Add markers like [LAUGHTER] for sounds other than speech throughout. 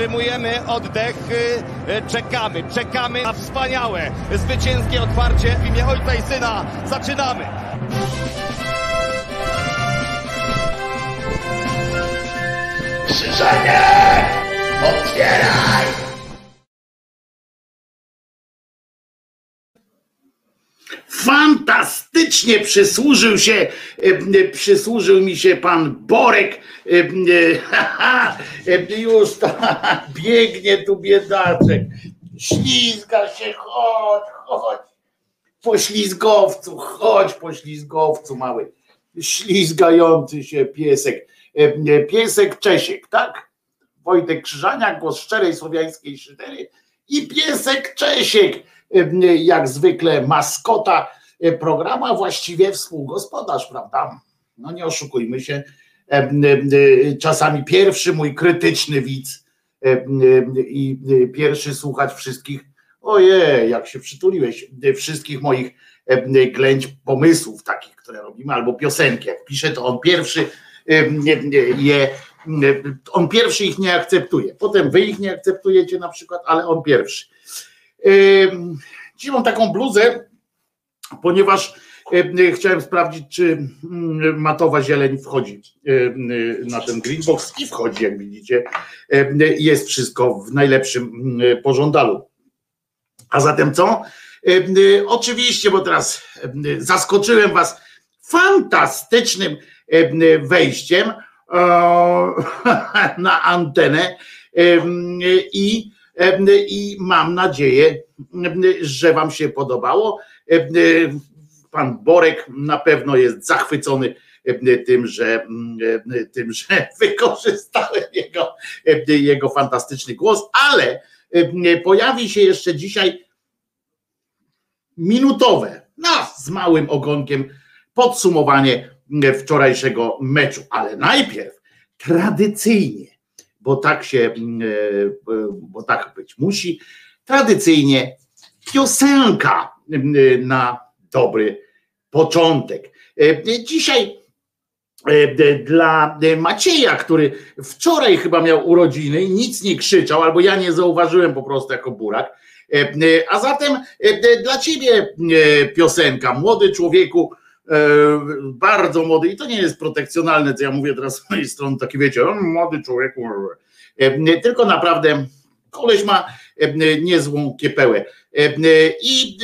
Zatrzymujemy oddech, y, czekamy, czekamy na wspaniałe, zwycięskie otwarcie w imię Ojca i Syna. Zaczynamy! Krzyżanie! Otwieraj! Fantastycznie przysłużył się, przysłużył mi się pan Borek. [LAUGHS] Już to, biegnie tu biedaczek. Ślizga się, chodź, chodź. Poślizgowcu, chodź poślizgowcu mały. Ślizgający się piesek. Piesek Czesiek, tak? Wojtek Krzyżaniak, głos szczerej słowiańskiej szydery i piesek Czesiek, jak zwykle maskota e, programu, a właściwie współgospodarz, prawda? No nie oszukujmy się, e, e, czasami pierwszy mój krytyczny widz i pierwszy słuchacz wszystkich, ojej, jak się przytuliłeś, wszystkich moich ględź pomysłów takich, które robimy, albo piosenki, jak pisze, to on pierwszy je on pierwszy ich nie akceptuje. Potem wy ich nie akceptujecie na przykład, ale on pierwszy. Dzisiaj mam taką bluzę, ponieważ ym, chciałem sprawdzić, czy ym, matowa zieleń wchodzi ym, na ten greenbox i wchodzi, jak widzicie. Jest wszystko w najlepszym ym, pożądalu. A zatem co? Oczywiście, bo teraz zaskoczyłem was fantastycznym ym, wejściem e, [LAUGHS] na antenę i, i mam nadzieję, że Wam się podobało. Em, Pan Borek na pewno jest zachwycony em, tym, że, em, tym, że [LAUGHS] wykorzystałem jego, jego fantastyczny głos, ale pojawi się jeszcze dzisiaj minutowe, no z małym ogonkiem podsumowanie wczorajszego meczu, ale najpierw tradycyjnie, bo tak się, e, bo tak być musi, tradycyjnie piosenka e, na dobry początek. E, Dzisiaj dla Macieja, który wczoraj chyba miał urodziny i nic nie krzyczał, albo ja nie zauważyłem po prostu jako burak. A zatem dla ciebie piosenka, młody człowieku, bardzo młody, i to nie jest protekcjonalne, co ja mówię teraz z mojej strony, taki wiecie, o, młody człowieku, tylko naprawdę koleś ma niezłą kiepełę. E, I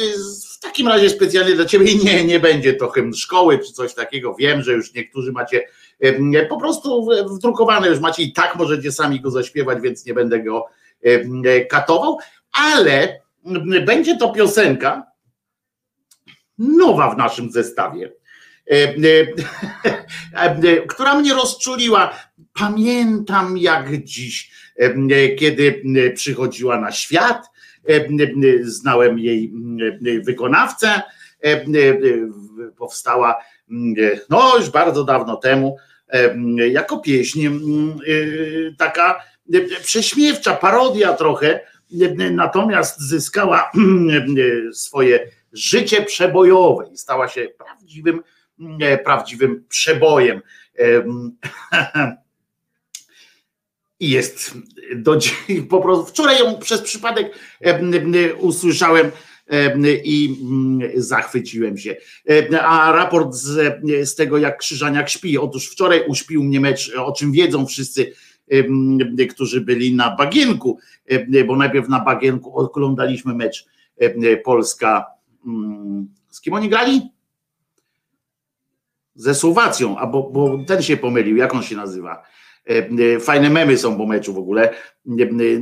w takim razie specjalnie dla ciebie [LAUGHS] nie, nie będzie to hymn szkoły czy coś takiego. Wiem, że już niektórzy macie e, po prostu wdrukowane, już macie i tak możecie sami go zaśpiewać, więc nie będę go e, katował, ale będzie to piosenka nowa w naszym zestawie, e, e, e, [LAUGHS] która mnie rozczuliła. Pamiętam jak dziś, e, kiedy e, przychodziła na świat, e, e, znałem jej e, wykonawcę, e, e, powstała e, no już bardzo dawno temu e, jako pieśń e, taka e, prześmiewcza, parodia trochę, e, natomiast zyskała e, swoje życie przebojowe i stała się prawdziwym, e, prawdziwym przebojem. Em, [LAUGHS] I jest do dziś, po prostu wczoraj ją przez przypadek em, em, usłyszałem em, i mm, zachwyciłem się. A raport z, z tego, jak Krzyżaniak śpi. Otóż wczoraj uśpił mnie mecz, o czym wiedzą wszyscy, którzy byli na Bagienku, bo najpierw na Bagienku oglądaliśmy mecz Polska. mm, Z kim oni grali? Ze Słowacją, a bo, bo ten się pomylił, jak on się nazywa? E, e, Fajne memy są po meczu w ogóle.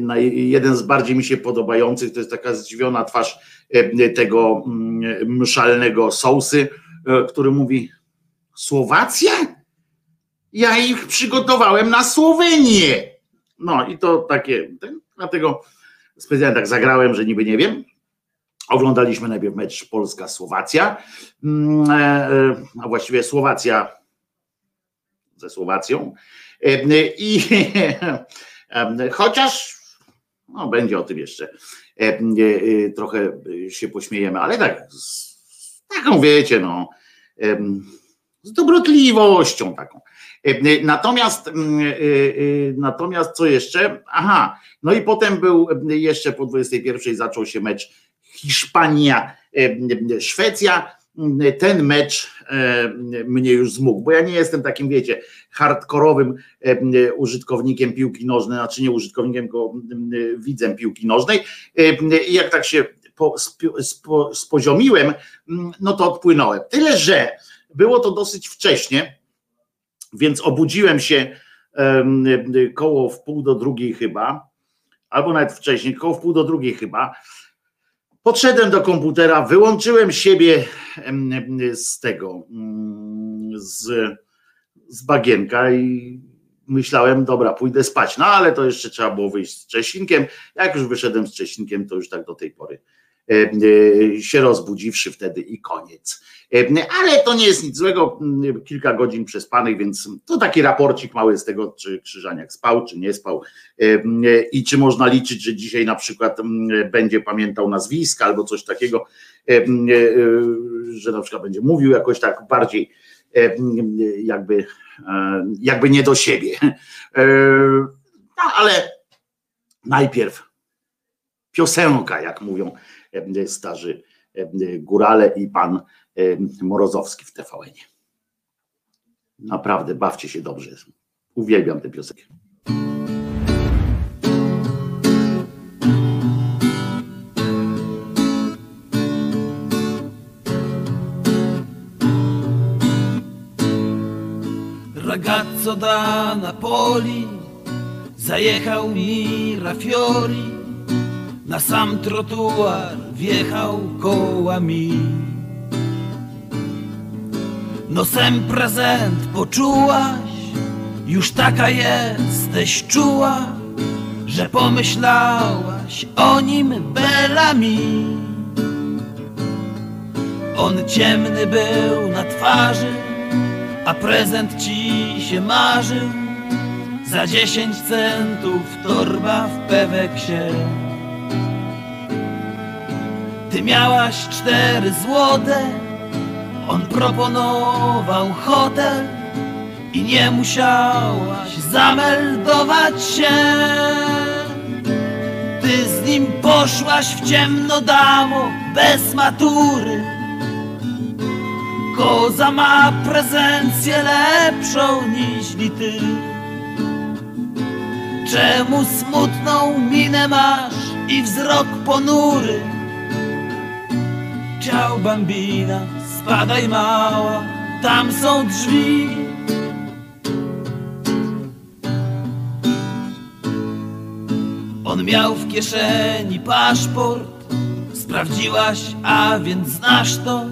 E, Jeden z bardziej mi się podobających to jest taka zdziwiona twarz tego mm, mszalnego sousy, który mówi: Słowacja? Ja ich przygotowałem na Słowenię. No i to takie, dlatego specjalnie tak zagrałem, że niby nie wiem. Oglądaliśmy najpierw mecz Polska-Słowacja, mm, e, e, a właściwie Słowacja ze Słowacją. E, I [LAUGHS] chociaż no, będzie o tym jeszcze trochę się pośmiejemy, ale tak, z- taką wiecie, no, z dobrotliwością taką. Natomiast, natomiast co jeszcze? Aha, no i potem był jeszcze po 21 zaczął się mecz Hiszpania, Szwecja ten mecz mnie już zmógł, bo ja nie jestem takim, wiecie, hardkorowym użytkownikiem piłki nożnej, znaczy nie użytkownikiem, tylko widzem piłki nożnej. I jak tak się po, spo, spoziomiłem, no to odpłynąłem. Tyle, że było to dosyć wcześnie, więc obudziłem się koło w pół do drugiej chyba, albo nawet wcześniej, koło w pół do drugiej chyba Podszedłem do komputera, wyłączyłem siebie z tego, mm, z, z bagienka i myślałem, dobra, pójdę spać. No ale to jeszcze trzeba było wyjść z Czesinkiem. Jak już wyszedłem z Czesinkiem, to już tak do tej pory się rozbudziwszy wtedy i koniec. E, ale to nie jest nic złego, kilka godzin przespanych, więc to taki raporcik mały z tego, czy Krzyżaniak spał, czy nie spał i czy można liczyć, że dzisiaj na przykład będzie pamiętał nazwiska albo coś takiego, że na przykład będzie mówił jakoś tak bardziej jakby, jakby nie do siebie. No ale najpierw piosenka, jak mówią starzy górale i pan Morozowski w tvn Naprawdę, bawcie się dobrze. Uwielbiam tę piosenkę. Ragazzo da Napoli zajechał mi Rafiori na sam trotuar wjechał kołami. Nosem prezent poczułaś, już taka jesteś czuła, że pomyślałaś o nim belami. On ciemny był na twarzy, a prezent ci się marzył. Za dziesięć centów torba w pewek się ty miałaś cztery złote, on proponował hotel i nie musiałaś zameldować się. Ty z nim poszłaś w ciemno damo, bez matury. Koza ma prezencję lepszą niż ty. Czemu smutną minę masz i wzrok ponury? Ciao bambina, spadaj mała, tam są drzwi. On miał w kieszeni paszport, sprawdziłaś, a więc znasz to,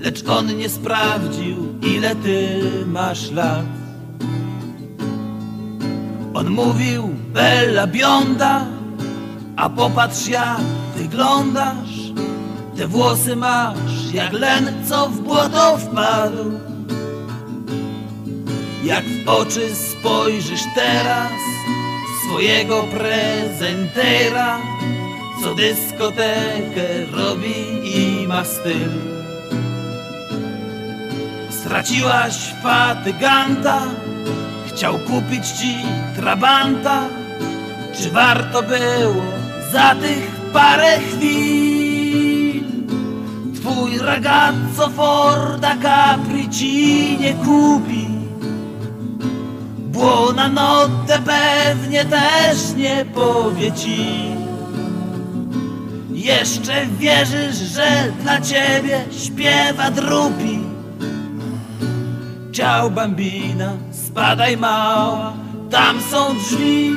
lecz on nie sprawdził, ile ty masz lat. On mówił, bella bionda, a popatrz jak wyglądasz. Te włosy masz jak len, co w błoto wpadł. Jak w oczy spojrzysz teraz Swojego prezentera Co dyskotekę robi i ma styl. Straciłaś fatyganta Chciał kupić ci trabanta. Czy warto było za tych parę chwil Twój ragazzo Forda Capri ci nie kupi. Buonanotte pewnie też nie powie ci. Jeszcze wierzysz, że dla ciebie śpiewa drupi. Ciao bambina, spadaj mała, tam są drzwi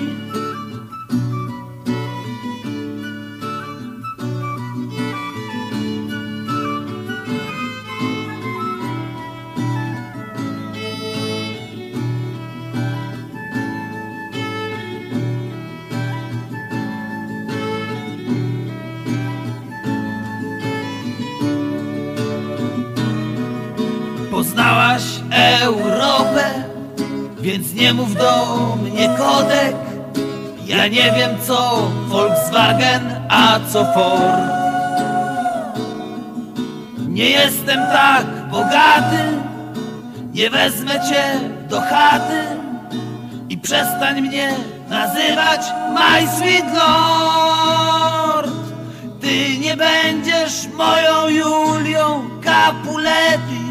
nie mów do mnie kodek. Ja nie wiem co Volkswagen, a co Ford. Nie jestem tak bogaty, Nie wezmę cię do chaty i przestań mnie nazywać My Sweet Lord. Ty nie będziesz moją Julią Capuletti.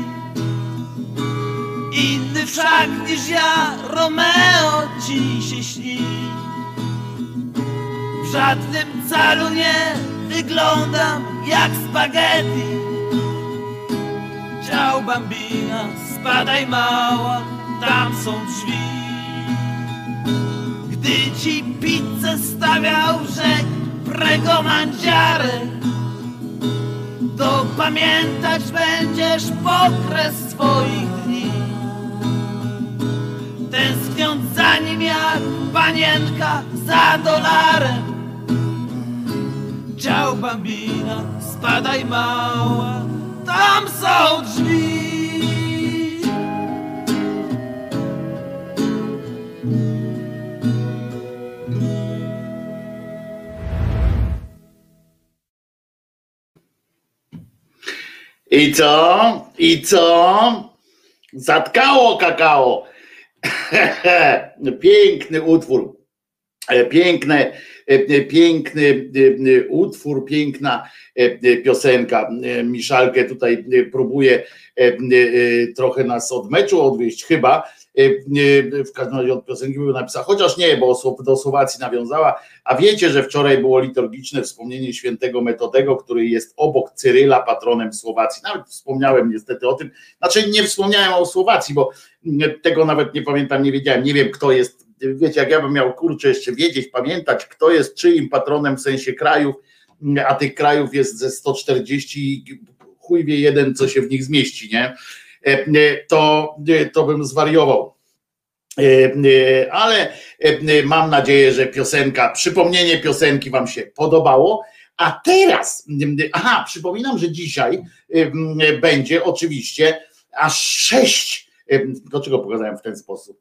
Inny wszak niż ja, Romeo, ci się śni. W żadnym calu nie wyglądam jak spaghetti. Ciao bambina, spadaj mała, tam są drzwi. Gdy ci pizzę stawiał rzek prego mandziare, to pamiętać będziesz pokres swoich. Tęskniąc za nim jak panienka za dolarem. Ciao bambina, spadaj mała, tam są drzwi. I co? I co? Zatkało kakao. [LAUGHS] Piękny utwór. E, Piękne, e, piękny e, utwór, piękna piosenka. Miszalkę tutaj próbuje trochę nas od meczu odwieźć, chyba. W każdym razie od piosenki były napisała, chociaż nie, bo do Słowacji nawiązała. A wiecie, że wczoraj było liturgiczne wspomnienie świętego Metodego, który jest obok Cyryla, patronem Słowacji. Nawet wspomniałem niestety o tym. Znaczy nie wspomniałem o Słowacji, bo tego nawet nie pamiętam, nie wiedziałem. Nie wiem, kto jest wiecie, jak ja bym miał kurczę jeszcze wiedzieć, pamiętać, kto jest czyim patronem w sensie krajów, a tych krajów jest ze 140 chuj wie jeden, co się w nich zmieści, nie? To, to bym zwariował. Ale mam nadzieję, że piosenka, przypomnienie piosenki Wam się podobało. A teraz, aha, przypominam, że dzisiaj będzie oczywiście aż sześć Dlaczego pokazałem w ten sposób?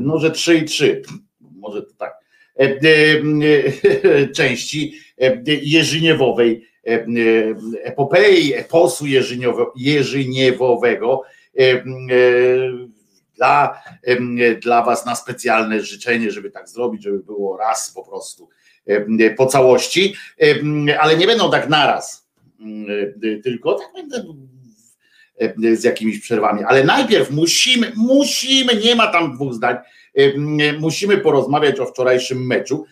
No, że 3 i 3, może to tak. [LAUGHS] Części Jerzyniewowej epopei, eposu Jerzyniewowego dla, dla Was na specjalne życzenie, żeby tak zrobić, żeby było raz po prostu po całości, ale nie będą tak naraz, tylko tak będę E, z jakimiś przerwami. Ale najpierw musimy, musimy, nie ma tam dwóch zdań, e, musimy porozmawiać o wczorajszym meczu.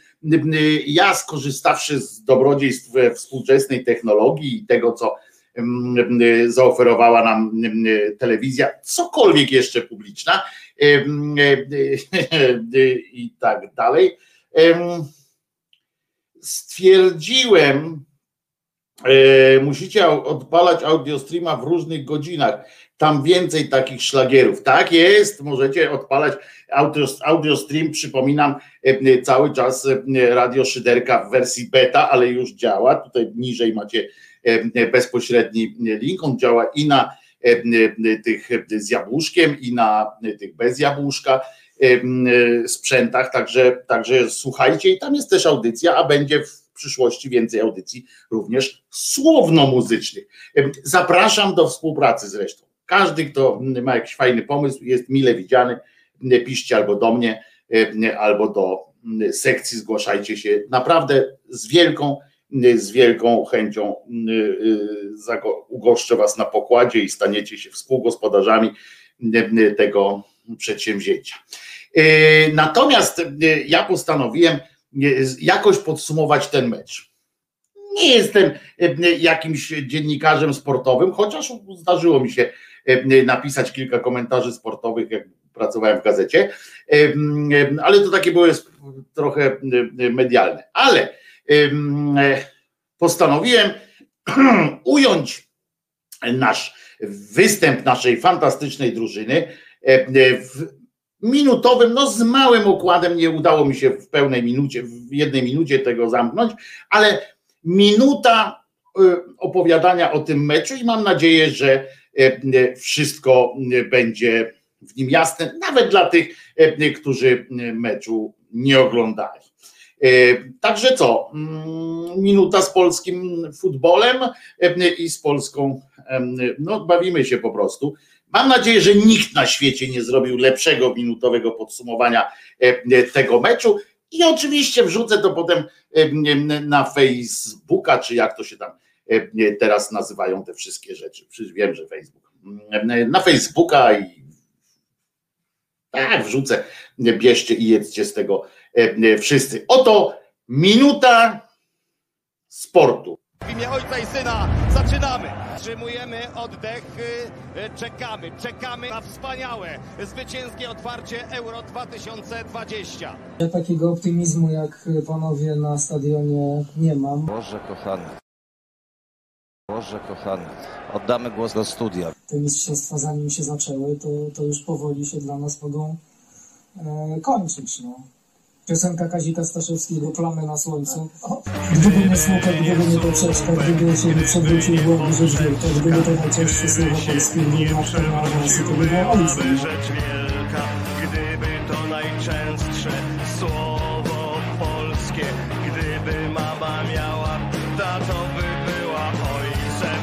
Ja skorzystawszy z dobrodziejstw współczesnej technologii i tego, co zaoferowała nam telewizja, cokolwiek jeszcze publiczna e, i tak dalej, stwierdziłem, E, musicie odpalać audiostreama w różnych godzinach. Tam więcej takich szlagierów. Tak jest, możecie odpalać audiostream. Przypominam, e, cały czas e, Radio Szyderka w wersji beta, ale już działa. Tutaj niżej macie bezpośredni link. On działa i na tych z jabłuszkiem, i na tych bez jabłuszka sprzętach. Także, także słuchajcie, i tam jest też audycja, a będzie w przyszłości więcej audycji również słowno-muzycznych. Zapraszam do współpracy zresztą. Każdy, kto ma jakiś fajny pomysł, jest mile widziany. Piszcie albo do mnie, albo do sekcji, zgłaszajcie się. Naprawdę z wielką, z wielką chęcią ugoszczę Was na pokładzie i staniecie się współgospodarzami tego przedsięwzięcia. Natomiast ja postanowiłem, jakoś podsumować ten mecz. Nie jestem e, jakimś dziennikarzem sportowym, chociaż zdarzyło mi się e, napisać kilka komentarzy sportowych, jak pracowałem w gazecie, e, ale to takie były trochę medialne. Ale postanowiłem [CLEARS THROAT] ująć nasz występ naszej fantastycznej drużyny w minutowym, no z małym układem nie udało mi się w pełnej minucie, w jednej minucie tego zamknąć, ale minuta y, opowiadania o tym meczu i mam nadzieję, że y, wszystko będzie w nim jasne, nawet dla tych, którzy meczu nie oglądali. Także co? Mm, minuta z polskim futbolem i z Polską. No, bawimy się po prostu Mam nadzieję, że nikt na świecie nie zrobił lepszego minutowego podsumowania tego meczu. I oczywiście wrzucę to potem na Facebooka, czy jak to się tam teraz nazywają te wszystkie rzeczy. Przecież wiem, że Facebook. Na Facebooka i tak wrzucę, bierzcie i jedzcie z tego wszyscy. Oto minuta sportu. W imię Ojca i Syna zaczynamy. Wstrzymujemy oddech, y, czekamy, czekamy na wspaniałe, zwycięskie otwarcie Euro 2020. Ja takiego optymizmu jak panowie na stadionie nie mam. Boże kochany. Boże kochany. Oddamy głos do studia. Te mistrzostwa zanim się zaczęły, to, to już powoli się dla nas mogą e, kończyć. No. Piosenka Kazika Staszewskiego, Plamy na słońcu. Gdyby nie smutek, gdyby nie poprzeczka, gdyby się nie przewrócił byłoby rzecz wielka. Gdyby to najczęstsze słowo polskie, awansy, to by było ojcem. rzecz wielka, gdyby to najczęstsze słowo polskie, gdyby mama miała, tato by była ojcem.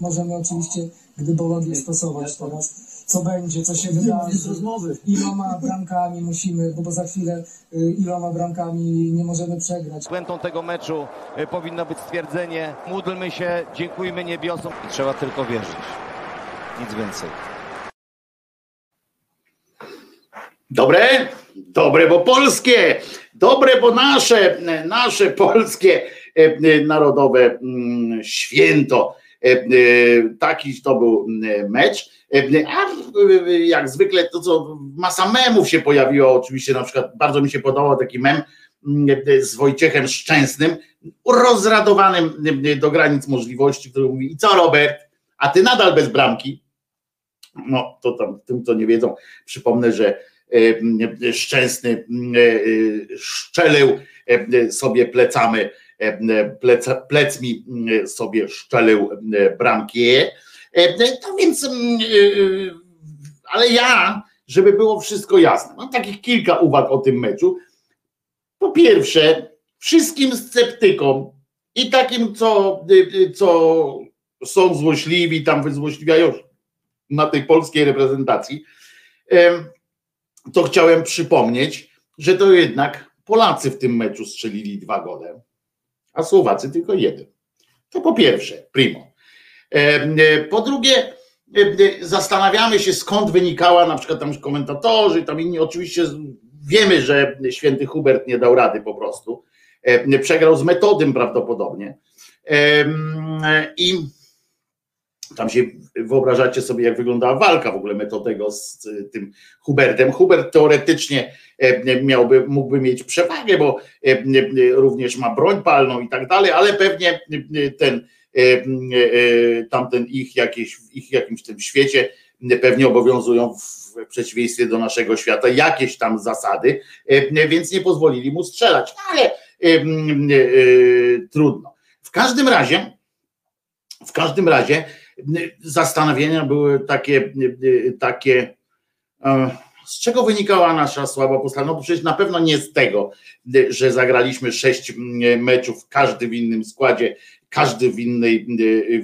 Możemy oczywiście gdybologię stosować teraz. Co będzie, co się wydarzy, iloma bramkami musimy, bo za chwilę y, iloma bramkami nie możemy przegrać. Puentą tego meczu y, powinno być stwierdzenie módlmy się, dziękujmy niebiosom. I trzeba tylko wierzyć. Nic więcej. Dobre? Dobre, bo polskie. Dobre, bo nasze, nasze polskie e, e, narodowe mm, święto. E, Taki to był mecz. A jak zwykle to co masa memów się pojawiło, oczywiście na przykład bardzo mi się podobał taki mem mm, z Wojciechem Szczęsnym, rozradowanym do granic możliwości, który mówi i co Robert, a ty nadal bez bramki? No to tam tym co nie wiedzą, przypomnę, że Szczęsny szczelił sobie plecami, plec, plecmi sobie szczelił bramki. No więc, ale ja, żeby było wszystko jasne, mam takich kilka uwag o tym meczu. Po pierwsze, wszystkim sceptykom i takim, co, co są złośliwi, tam wyzłośliwiają na tej polskiej reprezentacji, to chciałem przypomnieć, że to jednak Polacy w tym meczu strzelili dwa gole, a Słowacy tylko jeden. To po pierwsze, primo. Po drugie, zastanawiamy się, skąd wynikała na przykład tam komentatorzy, tam inni, oczywiście wiemy, że święty Hubert nie dał rady po prostu. Przegrał z metodem prawdopodobnie. I tam się wyobrażacie sobie, jak wyglądała walka w ogóle Metodego z tym Hubertem. Hubert teoretycznie e, miałby, mógłby mieć przewagę, bo e, e, również ma broń palną i tak dalej, ale pewnie ten tamten ich, jakieś, ich jakimś tym świecie pewnie obowiązują w przeciwieństwie do naszego świata jakieś tam zasady, więc nie pozwolili mu strzelać, ale trudno. W każdym razie, w każdym razie zastanowienia były takie, takie e, z czego wynikała nasza słaba postawa? No przecież na pewno nie z tego, że zagraliśmy sześć meczów, każdy w innym składzie, każdy w, innej,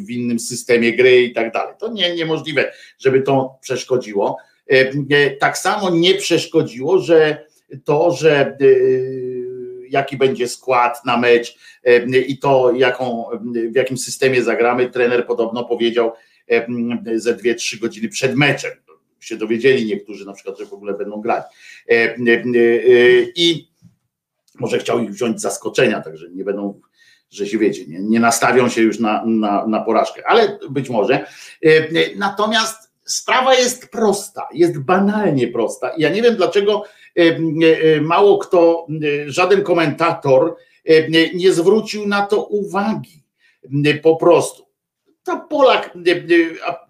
w innym systemie gry i tak dalej. To nie, niemożliwe, żeby to przeszkodziło. E, tak samo nie przeszkodziło, że to, że e, jaki będzie skład na mecz i to, jaką, w jakim systemie zagramy. Trener podobno powiedział ze dwie, trzy godziny przed meczem. Się dowiedzieli niektórzy na przykład, że w ogóle będą grać. I może chciał ich wziąć z zaskoczenia, także nie będą, że się wiecie, nie, nie nastawią się już na, na, na porażkę, ale być może. Natomiast sprawa jest prosta, jest banalnie prosta. Ja nie wiem, dlaczego mało kto, żaden komentator nie zwrócił na to uwagi. Po prostu. To Polak,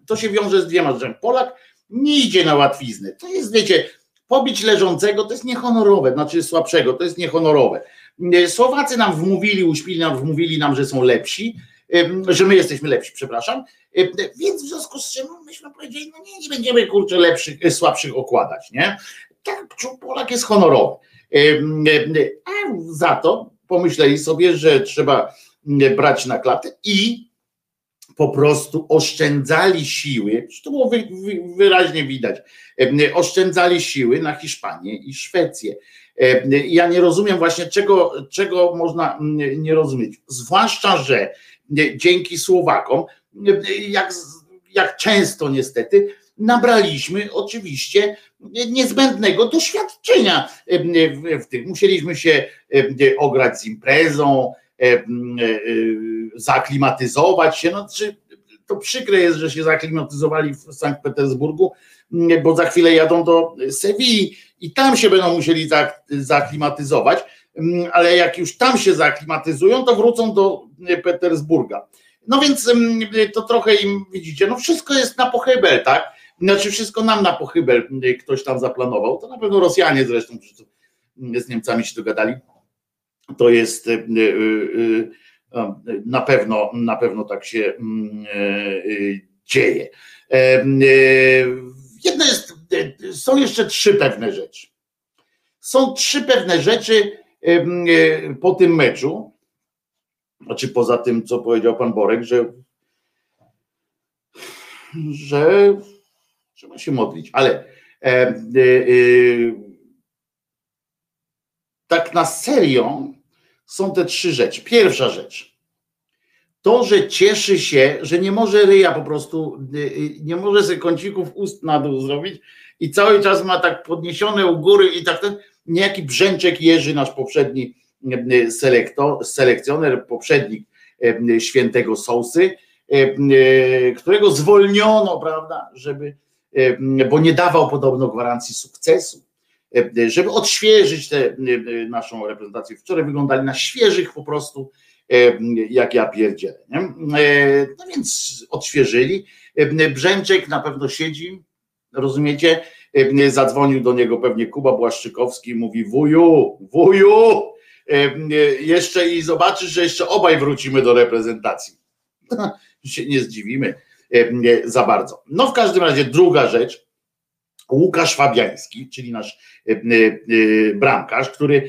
to się wiąże z dwiema rzeczami. Polak nie idzie na łatwiznę. To jest, wiecie, pobić leżącego to jest niehonorowe, znaczy słabszego, to jest niehonorowe. Słowacy nam wmówili, uśpili nam, wmówili nam, że są lepsi, że my jesteśmy lepsi, przepraszam. Więc w związku z czym myśmy powiedzieli, no nie, nie będziemy kurczę lepszych, słabszych okładać, nie? tak, Polak jest honorowy. A za to pomyśleli sobie, że trzeba brać na klatę i po prostu oszczędzali siły, to było wy, wy, wyraźnie widać, oszczędzali siły na Hiszpanię i Szwecję. Ja nie rozumiem właśnie, czego, czego można nie rozumieć. Zwłaszcza, że dzięki Słowakom, jak, jak często niestety, nabraliśmy oczywiście niezbędnego doświadczenia w tym. Musieliśmy się ograć z imprezą, zaklimatyzować się. No, czy to przykre jest, że się zaklimatyzowali w Sankt Petersburgu, bo za chwilę jadą do Sewilli i tam się będą musieli zaklimatyzować, ale jak już tam się zaklimatyzują, to wrócą do Petersburga. No więc to trochę im widzicie, no wszystko jest na pochybel, tak? Znaczy wszystko nam na pochybel ktoś tam zaplanował. To na pewno Rosjanie zresztą z Niemcami się dogadali. To jest na pewno, na pewno tak się dzieje. Jedno jest, są jeszcze trzy pewne rzeczy. Są trzy pewne rzeczy po tym meczu, znaczy poza tym, co powiedział pan Borek, że, że trzeba się modlić, ale e, e, tak na serio są te trzy rzeczy. Pierwsza rzecz. To, że cieszy się, że nie może ryja po prostu, nie może sobie kącików ust na dół zrobić i cały czas ma tak podniesione u góry i tak ten niejaki brzęczek Jerzy, nasz poprzedni selektor, selekcjoner, poprzednik świętego Sousy, którego zwolniono, prawda, żeby, bo nie dawał podobno gwarancji sukcesu, żeby odświeżyć tę naszą reprezentację. Wczoraj wyglądali na świeżych po prostu, jak ja pierdzielę. Nie? No więc odświeżyli. Brzęczek na pewno siedzi, rozumiecie? Zadzwonił do niego pewnie Kuba Błaszczykowski i mówi wuju, wuju, jeszcze i zobaczysz, że jeszcze obaj wrócimy do reprezentacji. [LAUGHS] się nie zdziwimy za bardzo. No w każdym razie druga rzecz, Łukasz Fabiański, czyli nasz bramkarz, który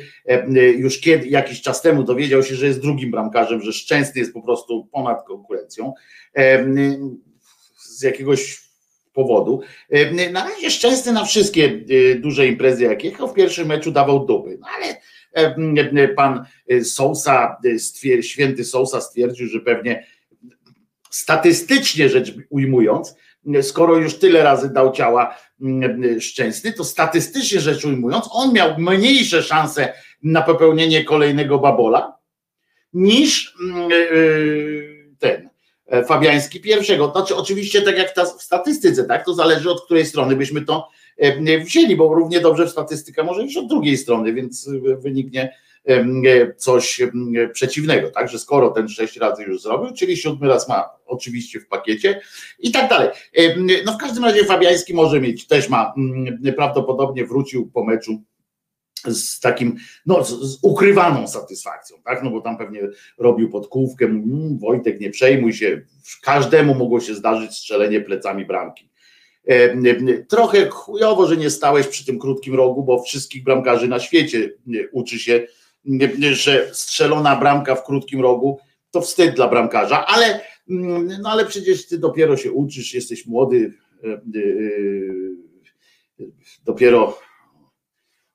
już kiedy, jakiś czas temu dowiedział się, że jest drugim bramkarzem, że Szczęsny jest po prostu ponad konkurencją z jakiegoś powodu. Na razie Szczęsny na wszystkie duże imprezy, jakie jechał w pierwszym meczu dawał dupy, no ale pan Sousa, święty Sousa stwierdził, że pewnie statystycznie rzecz ujmując, skoro już tyle razy dał ciała szczęsny, to statystycznie rzecz ujmując, on miał mniejsze szanse na popełnienie kolejnego babola niż ten Fabiański pierwszego. Znaczy, oczywiście, tak jak ta w statystyce, tak, to zależy od której strony byśmy to wzięli, bo równie dobrze statystyka może iść od drugiej strony, więc wyniknie coś przeciwnego, tak, że skoro ten sześć razy już zrobił, czyli siódmy raz ma oczywiście w pakiecie i tak dalej. No w każdym razie Fabiański może mieć, też ma, prawdopodobnie wrócił po meczu z takim, no z, z, ukrywaną satysfakcją, tak, no bo tam pewnie robił podkówkę, mmm, Wojtek nie przejmuj się, każdemu mogło się zdarzyć strzelenie plecami bramki. Trochę chujowo, że nie stałeś przy tym krótkim rogu, bo wszystkich bramkarzy na świecie uczy się że strzelona bramka w krótkim rogu to wstyd dla bramkarza, ale, mm, no ale przecież ty dopiero się uczysz, jesteś młody, e, e, dopiero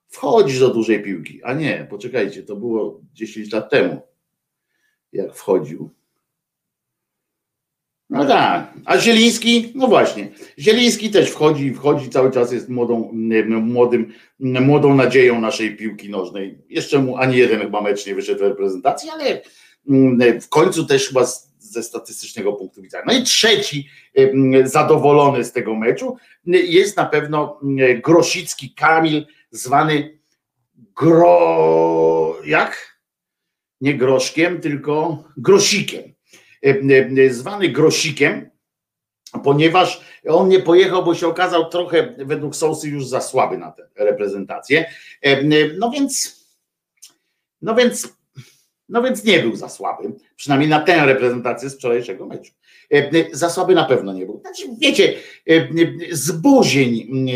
wchodzisz do dużej piłki, a nie, poczekajcie, to było 10 lat temu, jak wchodził. No tak, a Zieliński, no właśnie, Zieliński też wchodzi i wchodzi, cały czas jest młodą, młodym, młodą nadzieją naszej piłki nożnej. Jeszcze mu ani jeden chyba mecz nie wyszedł w reprezentacji, ale w końcu też chyba ze statystycznego punktu widzenia. No i trzeci zadowolony z tego meczu jest na pewno Grosicki Kamil, zwany Gro... jak? Nie Groszkiem, tylko Grosikiem zwany Grosikiem, ponieważ on nie pojechał, bo się okazał trochę według Sousy już za słaby na tę reprezentację. No więc, no więc, no więc nie był za słaby, przynajmniej na tę reprezentację z wczorajszego meczu. Za słaby na pewno nie był. Znaczy, wiecie, zbuzień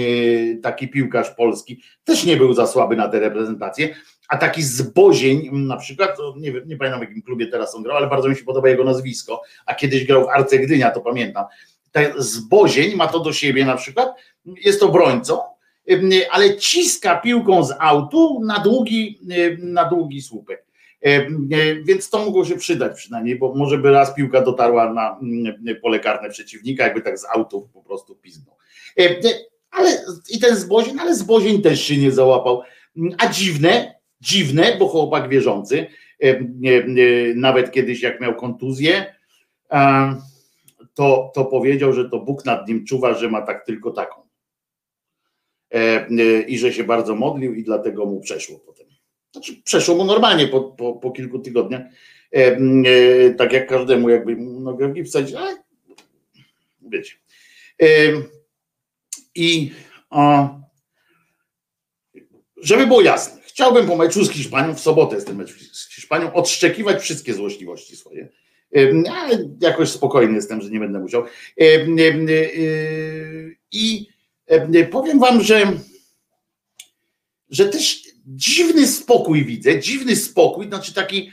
taki piłkarz polski też nie był za słaby na tę reprezentację, a taki zbozień na przykład, nie, wiem, nie pamiętam w jakim klubie teraz on grał, ale bardzo mi się podoba jego nazwisko, a kiedyś grał w Arce Gdynia, to pamiętam. Ten zbozień ma to do siebie na przykład, jest obrońcą, ale ciska piłką z autu na długi, na długi słupek. Więc to mogło się przydać przynajmniej, bo może by raz piłka dotarła na pole karne przeciwnika, jakby tak z autu po prostu piznął. Ale i ten zbozień, ale zbozień też się nie załapał. A dziwne, dziwne, bo chłopak wierzący, nawet kiedyś jak miał kontuzję, to, to powiedział, że to Bóg nad nim czuwa, że ma tak tylko taką. I że się bardzo modlił i dlatego mu przeszło potem. Znaczy, przeszło mu normalnie po, po, po kilku tygodniach. Tak jak każdemu, jakby nogę w ale wiecie. I o, żeby było jasne, chciałbym po meczu z Hiszpanią, w sobotę jest ten mecz z Hiszpanią, odszczekiwać wszystkie złośliwości swoje. Ale jakoś spokojny jestem, że nie będę musiał. I powiem wam, że, że też dziwny spokój widzę, dziwny spokój, znaczy taki,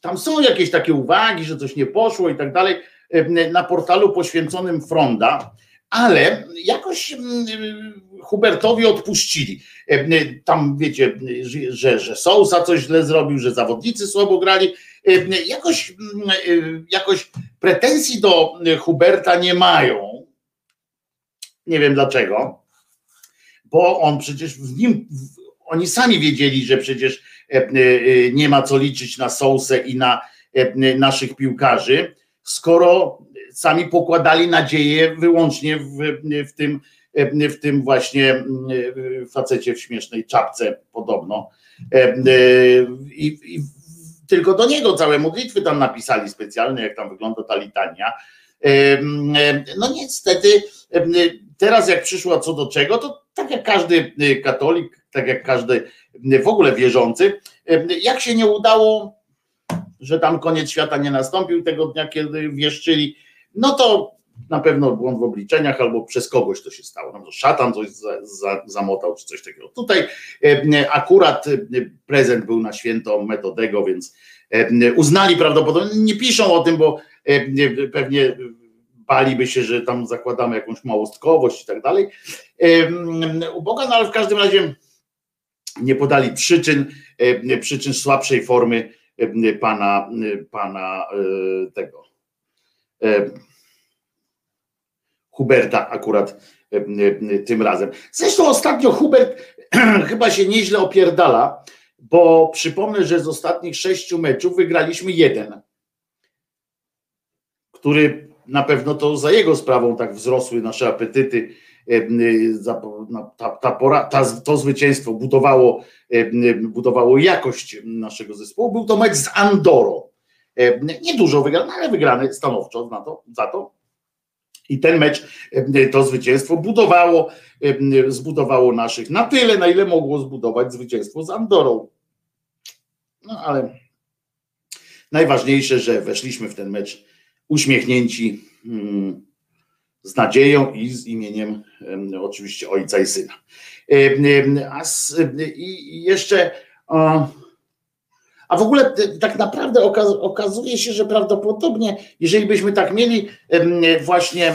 tam są jakieś takie uwagi, że coś nie poszło i tak dalej, na portalu poświęconym Fronda, ale jakoś mm, Hubertowi odpuścili. Tam wiecie, że, że Sousa coś źle zrobił, że zawodnicy słabo grali. Jakoś, mm, jakoś pretensji do Huberta nie mają. Nie wiem dlaczego, bo on przecież w nim, oni sami wiedzieli, że przecież e, e, nie ma co liczyć na Sousę i na e, naszych piłkarzy, skoro sami pokładali nadzieję wyłącznie w, w, tym, w tym właśnie facecie w śmiesznej czapce podobno. E, e, I, i tylko do niego całe modlitwy tam napisali specjalne, jak tam wygląda ta litania. E, no niestety, teraz jak przyszło co do czego, to tak jak każdy katolik, tak jak każdy w ogóle wierzący, jak się nie udało, że tam koniec świata nie nastąpił tego dnia, kiedy wieszczyli, no to na pewno błąd w obliczeniach albo przez kogoś to się stało. No, szatan coś za, za, zamotał czy coś takiego. Tutaj e, akurat e, prezent był na święto Metodego, więc e, uznali prawdopodobnie, nie piszą o tym, bo pewnie baliby się, że tam zakładamy jakąś małostkowość i tak dalej. U Boga, no ale w każdym razie nie podali przyczyn, przyczyn słabszej formy pana, pana tego Huberta akurat e, e, tym razem. Zresztą ostatnio Hubert [CLEARS THROAT] chyba się nieźle opierdala, bo przypomnę, że z ostatnich sześciu meczów wygraliśmy jeden, który na pewno to za jego sprawą tak wzrosły nasze apetyty. E, no, ta, ta pora, ta, to zwycięstwo budowało, budowało jakość naszego zespołu. Był to mecz z Andorą. Niedużo wygrany, ale wygrany stanowczo na to, za to. I ten mecz, to zwycięstwo budowało, zbudowało naszych na tyle, na ile mogło zbudować zwycięstwo z Andorą. No ale najważniejsze, że weszliśmy w ten mecz uśmiechnięci mm, z nadzieją i z imieniem oczywiście ojca i syna. A i jeszcze a w ogóle e, tak naprawdę okazuje się, że prawdopodobnie, jeżeli byśmy tak mieli właśnie,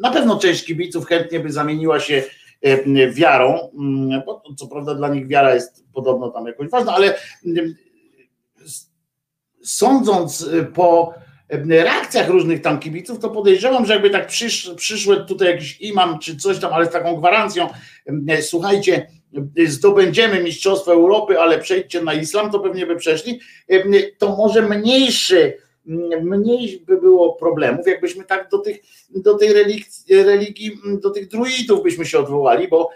na pewno część kibiców chętnie by zamieniła się wiarą, bo co prawda dla nich wiara jest podobno tam jakoś ważna, ale sądząc e, po reakcjach różnych tam kibiców, to podejrzewam, że jakby tak przysz, przyszły tutaj jakiś imam czy coś tam, ale z taką gwarancją, słuchajcie, zdobędziemy Mistrzostwo Europy, ale przejdźcie na islam, to pewnie by przeszli, to może mniejszy, mniej by było problemów, jakbyśmy tak do, tych, do tej religii, religii, do tych druidów byśmy się odwołali, bo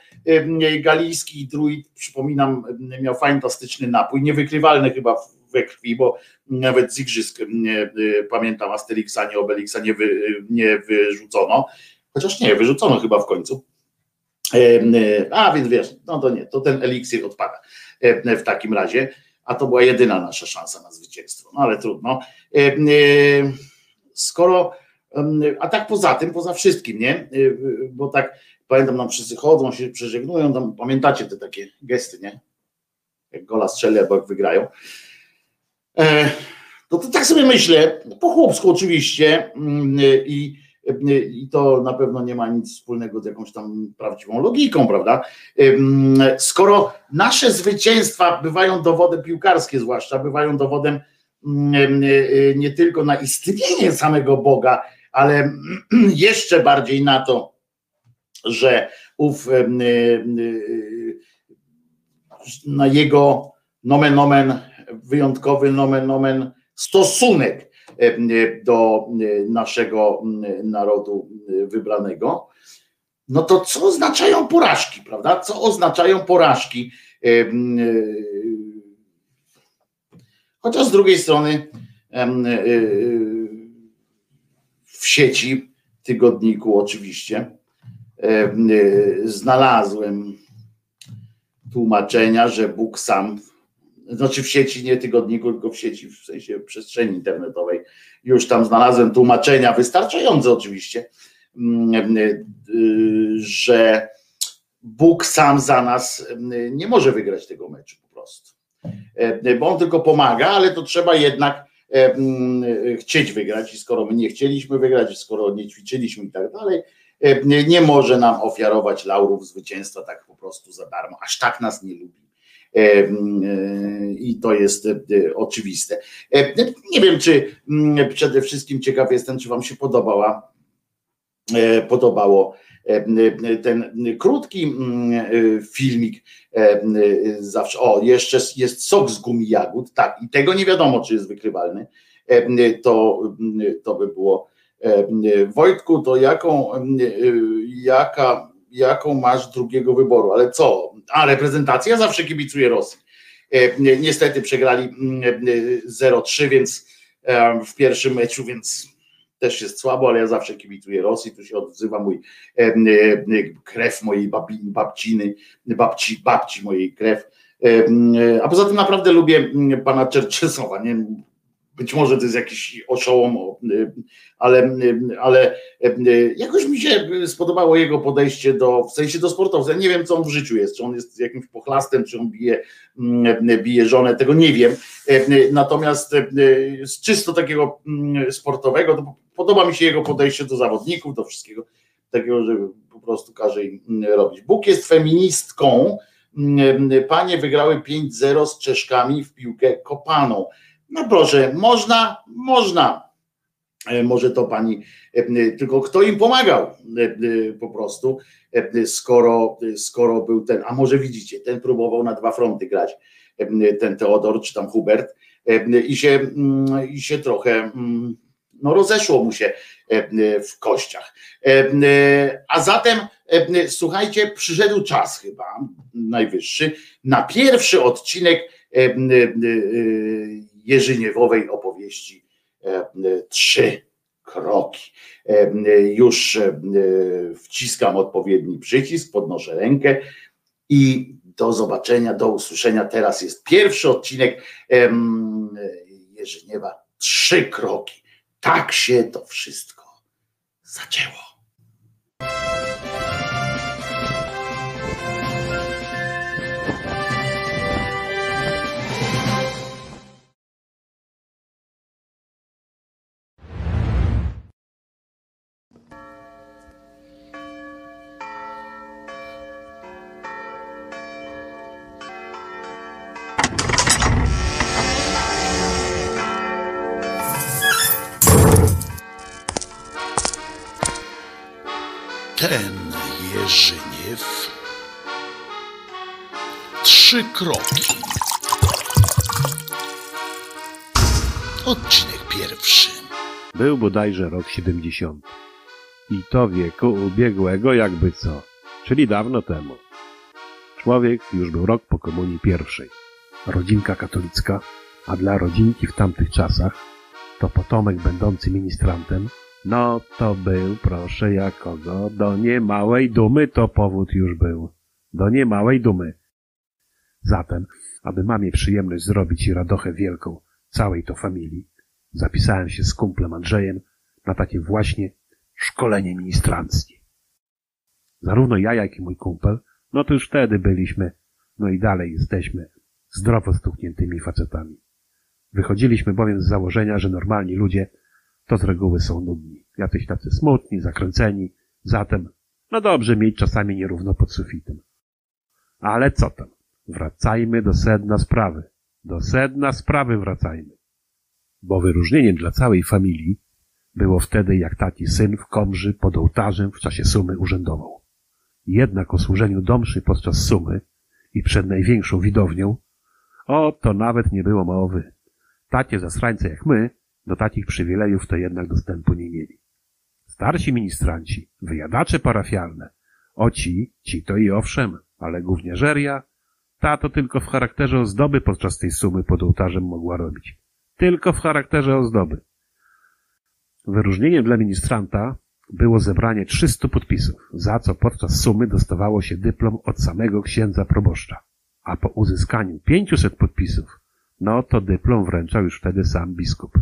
galijski druid, przypominam, miał fantastyczny napój, niewykrywalny chyba we krwi, bo nawet z igrzysk pamiętam Asterixa, nie Obelixa nie, wy, nie wyrzucono, chociaż nie, wyrzucono chyba w końcu a więc wiesz, no to nie, to ten eliksir odpada w takim razie, a to była jedyna nasza szansa na zwycięstwo. No ale trudno. E, skoro, a tak poza tym, poza wszystkim, nie? E, bo tak pamiętam, nam wszyscy chodzą, się przeżegnują, tam pamiętacie te takie gesty, nie? jak gola strzeli albo jak wygrają. E, to, to tak sobie myślę, po chłopsku oczywiście mm, i, i to na pewno nie ma nic wspólnego z jakąś tam prawdziwą logiką, prawda? Skoro nasze zwycięstwa bywają dowodem piłkarskie, zwłaszcza bywają dowodem y, nie tylko na istnienie samego Boga, ale [CLEARS THROAT] jeszcze bardziej na to, że ów ym, y, na jego nomen nomen wyjątkowy nomen nomen stosunek do e, naszego narodu e, wybranego, no to co oznaczają porażki, prawda? Co oznaczają porażki? Chociaż z drugiej strony w sieci tygodniku oczywiście znalazłem tłumaczenia, że Bóg sam znaczy w sieci, nie tygodniku, tylko w sieci, w sensie przestrzeni internetowej. Już tam znalazłem tłumaczenia, wystarczające oczywiście, mm, y, że Bóg sam za nas mm, nie może wygrać tego meczu po prostu. E, bo on tylko pomaga, ale to trzeba jednak e, mm, chcieć wygrać i skoro my nie chcieliśmy wygrać, skoro nie ćwiczyliśmy i tak dalej, e, nie może nam ofiarować laurów zwycięstwa tak po prostu za darmo. Aż tak nas nie lubi I to jest e, oczywiste. E, nie wiem, czy przede wszystkim ciekaw jestem, czy Wam się podobała, podobało ten krótki filmik zawsze. O, jeszcze jest sok z gumi jagód, tak, i tego nie wiadomo, czy jest wykrywalny. To, to by było. Wojtku, to jaką, jaka, jaką masz drugiego wyboru? Ale co? a reprezentacja zawsze kibicuje Rosji. E, niestety przegrali 0-3, mm, więc e, w pierwszym meczu, więc też jest słabo, ale ja zawsze kibicuję Rosji, tu się odzywa mój e, krew mojej babi, babciny, babci, babci mojej krew. A poza tym naprawdę lubię pana Czerczesowa, nie? Być może to jest jakiś oszołom, ale, ale jakoś mi się spodobało jego podejście do, w sensie do sportowca. Nie wiem, co on w życiu jest, czy on jest jakimś pochlastem, czy on bije, bije żonę, tego nie wiem. Natomiast z czysto takiego sportowego, to podoba mi się jego podejście do zawodników, do wszystkiego takiego, że po prostu każe im robić. Bóg jest feministką. Panie wygrały 5-0 z Czeszkami w piłkę kopaną. No proszę, można, można. E, może to pani, e, tylko kto im pomagał e, po prostu, skoro, skoro był ten, a może widzicie, ten próbował na dwa fronty grać, ten Teodor czy tam Hubert i się, mm, i się trochę mm, no rozeszło mu się w kościach. A zatem, słuchajcie, przyszedł czas chyba najwyższy na pierwszy odcinek Jerzyniewowej opowieści e, Trzy kroki. E, już e, wciskam odpowiedni przycisk, podnoszę rękę i do zobaczenia, do usłyszenia. Teraz jest pierwszy odcinek Jerzyniewa Trzy kroki. Tak się to wszystko zaczęło. Kroki. Odcinek pierwszy. Był bodajże rok 70. I to wieku ubiegłego jakby co, czyli dawno temu. Człowiek już był rok po komunii pierwszej. Rodzinka katolicka, a dla rodzinki w tamtych czasach to potomek będący ministrantem no to był, proszę, jak kogo? Do niemałej dumy to powód już był. Do niemałej dumy. Zatem, aby mamie przyjemność zrobić i radochę wielką całej to familii, zapisałem się z kumplem Andrzejem na takie właśnie szkolenie ministranckie. Zarówno ja, jak i mój kumpel, no to już wtedy byliśmy, no i dalej jesteśmy zdrowo stukniętymi facetami. Wychodziliśmy bowiem z założenia, że normalni ludzie to z reguły są nudni, jacyś tacy smutni, zakręceni, zatem no dobrze mieć czasami nierówno pod sufitem. Ale co tam? Wracajmy do sedna sprawy. Do sedna sprawy wracajmy. Bo wyróżnieniem dla całej familii było wtedy, jak taki syn w komży pod ołtarzem w czasie sumy urzędował. Jednak o służeniu domszy podczas sumy i przed największą widownią, o, to nawet nie było mowy. Takie zasrańce jak my, do takich przywilejów to jednak dostępu nie mieli. Starsi ministranci, wyjadacze parafialne, o ci, ci to i owszem, ale gówniarzeria, ta to tylko w charakterze ozdoby podczas tej sumy pod ołtarzem mogła robić. Tylko w charakterze ozdoby. Wyróżnieniem dla ministranta było zebranie 300 podpisów, za co podczas sumy dostawało się dyplom od samego księdza proboszcza. A po uzyskaniu 500 podpisów, no to dyplom wręczał już wtedy sam biskup.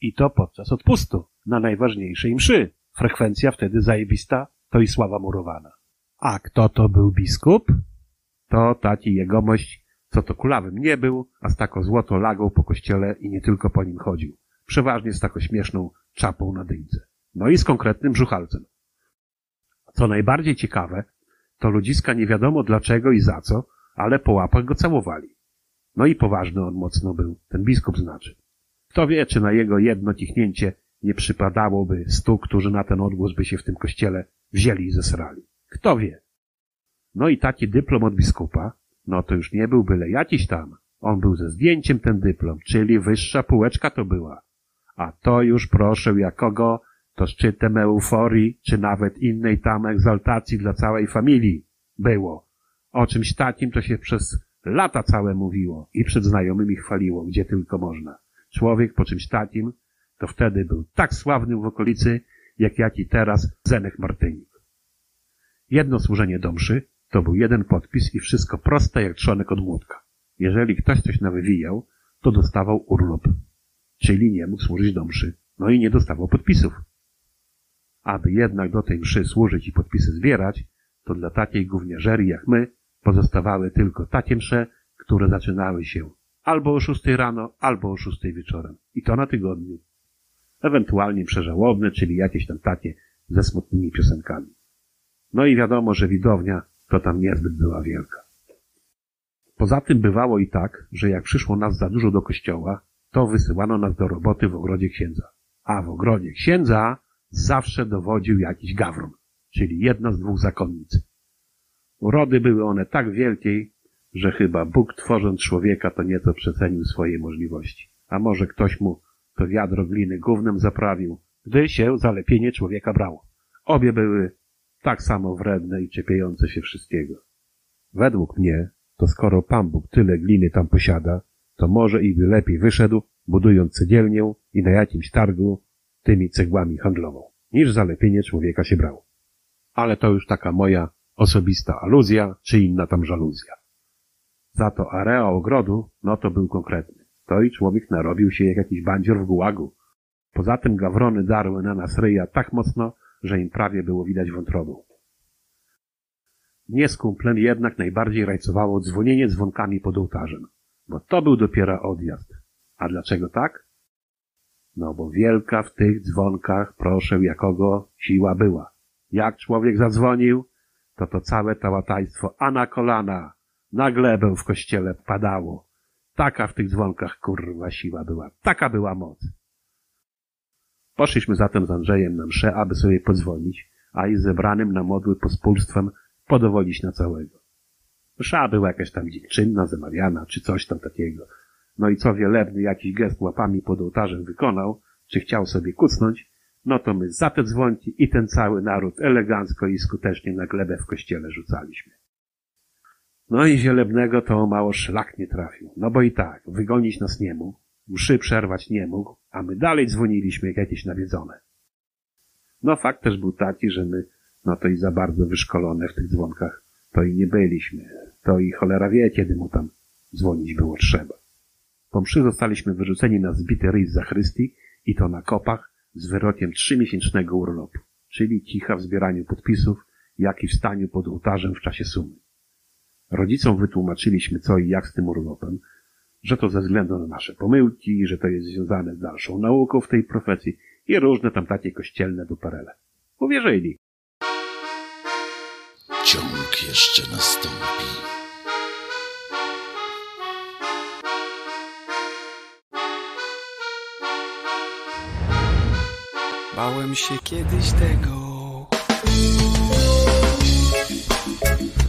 I to podczas odpustu, na najważniejszej mszy. Frekwencja wtedy zajebista, to i sława murowana. A kto to był biskup? To taki jegomość, co to kulawym nie był, a z tako złoto lagą po kościele i nie tylko po nim chodził. Przeważnie z taką śmieszną czapą na dyńce. No i z konkretnym brzuchalcem. Co najbardziej ciekawe, to ludziska nie wiadomo dlaczego i za co, ale po łapach go całowali. No i poważny on mocno był, ten biskup znaczy. Kto wie, czy na jego jedno cichnięcie nie przypadałoby stu, którzy na ten odgłos by się w tym kościele wzięli i zesrali. Kto wie? No i taki dyplom od biskupa, no to już nie był byle jakiś tam. On był ze zdjęciem ten dyplom, czyli wyższa półeczka to była. A to już proszę jakogo, to szczytem euforii, czy nawet innej tam egzaltacji dla całej familii było. O czymś takim to się przez lata całe mówiło i przed znajomymi chwaliło, gdzie tylko można. Człowiek po czymś takim to wtedy był tak sławnym w okolicy, jak jaki teraz Zenek Martynik. Jedno służenie do mszy to był jeden podpis i wszystko proste jak trzonek od młotka. Jeżeli ktoś coś nawywijał, to dostawał urlop, czyli nie mógł służyć do mszy, no i nie dostawał podpisów. Aby jednak do tej mszy służyć i podpisy zbierać, to dla takiej gówniarzerii jak my pozostawały tylko takie msze, które zaczynały się albo o szóstej rano, albo o szóstej wieczorem. I to na tygodniu. Ewentualnie przeżałobne, czyli jakieś tam takie ze smutnymi piosenkami. No i wiadomo, że widownia to tam niezbyt była wielka. Poza tym bywało i tak, że jak przyszło nas za dużo do kościoła, to wysyłano nas do roboty w ogrodzie księdza. A w ogrodzie księdza zawsze dowodził jakiś gawron, czyli jedna z dwóch zakonnic. Urody były one tak wielkiej, że chyba Bóg tworząc człowieka to nieco przecenił swoje możliwości. A może ktoś mu to wiadro gliny gównem zaprawił, gdy się za lepienie człowieka brało. Obie były tak samo wredne i czepiające się wszystkiego. Według mnie, to skoro Pan Bóg tyle gliny tam posiada, to może i by lepiej wyszedł, budując cegielnię i na jakimś targu tymi cegłami handlował, niż za lepienie człowieka się brał. Ale to już taka moja osobista aluzja, czy inna tam żaluzja. Za to areał ogrodu, no to był konkretny. To i człowiek narobił się jak jakiś bandzior w gułagu. Poza tym gawrony darły na nas ryja tak mocno, że im prawie było widać wątrobą. Mnie z kumplem jednak najbardziej rajcowało dzwonienie dzwonkami pod ołtarzem, bo to był dopiero odjazd. A dlaczego tak? No bo wielka w tych dzwonkach, proszę jakogo, siła była. Jak człowiek zadzwonił, to to całe tałataństwo, a na kolana, na glebę w kościele padało. Taka w tych dzwonkach kurwa siła była, taka była moc. Poszliśmy zatem z Andrzejem na mszę, aby sobie podzwonić, a i zebranym na modły pospólstwem podowolić na całego. Msza była jakaś tam dziewczynna, zamawiana, czy coś tam takiego. No i co wielebny jakiś gest łapami pod ołtarzem wykonał, czy chciał sobie kucnąć, no to my za te dzwonki i ten cały naród elegancko i skutecznie na glebę w kościele rzucaliśmy. No i wielebnego to mało szlak nie trafił. No bo i tak, wygonić nas nie mógł, mszy przerwać nie mógł, a my dalej dzwoniliśmy jak jakieś nawiedzone. No fakt też był taki, że my, no to i za bardzo wyszkolone w tych dzwonkach, to i nie byliśmy. To i cholera wie, kiedy mu tam dzwonić było trzeba. Po mszy zostaliśmy wyrzuceni na zbity ryj z zachrystii i to na kopach z wyrokiem trzymiesięcznego urlopu, czyli cicha w zbieraniu podpisów, jak i w staniu pod ołtarzem w czasie sumy. Rodzicom wytłumaczyliśmy co i jak z tym urlopem, że to ze względu na nasze pomyłki, że to jest związane z dalszą nauką w tej profesji i różne tam takie kościelne duperele. Uwierzyli. Ciąg jeszcze nastąpi. Bałem się kiedyś tego.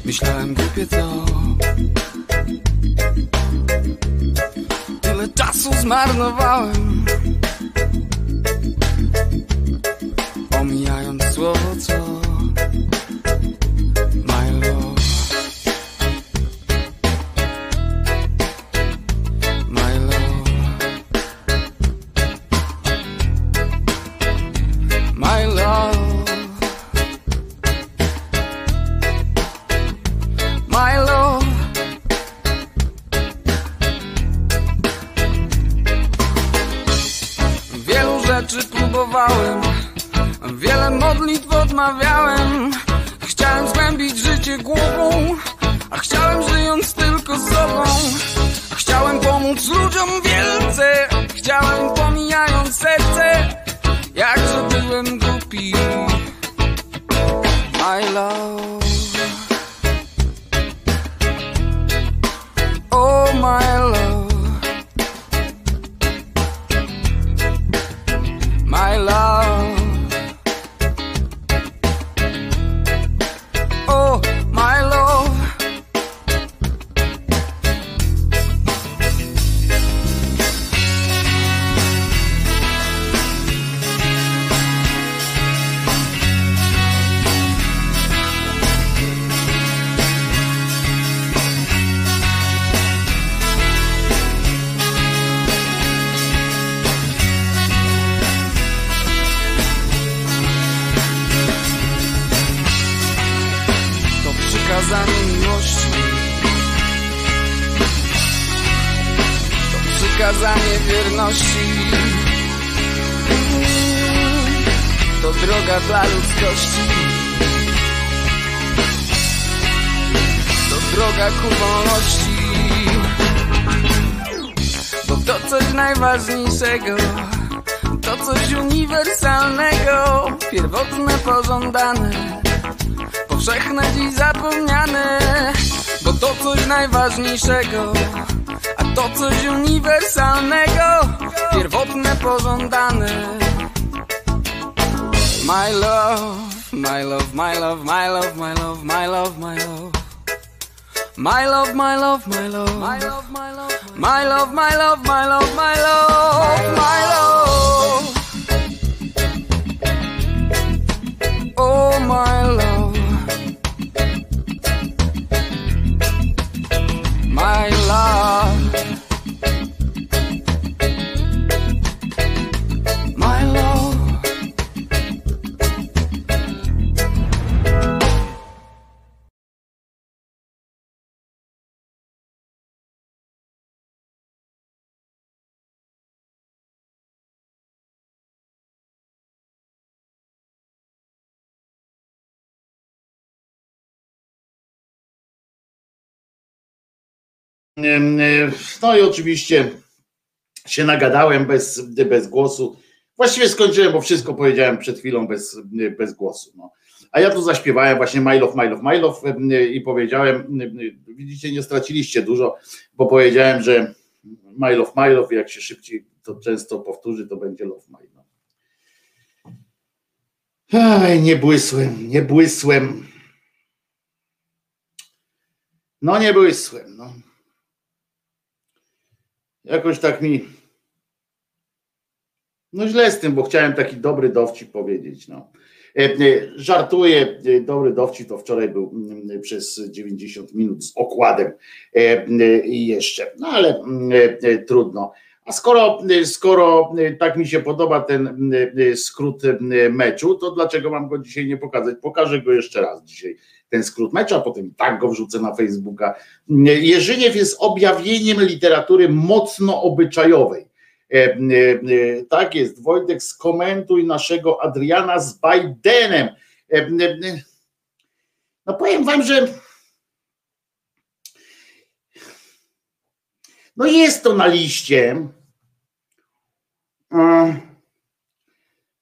Myślałem głupie co. czasu zmarnowałem. Pomijając słowo co. My love. No i oczywiście się nagadałem bez, bez głosu. Właściwie skończyłem, bo wszystko powiedziałem przed chwilą bez, bez głosu. No. A ja tu zaśpiewałem właśnie My Love em, i powiedziałem, em, widzicie, nie straciliście dużo, bo powiedziałem, że My Love, jak się szybciej to często powtórzy, to będzie Love. No. Aj, nie błysłem, nie błysłem. No nie błysłem, no. Jakoś tak mi. No źle z tym, bo chciałem taki dobry dowcip powiedzieć. No. E, e, Żartuję, e, dobry dowcip to wczoraj był mm, przez 90 minut z okładem i jeszcze, no ale mm, trudno. A skoro, skoro tak mi się podoba ten skrót meczu, to dlaczego mam go dzisiaj nie pokazać? Pokażę go jeszcze raz dzisiaj, ten skrót meczu, a potem tak go wrzucę na Facebooka. Jerzyniew jest objawieniem literatury mocno obyczajowej. E, e, e, Tak jest, Wojtek, skomentuj naszego Adriana z Bidenem. No powiem wam, że No jest to na liście. E,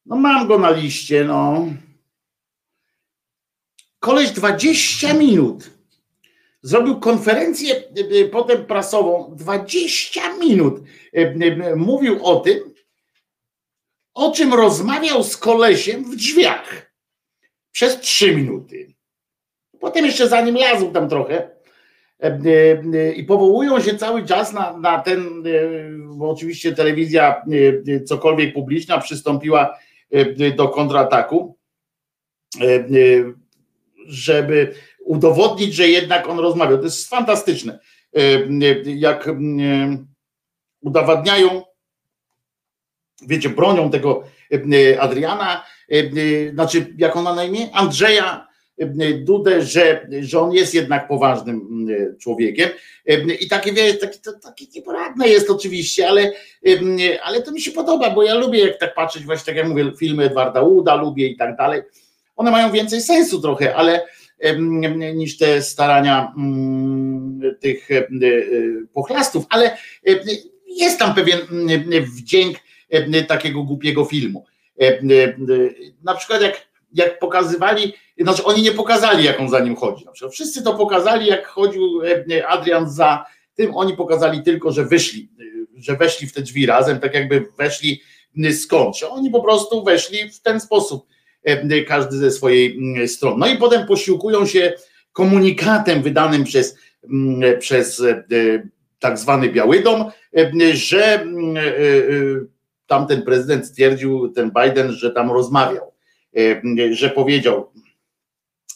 no mam go na liście, no. Koleś 20 minut zrobił konferencję e, e, potem prasową, 20 minut mówił o tym, o czym rozmawiał z kolesiem w drzwiach przez 3 minuty. Potem jeszcze za nim lazł tam trochę i powołują się cały czas na, na ten, bo oczywiście telewizja cokolwiek publiczna przystąpiła do kontrataku, żeby udowodnić, że jednak on rozmawiał. To jest fantastyczne. Jak udowadniają, wiecie, bronią tego Adriana, znaczy, jak on ma na imię? Andrzeja Dudę, że, że on jest jednak poważnym człowiekiem. I takie, wie, takie, to, takie nieporadne jest oczywiście, ale, ale to mi się podoba, bo ja lubię jak tak patrzeć, właśnie tak jak mówię, filmy Edwarda Uda lubię i tak dalej. One mają więcej sensu trochę, ale niż te starania tych pochlastów, ale jest tam pewien wdzięk takiego głupiego filmu. Na przykład jak, jak pokazywali, znaczy oni nie pokazali, jak on za nim chodzi. Na przykład wszyscy to pokazali, jak chodził Adrian za tym, oni pokazali tylko, że wyszli, że weszli w te drzwi razem, tak jakby weszli skądś. Oni po prostu weszli w ten sposób, każdy ze swojej strony. No i potem posiłkują się komunikatem wydanym przez, przez tak zwany Biały Dom, że tamten prezydent stwierdził, ten Biden, że tam rozmawiał, że powiedział,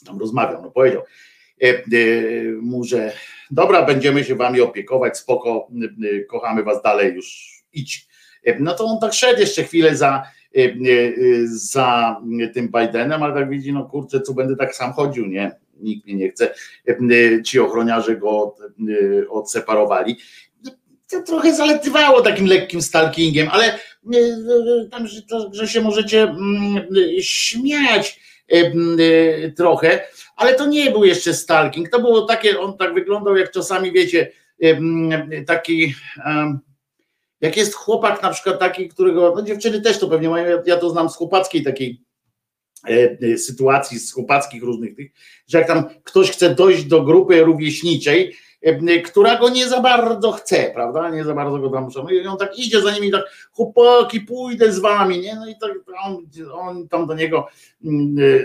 tam rozmawiał, no powiedział mu, że dobra, będziemy się wami opiekować, spoko, kochamy was dalej, już idź. No to on tak szedł jeszcze chwilę za, za tym Bidenem, ale tak widzi, no kurczę, co będę tak sam chodził, nie? Nikt mnie nie chce. Ci ochroniarze go odseparowali. To trochę zaletywało takim lekkim stalkingiem, ale tam, że, się możecie śmiać trochę, ale to nie był jeszcze stalking. To było takie, on tak wyglądał, jak czasami wiecie, taki. Jak jest chłopak na przykład taki, którego, no dziewczyny też to pewnie mają, ja to znam z chłopackiej takiej sytuacji, z chłopackich różnych tych, że jak tam ktoś chce dojść do grupy rówieśniczej, która go nie za bardzo chce, prawda? Nie za bardzo go tam szanuje. I on tak idzie za nimi, tak, chłopaki, pójdę z wami, nie? No i tak on, on tam do niego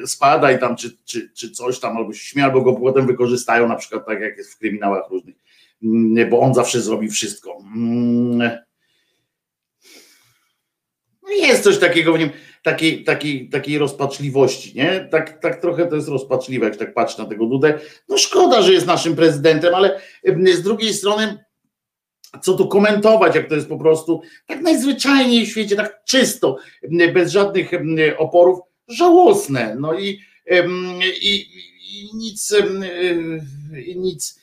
spada i tam, czy, czy, czy coś tam, albo się śmieje, albo go potem wykorzystają, na przykład tak jak jest w kryminałach różnych, bo on zawsze zrobi wszystko. No jest coś takiego w nim takiej, takiej, takiej rozpaczliwości, nie? Tak, tak trochę to jest rozpaczliwe, jak tak patrzę na tego Dudę. No szkoda, że jest naszym prezydentem, ale z drugiej strony co tu komentować, jak to jest po prostu tak najzwyczajniej w świecie, tak czysto, bez żadnych oporów, żałosne. No i, i, i nic, nic,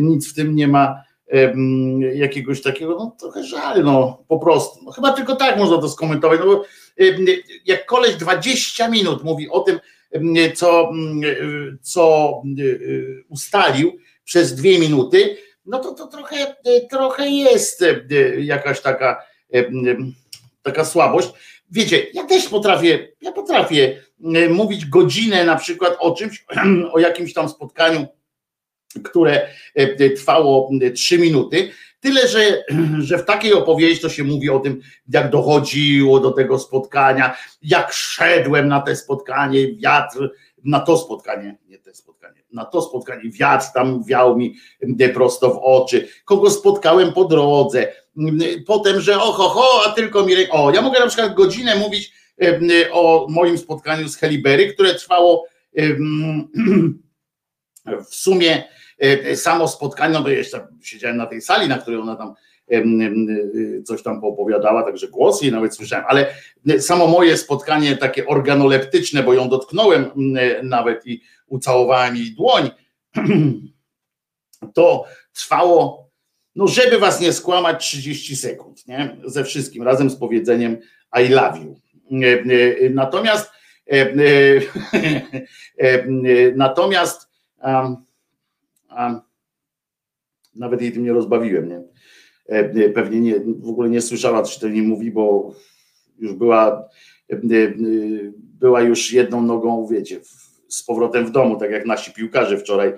nic w tym nie ma jakiegoś takiego, no trochę żal, no po prostu. No, chyba tylko tak można to skomentować, no bo jak koleś 20 minut mówi o tym, co, co ustalił przez dwie minuty, no to to trochę, trochę jest jakaś taka, taka słabość. Wiecie, ja też potrafię, ja potrafię mówić godzinę na przykład o czymś, [CLEARS THROAT] o jakimś tam spotkaniu, które trwało trzy minuty, Tyle, że, [CLEARS THROAT] że w takiej opowieści to się mówi o tym, jak dochodziło do tego spotkania, jak szedłem na te spotkanie, wiatr, na to spotkanie, nie te spotkanie, na to spotkanie, wiatr tam wiał mi prosto w oczy, kogo spotkałem po drodze, potem, że oho, ho, a tylko mi, o, ja mogę na przykład godzinę mówić o moim spotkaniu z Helibery, które trwało [CLEARS THROAT] w sumie E, samo spotkanie, no bo jeszcze siedziałem na tej sali, na której ona tam coś tam poopowiadała, także głos jej nawet słyszałem, ale samo moje spotkanie takie organoleptyczne, bo ją dotknąłem nawet i ucałowałem jej dłoń, [CLEARS THROAT] to trwało, no żeby was nie skłamać, 30 sekund, nie? Ze wszystkim, razem z powiedzeniem I love you. Natomiast [LAUGHS] natomiast a nawet jej tym nie rozbawiłem, nie? pewnie nie, w ogóle nie słyszała, co się nie mówi, bo już była, była już jedną nogą, wiecie, z powrotem w domu, tak jak nasi piłkarze wczoraj,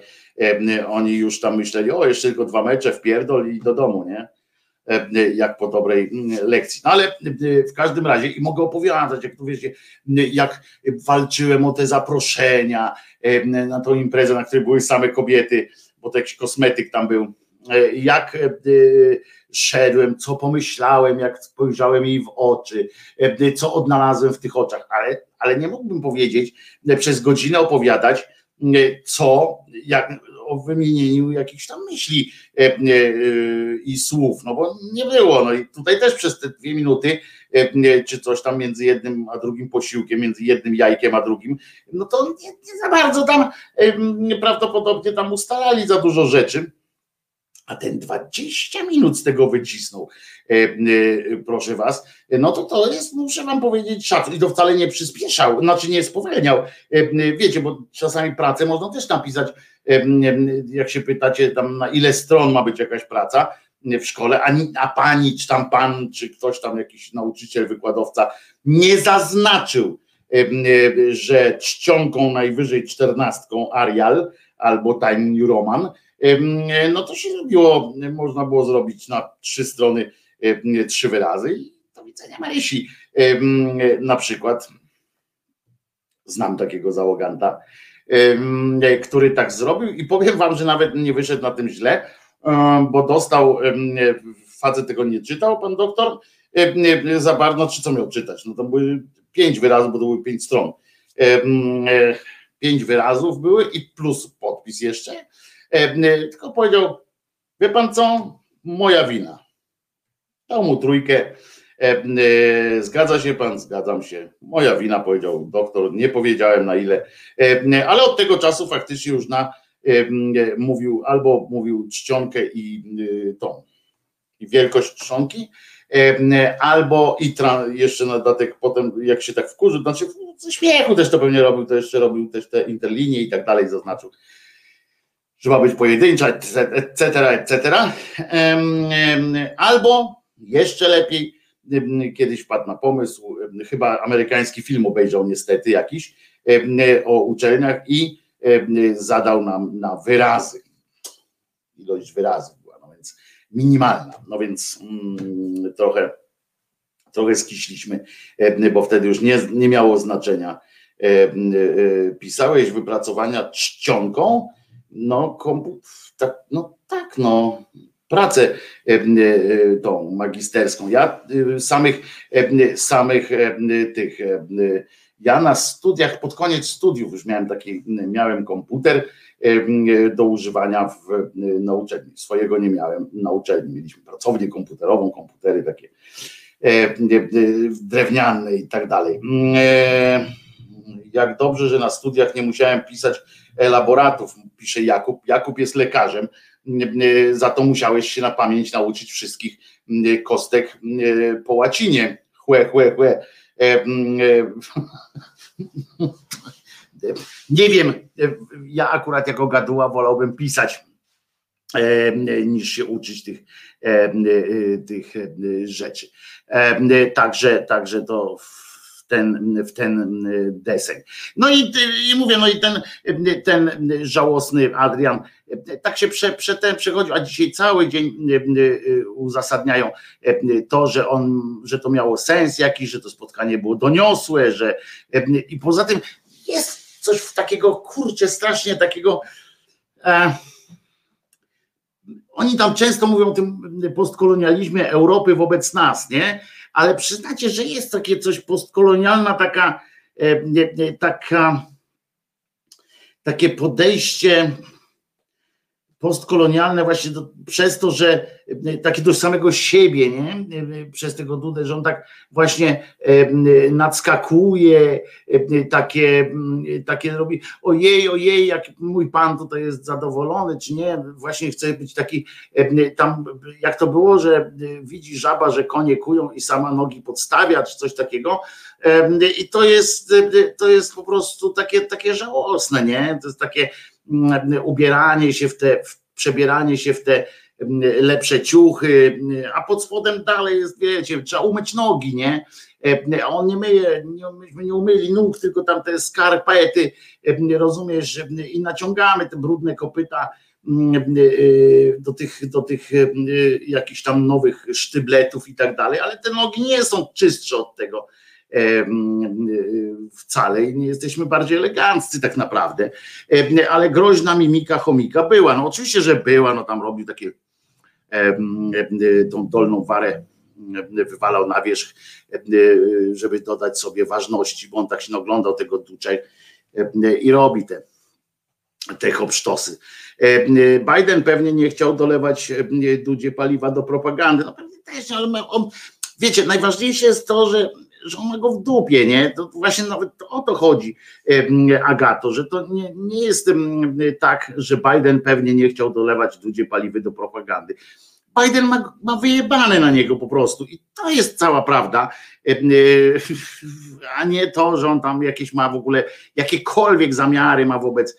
oni już tam myśleli, o jeszcze tylko dwa mecze w i do domu, nie? Jak po dobrej lekcji. No ale w każdym razie i mogę opowiadać, jak tu wiecie, jak walczyłem o te zaproszenia na tą imprezę, na której były same kobiety, bo to jakiś kosmetyk tam był, jak szedłem, co pomyślałem, jak spojrzałem jej w oczy, co odnalazłem w tych oczach, ale, ale nie mógłbym powiedzieć, przez godzinę opowiadać, co, jak, o wymienieniu jakichś tam myśli e, e, i słów, no bo nie było. No i tutaj też przez te dwie minuty, e, czy coś tam między jednym a drugim posiłkiem, między jednym jajkiem a drugim, no to nie, nie za bardzo tam prawdopodobnie tam ustalali za dużo rzeczy a ten 20 minut z tego wycisnął, e, e, proszę was, no to to jest, muszę wam powiedzieć, szacun. I to wcale nie przyspieszał, znaczy nie spowalniał. E, wiecie, bo czasami pracę można też napisać, jak się pytacie tam na ile stron ma być jakaś praca w szkole, a, a pani, czy tam pan, czy ktoś tam, jakiś nauczyciel, wykładowca nie zaznaczył, że czcionką najwyżej czternastką Arial albo Time New Roman, no to się zrobiło, można było zrobić na trzy strony trzy wyrazy i do widzenia Marysi na przykład. Znam takiego załoganta, który tak zrobił i powiem wam, że nawet nie wyszedł na tym źle, bo dostał, facet tego nie czytał, pan doktor, za bardzo, czy co miał czytać? No to były pięć wyrazów, bo to były pięć stron. Pięć wyrazów były i plus podpis jeszcze E, e, tylko powiedział, wie pan co, moja wina. Dał mu trójkę, zgadza się pan, zgadzam się, moja wina, powiedział doktor, nie powiedziałem na ile, ale od tego czasu faktycznie już na mówił, albo mówił czcionkę i tą, i wielkość trzonki, albo i jeszcze na dodatek potem, jak się tak wkurzył, znaczy ze śmiechu też to pewnie robił, to jeszcze robił też te interlinie i tak dalej, zaznaczył że ma być pojedyncza, etc., etc. Albo jeszcze lepiej, kiedyś wpadł na pomysł, chyba amerykański film obejrzał niestety jakiś o uczelniach i zadał nam na wyrazy. Ilość wyrazów była, no więc minimalna, no więc mm, trochę, trochę skiśliśmy, bo wtedy już nie, nie miało znaczenia. Pisałeś wypracowania czcionką, no, komput, tak, no tak, no, pracę e, e, tą magisterską. Ja e, samych, samych tych, ja na studiach, pod koniec studiów już miałem taki, miałem komputer do używania w, na uczelni. Swojego nie miałem na uczelni. Mieliśmy pracownię komputerową, komputery takie drewniane i tak dalej. Jak dobrze, że na studiach nie musiałem pisać elaboratów, pisze Jakub. Jakub jest lekarzem, za to musiałeś się na pamięć nauczyć wszystkich kostek po łacinie. Chłe, chłe, chłe. E, nie wiem, ja akurat jako gaduła wolałbym pisać niż się uczyć tych, tych rzeczy. Także, także to ten, w ten deseń. No i, i mówię, no i ten, ten żałosny Adrian tak się prze, prze ten przechodził, a dzisiaj cały dzień uzasadniają to, że on, że to miało sens jakiś, że to spotkanie było doniosłe, że i poza tym jest coś w takiego, kurczę, strasznie takiego e, oni tam często mówią o tym postkolonializmie Europy wobec nas, nie? Ale przyznacie, że jest takie coś postkolonialna taka, e, taka takie podejście postkolonialne właśnie do, przez to, że e, takie do samego siebie, nie? E, przez tego Dudę, że on tak właśnie e, nadskakuje, takie, takie robi, ojej, ojej, jak mój pan tutaj jest zadowolony, czy nie, właśnie chce być taki, tam jak to było, że widzi żaba, że konie kują i sama nogi podstawia, czy coś takiego i to jest, to jest po prostu takie, takie żałosne, nie? To jest takie, ubieranie się w te, w przebieranie się w te lepsze ciuchy, a pod spodem dalej jest, wiecie, trzeba umyć nogi, nie? A on nie myje, nie, myśmy nie umyli nóg, tylko tam te skarpety, rozumiesz, i naciągamy te brudne kopyta do tych, do tych jakichś tam nowych sztybletów i tak dalej, ale te nogi nie są czystsze od tego wcale nie jesteśmy bardziej eleganccy tak naprawdę, ale groźna mimika chomika była, no oczywiście, że była, no tam robił takie tą dolną warę wywalał na wierzch, żeby dodać sobie ważności, bo on tak się oglądał tego duczej i robi te, te hopsztosy. Biden pewnie nie chciał dolewać Dudzie paliwa do propagandy, no pewnie też, ale on, wiecie, najważniejsze jest to, że że on ma go w dupie, nie? To właśnie nawet o to chodzi, Agato, że to nie, nie jest tak, że Biden pewnie nie chciał dolewać Dudzie paliwy do propagandy. Biden ma, ma wyjebane na niego po prostu i to jest cała prawda, [LAUGHS] a nie to, że on tam jakieś ma w ogóle jakiekolwiek zamiary ma wobec,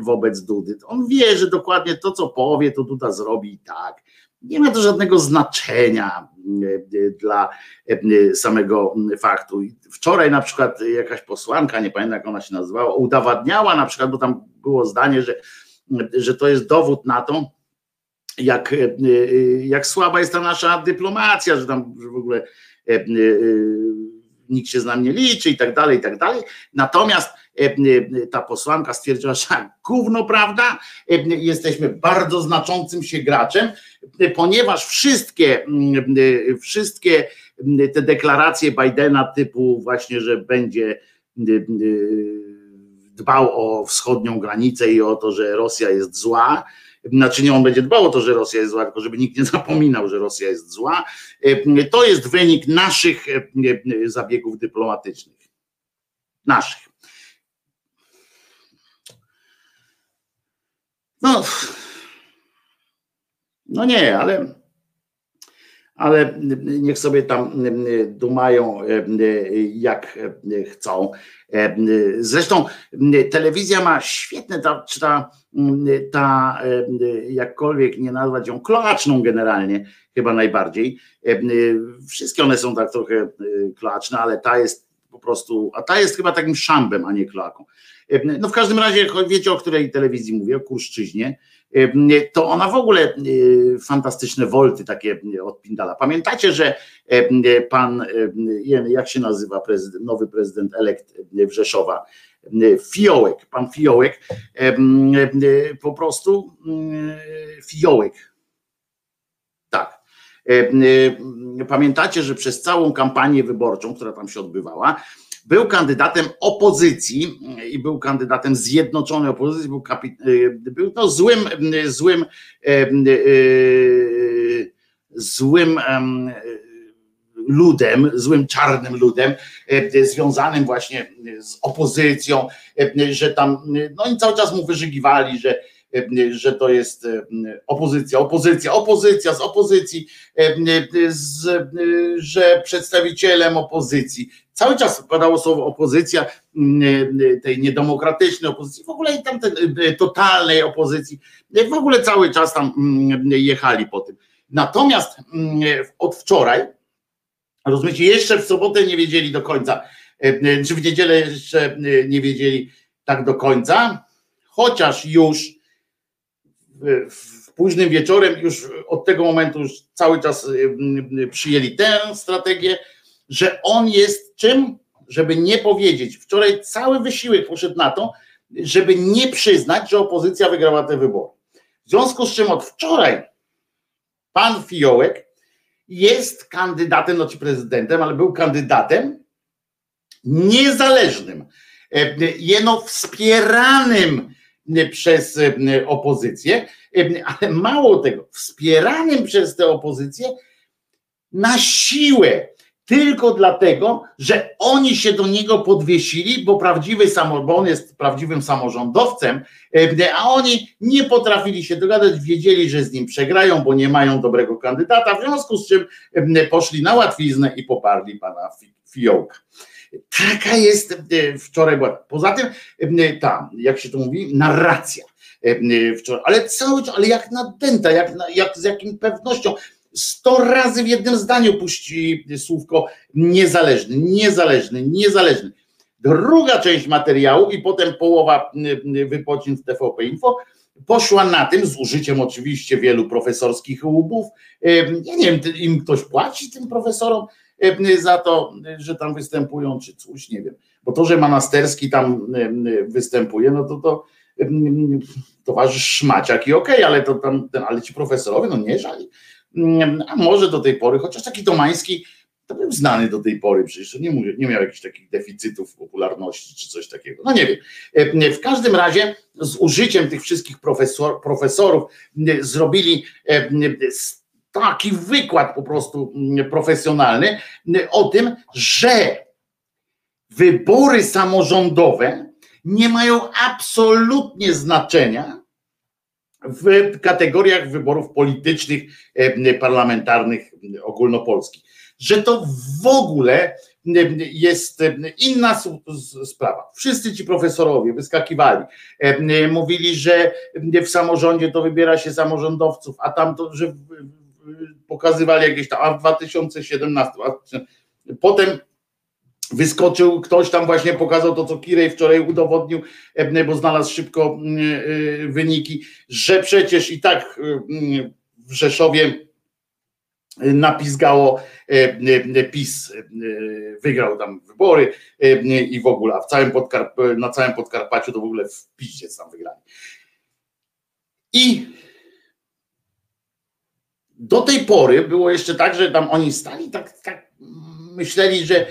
wobec Dudy. On wie, że dokładnie to, co powie, to Duda zrobi i tak nie ma to żadnego znaczenia e, dla e, samego faktu. Wczoraj na przykład jakaś posłanka, nie pamiętam jak ona się nazywała, udowadniała na przykład, bo tam było zdanie, że, że to jest dowód na to, jak, e, jak słaba jest ta nasza dyplomacja, że tam w ogóle nikt się z nami nie liczy i tak dalej, i tak dalej. Natomiast E, e, ta posłanka stwierdziła, że [LAUGHS] gówno, prawda? Jesteśmy bardzo znaczącym się graczem, ponieważ wszystkie, wszystkie te deklaracje Bidena typu właśnie, że będzie dbał o wschodnią granicę i o to, że Rosja jest zła, znaczy nie on będzie dbał o to, że Rosja jest zła, tylko żeby nikt nie zapominał, że Rosja jest zła. To jest wynik naszych zabiegów dyplomatycznych. Naszych. No, no nie, ale, ale niech sobie tam dumają jak chcą. Zresztą telewizja ma świetne, ta, czy ta, ta jakkolwiek nie nazwać ją kloaczną generalnie, chyba najbardziej. Wszystkie one są tak trochę kloaczne, ale ta jest po prostu, a ta jest chyba takim szambem, a nie kloaką. No w każdym razie, wiecie o której telewizji mówię, o Kurszczyźnie, to ona w ogóle e, fantastyczne wolty takie od Pindala. Pamiętacie, że pan, jak się nazywa prezydent, nowy prezydent elekt Wrzeszowa, Fiołek, pan Fiołek, po prostu Fiołek. Tak. Pamiętacie, że przez całą kampanię wyborczą, która tam się odbywała, był kandydatem opozycji i był kandydatem zjednoczonej opozycji, był, był no złym, złym, złym ludem, złym czarnym ludem, związanym właśnie z opozycją, że tam, no i cały czas mu wyżygiwali, że że to jest opozycja, opozycja, opozycja z opozycji, z, że przedstawicielem opozycji cały czas padało słowo opozycja, mm, e, tej niedemokratycznej opozycji, w ogóle i tam e, totalnej opozycji, e, w ogóle cały czas tam mm, jechali po tym. Natomiast mm, od wczoraj, rozumiecie, jeszcze w sobotę nie wiedzieli do końca, czy w niedzielę jeszcze nie wiedzieli tak do końca, chociaż już w późnym wieczorem, już od tego momentu już cały czas przyjęli tę strategię, że on jest czym? Żeby nie powiedzieć. Wczoraj cały wysiłek poszedł na to, żeby nie przyznać, że opozycja wygrała te wybory. W związku z czym od wczoraj pan Fiołek jest kandydatem, znaczy prezydentem, ale był kandydatem niezależnym, e, jeno wspieranym przez e, opozycję, e, ale mało tego, wspieranym przez tę opozycję na siłę tylko dlatego, że oni się do niego podwiesili, bo prawdziwy samorząd, on jest prawdziwym samorządowcem, e, a oni nie potrafili się dogadać, wiedzieli, że z nim przegrają, bo nie mają dobrego kandydata, w związku z czym e, poszli na łatwiznę i poparli pana Fiołka. Taka jest e, wczoraj była. Poza tym ta, jak się to mówi, narracja. wczoraj, ale cały czas, ale jak nadęta, jak, jak z jakim pewnością. Sto razy w jednym zdaniu puści słówko niezależny, niezależny, niezależny. Druga część materiału i potem połowa wypocin w TVP Info poszła na tym, z użyciem oczywiście wielu profesorskich łubów. Ja nie wiem, im ktoś płaci tym profesorom za to, że tam występują, czy coś, nie wiem. Bo to, że Manasterski tam występuje, no to to towarzysz Szmaciak i okej, okay, ale to tam, ale ci profesorowie, no nie żali. A może do tej pory, chociaż taki Tomański to był znany do tej pory, przecież nie, mówię, nie miał jakichś takich deficytów popularności czy coś takiego. No nie wiem. E, w każdym razie z użyciem tych wszystkich profesor, profesorów zrobili e, taki wykład po prostu profesjonalny o tym, że wybory samorządowe nie mają absolutnie znaczenia w kategoriach wyborów politycznych, e, parlamentarnych, ogólnopolskich że to w ogóle jest inna sprawa. Wszyscy ci profesorowie wyskakiwali, mówili, że w samorządzie to wybiera się samorządowców, a tam to, że pokazywali jakieś tam, a w 2017, a potem wyskoczył ktoś tam właśnie pokazał to, co Kirej wczoraj udowodnił, bo znalazł szybko wyniki, że przecież i tak w Rzeszowie napizgało e, e, PiS, e, wygrał tam wybory i w ogóle, a w całym Podkarp na całym Podkarpaciu to w ogóle w piździe tam wygrali. I do tej pory było jeszcze tak, że tam oni stali, tak, tak myśleli, że,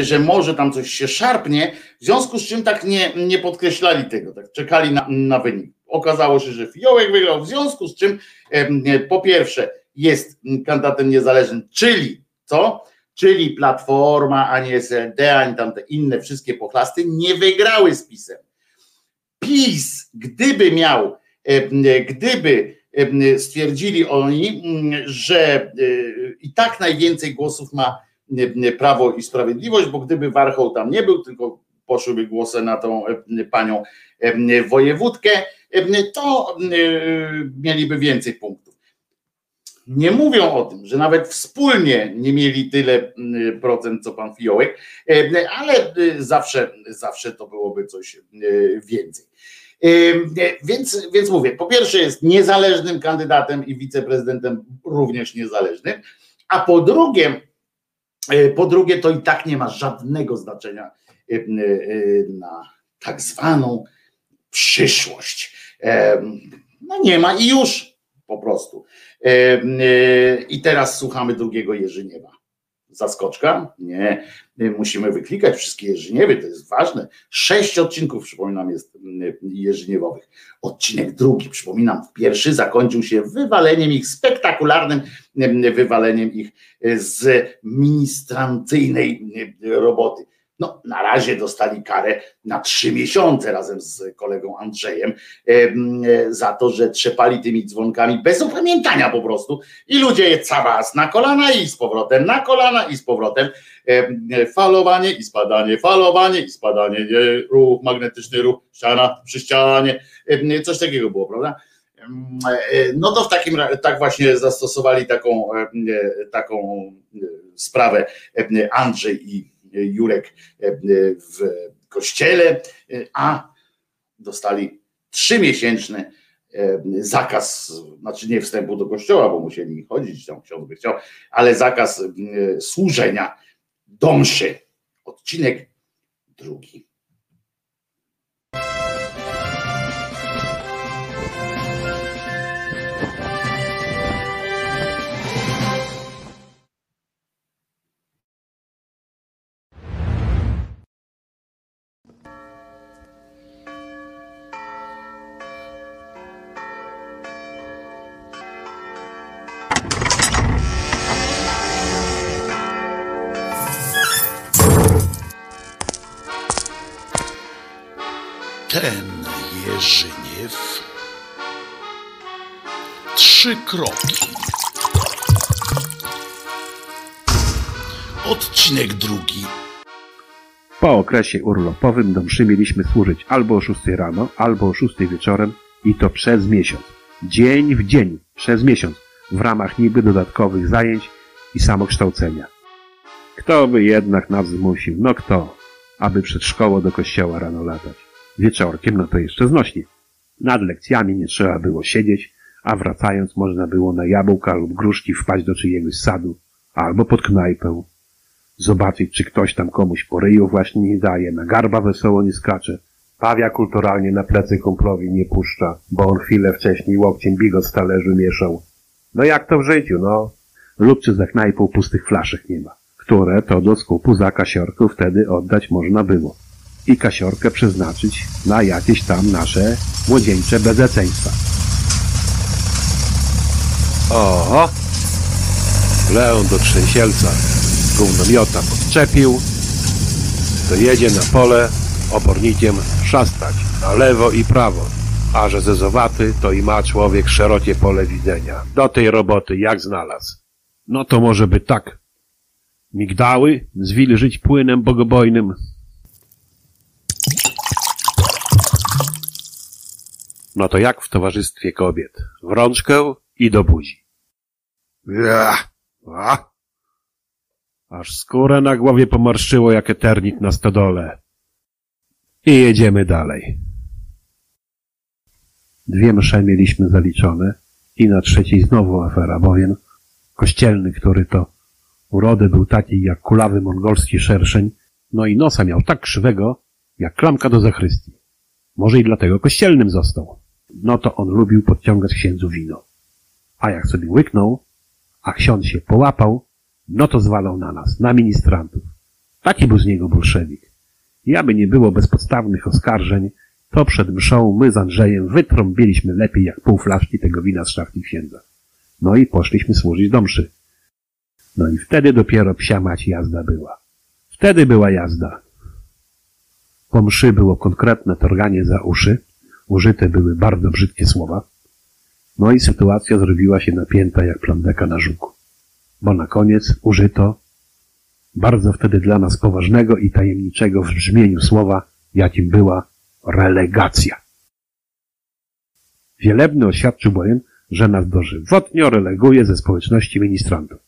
że może tam coś się szarpnie, w związku z czym tak nie, nie podkreślali tego, tak czekali na, na wynik. Okazało się, że Fiołek wygrał, w związku z czym po pierwsze jest kandydatem niezależnym, czyli co? Czyli Platforma, ani SLD, ani tamte inne wszystkie pochlasty nie wygrały z PiSem. PiS, gdyby miał, gdyby stwierdzili oni, że i tak najwięcej głosów ma Prawo i Sprawiedliwość, bo gdyby Warchoł tam nie był, tylko poszłyby głosy na tą panią wojewódkę, to mieliby więcej punktów nie mówią o tym, że nawet wspólnie nie mieli tyle mm, procent, co pan Fiołek, e, ale e, zawsze, zawsze to byłoby coś e, więcej. Więc, więc mówię, po pierwsze jest niezależnym kandydatem i wiceprezydentem również niezależnym, a po drugie, po drugie to i tak nie ma żadnego znaczenia na tak zwaną przyszłość. No nie ma i już po prostu. I teraz słuchamy drugiego Jerzyniewa. Zaskoczka? Nie. Musimy wyklikać wszystkie Jerzyniewy, to jest ważne. Sześć odcinków, przypominam, jest Jerzyniewowych. Odcinek drugi, przypominam, pierwszy zakończył się wywaleniem ich, spektakularnym wywaleniem ich z ministrancyjnej roboty. No, na razie dostali karę na trzy miesiące razem z kolegą Andrzejem e, za to, że trzepali tymi dzwonkami bez upamiętania po prostu i ludzie je cabas na kolana i z powrotem na kolana i z powrotem e, falowanie i spadanie, falowanie i spadanie, ruch magnetyczny, ruch ściana przy ścianie, e, coś takiego było, prawda? No to w takim tak właśnie zastosowali taką, taką sprawę Andrzej i Jurek e, w kościele, e, a dostali trzymiesięczny e, zakaz, znaczy nie wstępu do kościoła, bo musieli chodzić, tam ksiądz by chciał, ale zakaz służenia do mszy. Odcinek drugi. Okresie urlopowym do mszy mieliśmy służyć albo o 6 rano, albo o 6 wieczorem, I to przez miesiąc. Dzień w dzień, przez miesiąc, w ramach niby dodatkowych zajęć i samokształcenia. Kto by jednak nas zmusił? No kto? Aby przed szkołą do kościoła rano latać. Wieczorkiem, no to jeszcze znośnie. Nad lekcjami nie trzeba było siedzieć, a wracając można było na jabłka lub gruszki wpaść do czyjegoś sadu, albo pod knajpę. Zobaczyć, czy ktoś tam komuś po ryju właśnie nie daje, na garba wesoło nie skacze, pawia kulturalnie na plecy kumplowi nie puszcza, bo on chwilę wcześniej łokciem bigos z talerzu mieszał. No jak to w życiu, no? Lub czy za knajpą pustych flaszek nie ma, które to do skupu za kasiorkę wtedy oddać można było. I kasiorkę przeznaczyć na jakieś tam nasze młodzieńcze bezeceństwa. Oho! Leon do trzęsielca gównomiota podczepił, to jedzie na pole obornikiem szastać na lewo i prawo, a że zezowaty to i ma człowiek szerokie pole widzenia. Do tej roboty jak znalazł. No to może by tak. Migdały zwilżyć płynem bogobojnym. No to jak w towarzystwie kobiet. W rączkę i do buzi. Aż skórę na głowie pomarszczyło jak eternit na stodole. I jedziemy dalej. Dwie msze mieliśmy zaliczone i na trzeciej znowu afera, bowiem kościelny, który to urody był taki jak kulawy mongolski szerszeń, no i nosa miał tak krzywego, jak klamka do zachrystii. Może i dlatego kościelnym został. No to on lubił podciągać księdzu wino. A jak sobie łyknął, a ksiądz się połapał, no to zwalał na nas, na ministrantów. Taki był z niego bolszewik. I aby nie było bezpodstawnych oskarżeń, to przed mszą my z Andrzejem wytrąbiliśmy lepiej jak pół flaszki tego wina z szafki księdza. No i poszliśmy służyć do mszy. No i wtedy dopiero psia mać jazda była. Wtedy była jazda. Po mszy było konkretne torganie za uszy, użyte były bardzo brzydkie słowa, no i sytuacja zrobiła się napięta jak plandeka na żuku. Bo na koniec użyto bardzo wtedy dla nas poważnego i tajemniczego w brzmieniu słowa, jakim była relegacja. Wielebny oświadczył bowiem, że nas dożywotnio releguje ze społeczności ministrantów.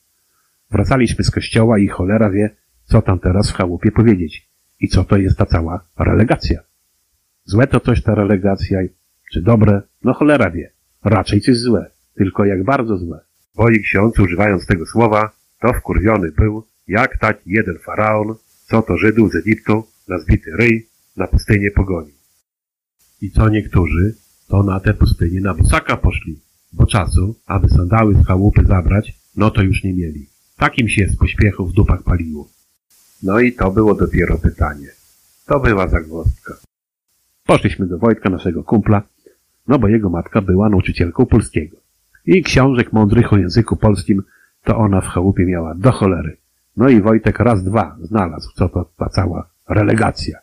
Wracaliśmy z kościoła i cholera wie, co tam teraz w chałupie powiedzieć i co to jest ta cała relegacja. Złe to coś ta relegacja, czy dobre, no cholera wie. Raczej coś złe, tylko jak bardzo złe. Bo i ksiądz, używając tego słowa, to wkurwiony był, jak taki jeden faraon, co to Żydów z Egiptu na zbity ryj na pustynię pogonił. I co niektórzy, to na tę pustynię na busaka poszli, bo czasu, aby sandały z chałupy zabrać, no to już nie mieli. Takim się z pośpiechu w dupach paliło. No i to było dopiero pytanie. To była zagwozdka. Poszliśmy do Wojtka, naszego kumpla, no bo jego matka była nauczycielką polskiego. I książek mądrych o języku polskim to ona w chałupie miała do cholery. No i Wojtek raz, dwa znalazł, co to ta cała relegacja.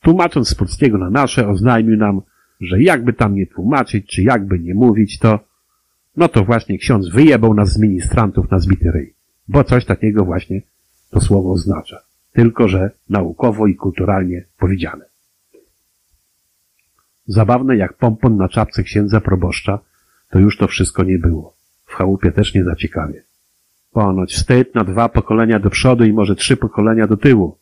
Tłumacząc z polskiego na nasze, oznajmił nam, że jakby tam nie tłumaczyć, czy jakby nie mówić, to no to właśnie ksiądz wyjebał nas z ministrantów na zbity ryj. Bo coś takiego właśnie to słowo oznacza. Tylko, że naukowo i kulturalnie powiedziane. Zabawne jak pompon na czapce księdza proboszcza, to już to wszystko nie było. W chałupie też nie zaciekawie. Ponoć wstyd na dwa pokolenia do przodu i może trzy pokolenia do tyłu.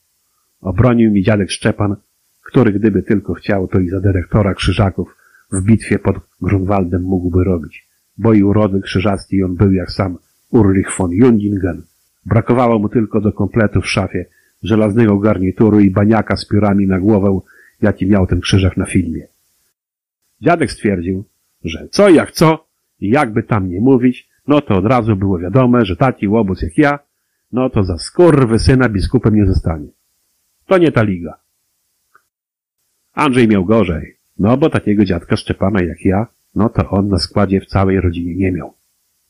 Obronił mi dziadek Szczepan, który gdyby tylko chciał, to i za dyrektora Krzyżaków w bitwie pod Grunwaldem mógłby robić. Bo i urody krzyżacki on był jak sam Ulrich von Jundingen. Brakowało mu tylko do kompletu w szafie żelaznego garnituru i baniaka z piórami na głowę, jaki miał ten krzyżak na filmie. Dziadek stwierdził, że co jak co i jakby tam nie mówić, no to od razu było wiadome, że taki łobuz jak ja, no to za skurwy syna biskupem nie zostanie. To nie ta liga. Andrzej miał gorzej, no bo takiego dziadka Szczepana jak ja, no to on na składzie w całej rodzinie nie miał.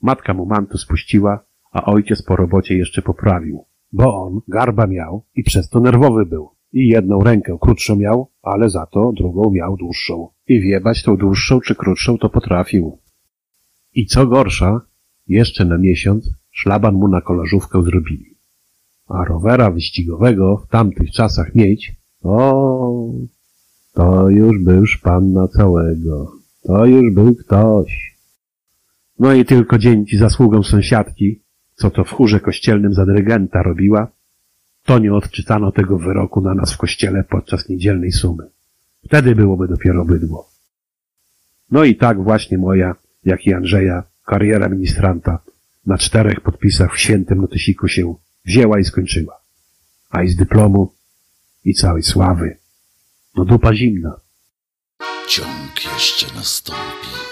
Matka mu mantu spuściła, a ojciec po robocie jeszcze poprawił, bo on garba miał i przez to nerwowy był. I jedną rękę krótszą miał, ale za to drugą miał dłuższą. I wiebać tą dłuższą czy krótszą to potrafił. I co gorsza, jeszcze na miesiąc szlaban mu na kolażówkę zrobili. A rowera wyścigowego w tamtych czasach mieć, o, to już był szpan na całego. To już był ktoś. No i tylko dzięki zasługom sąsiadki, co to w chórze kościelnym za dyrygenta robiła, to nie odczytano tego wyroku na nas w kościele podczas niedzielnej sumy. Wtedy byłoby dopiero bydło. No i tak właśnie moja, jak i Andrzeja, kariera ministranta na czterech podpisach w świętym notysiku się wzięła i skończyła. A i z dyplomu i całej sławy. No dupa zimna. Ciąg jeszcze nastąpi.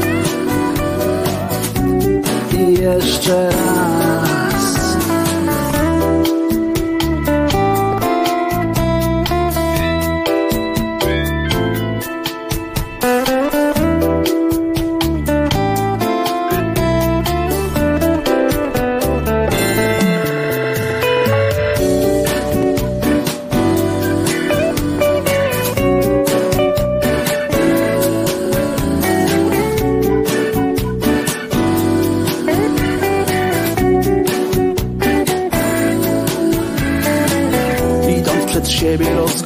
jeszcze raz.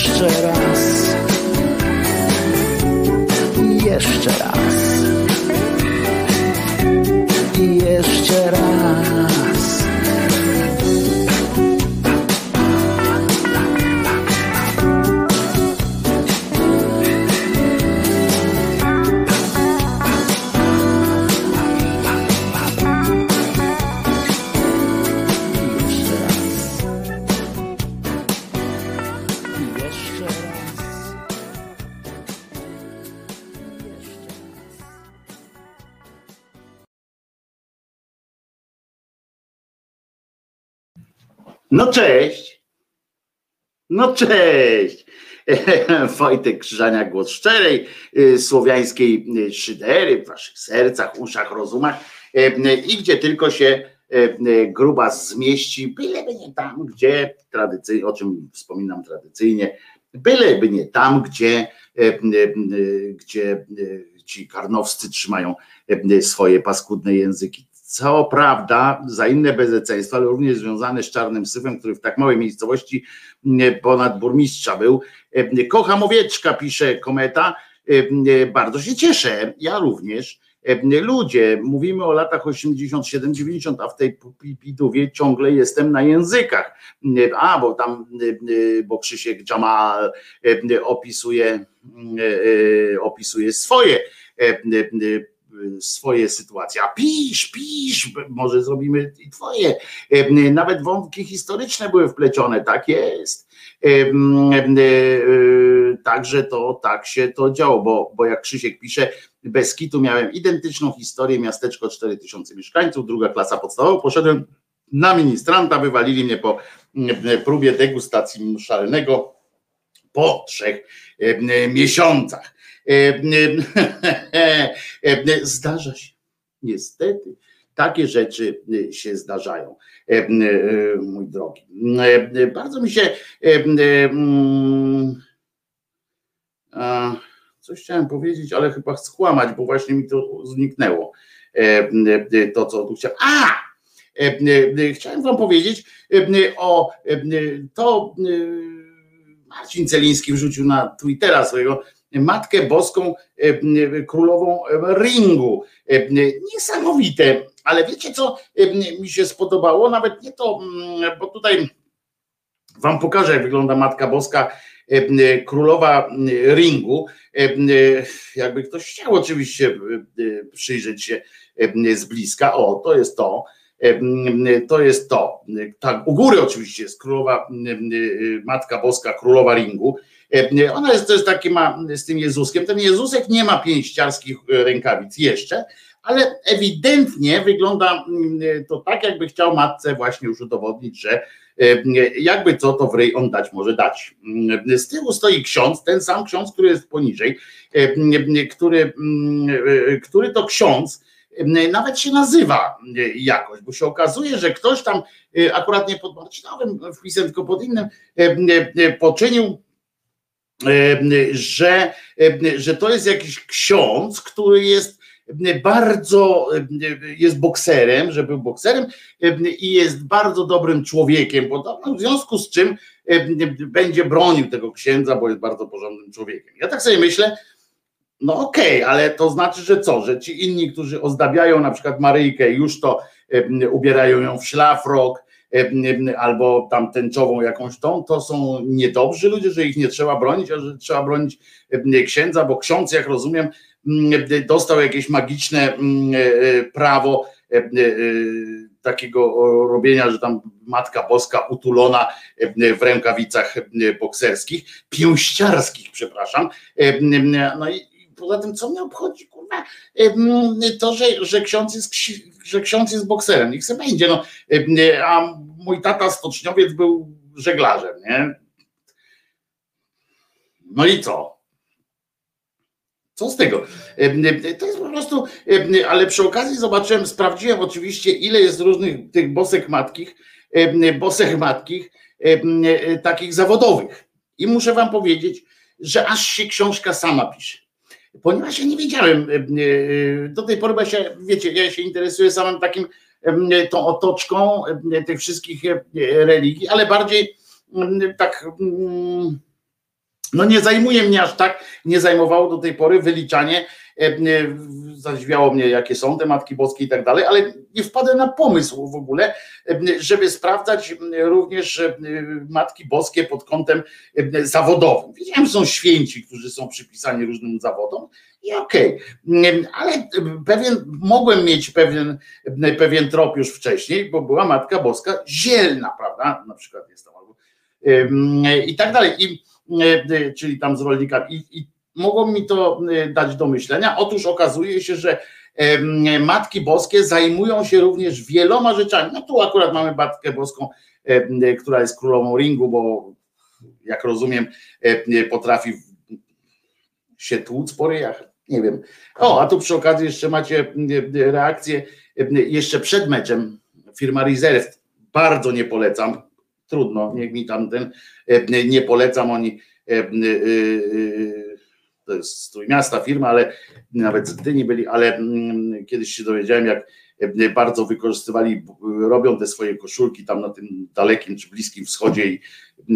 Jeszcze raz. Jeszcze raz. No cześć. No cześć. [LAUGHS] Wojtek Krzyżania, głos szczerej, y, słowiańskiej y, szydery w waszych sercach, uszach, rozumach y, i gdzie tylko się gruba zmieści, byleby nie tam, gdzie tradycyjnie, o czym wspominam tradycyjnie, byleby nie tam, gdzie, gdzie ci karnowscy trzymają swoje paskudne języki. Co prawda, za inne bezeceństwa, ale również związane z czarnym syfem, który w tak małej miejscowości ponad burmistrza był. Kocham owieczka, pisze kometa. Bardzo się cieszę, ja również. Ludzie, mówimy o latach 80, 7, 90, a w tej pipidówie ciągle jestem na językach. A, bo tam, bo Krzysiek Jamal opisuje, opisuje swoje swoje sytuacje. A pisz, pisz, może zrobimy i twoje. Nawet wątki historyczne były wplecione, tak jest. Także to tak się to działo, bo, bo jak Krzysiek pisze, bez kitu miałem identyczną historię, miasteczko 4000 mieszkańców, druga klasa podstawowa, poszedłem na ministranta, wywalili mnie po próbie degustacji szalnego po trzech miesiącach. [LAUGHS] Zdarza się, niestety, takie rzeczy się zdarzają, mój drogi. Bardzo mi się coś chciałem powiedzieć, ale chyba skłamać, bo właśnie mi to zniknęło. To, co tu chciałem. A! Chciałem wam powiedzieć o to Marcin Celiński wrzucił na Twittera swojego Matkę Boską Królową Ringu. Niesamowite, ale wiecie co mi się spodobało? Nawet nie to, bo tutaj wam pokażę, jak wygląda Matka Boska Królowa Ringu. Jakby ktoś chciał oczywiście przyjrzeć się z bliska. O, to jest to. To jest to. Tak, u góry oczywiście jest królowa, Matka Boska, królowa ringu. Ona jest, jest taki ma z tym Jezuskiem. Ten Jezusek nie ma pięściarskich rękawic jeszcze, ale ewidentnie wygląda to tak, jakby chciał matce właśnie już udowodnić, że jakby co to w rej on dać może dać. Z tyłu stoi ksiądz, ten sam ksiądz, który jest poniżej, który, który to ksiądz, nawet się nazywa jakoś, bo się okazuje, że ktoś tam akurat nie pod Marcinowym wpisem, tylko pod innym poczynił, że, że to jest jakiś ksiądz, który jest bardzo jest bokserem, że był bokserem i jest bardzo dobrym człowiekiem, podobno w związku z czym będzie bronił tego księdza, bo jest bardzo porządnym człowiekiem. Ja tak sobie myślę, no okej, okay, ale to znaczy, że co, że ci inni, którzy ozdabiają na przykład Maryjkę, już to ubierają ją w szlafrok albo tam tęczową jakąś tą, to są niedobrzy ludzie, że ich nie trzeba bronić, a że trzeba bronić księdza, bo ksiądz, jak rozumiem, dostał jakieś magiczne prawo takiego robienia, że tam Matka Boska utulona w rękawicach bokserskich, pięściarskich, przepraszam. No i poza tym, co mnie obchodzi, kurwa, to, że, że, ksiądz jest, że ksiądz jest bokserem, niech se będzie, no, a mój tata stoczniowiec był żeglarzem, nie? No i co? Co z tego? To jest po prostu, ale przy okazji zobaczyłem, sprawdziłem oczywiście, ile jest różnych tych bosek matkich, bosek matkich, takich zawodowych. I muszę wam powiedzieć, że aż się książka sama pisze ponieważ ja nie wiedziałem do tej pory, się, wiecie, ja się interesuję samym takim tą otoczką tych wszystkich religii, ale bardziej tak no nie zajmuje mnie aż tak, nie zajmowało do tej pory wyliczanie, zadziwiało mnie jakie są te Matki Boskie i tak dalej, ale nie wpadłem na pomysł w ogóle, żeby sprawdzać również Matki Boskie pod kątem zawodowym. Wiedziałem, że są święci, którzy są przypisani różnym zawodom i okej, okay. ale pewien, mogłem mieć pewien, pewien trop już wcześniej, bo była Matka Boska zielna, prawda, na przykład jest tam, i tak dalej. I E, e, czyli tam z rolnikami. I, i mogło mi to e, dać do myślenia. Otóż okazuje się, że Matki Boskie zajmują się również wieloma rzeczami. No tu akurat mamy Matkę Boską, która jest królową ringu, bo jak rozumiem, potrafi się tłuc po ryjach. Nie wiem. O, a tu przy okazji jeszcze macie reakcję jeszcze przed meczem. Firma Reserve. Bardzo nie polecam trudno, niech mi tam ten, nie polecam, oni e, e, to jest z Trójmiasta firma, ale nawet z Gdyni byli, ale mm, kiedyś się dowiedziałem, jak bardzo wykorzystywali, robią te swoje koszulki tam na tym dalekim czy bliskim wschodzie i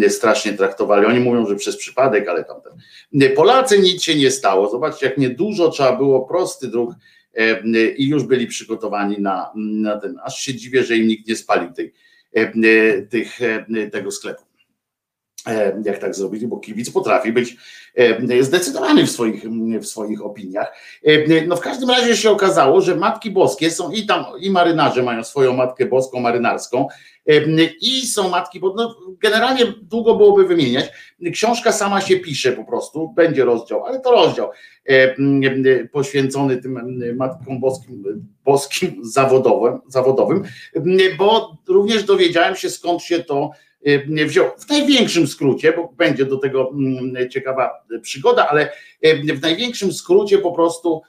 strasznie traktowali. Oni mówią, że przez przypadek, ale tam Polacy nic się nie stało. Zobaczcie, jak niedużo trzeba było, prosty dróg i już byli przygotowani na, na ten. Aż się dziwię, że im nikt nie spalił tej, E, e, tych, e, tego sklepu. E, jak tak zrobili, bo kibic potrafi być e, zdecydowany w swoich, w swoich opiniach. E, no w każdym razie się okazało, że matki boskie są i tam, i marynarze mają swoją matkę boską, marynarską, i są matki, no, generalnie długo byłoby wymieniać. Książka sama się pisze po prostu, będzie rozdział, ale to rozdział poświęcony tym matkom boskim, boskim zawodowym, zawodowym, bo również dowiedziałem się skąd się to wziął. W największym skrócie, bo będzie do tego mm, ciekawa przygoda, ale y, w największym skrócie po prostu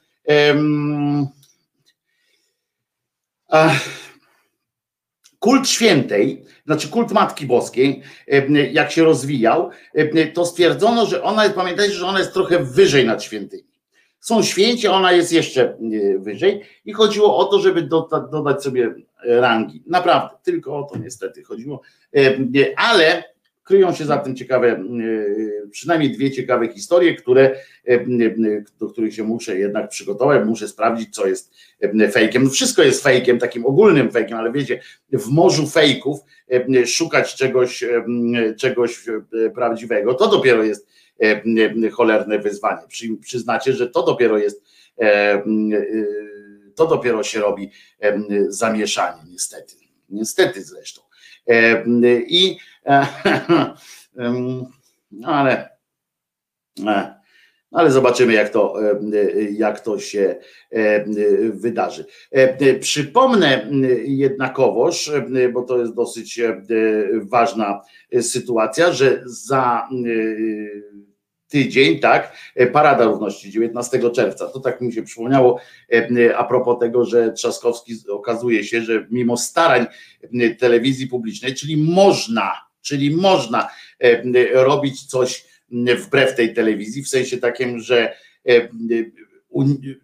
kult świętej, znaczy kult Matki Boskiej, jak się rozwijał, to stwierdzono, że ona, pamiętajcie, że ona jest trochę wyżej nad świętymi. Są święci, ona jest jeszcze wyżej i chodziło o to, żeby dodać sobie rangi. Naprawdę, tylko o to niestety chodziło. E, ale kryją się za tym ciekawe, e, przynajmniej dwie ciekawe historie, które, e, do których się muszę jednak przygotować, muszę sprawdzić, co jest fejkiem. No wszystko jest fejkiem, takim ogólnym fejkiem, ale wiecie, w morzu fejków szukać czegoś, czegoś prawdziwego, to dopiero jest cholerne wyzwanie. Przyznacie, że to dopiero jest to dopiero się robi zamieszanie, niestety. Niestety zresztą. I [LAUGHS] no ale, e, ale zobaczymy, jak to, jak to się wydarzy. Przypomnę jednakowoż, bo to jest dosyć ważna sytuacja, że za tydzień, tak, e, Parada Równości 19 czerwca. To tak mi się przypomniało e, a propos tego, że Trzaskowski okazuje się, że mimo starań telewizji publicznej, czyli można, czyli można robić coś wbrew tej telewizji, w sensie takim, że,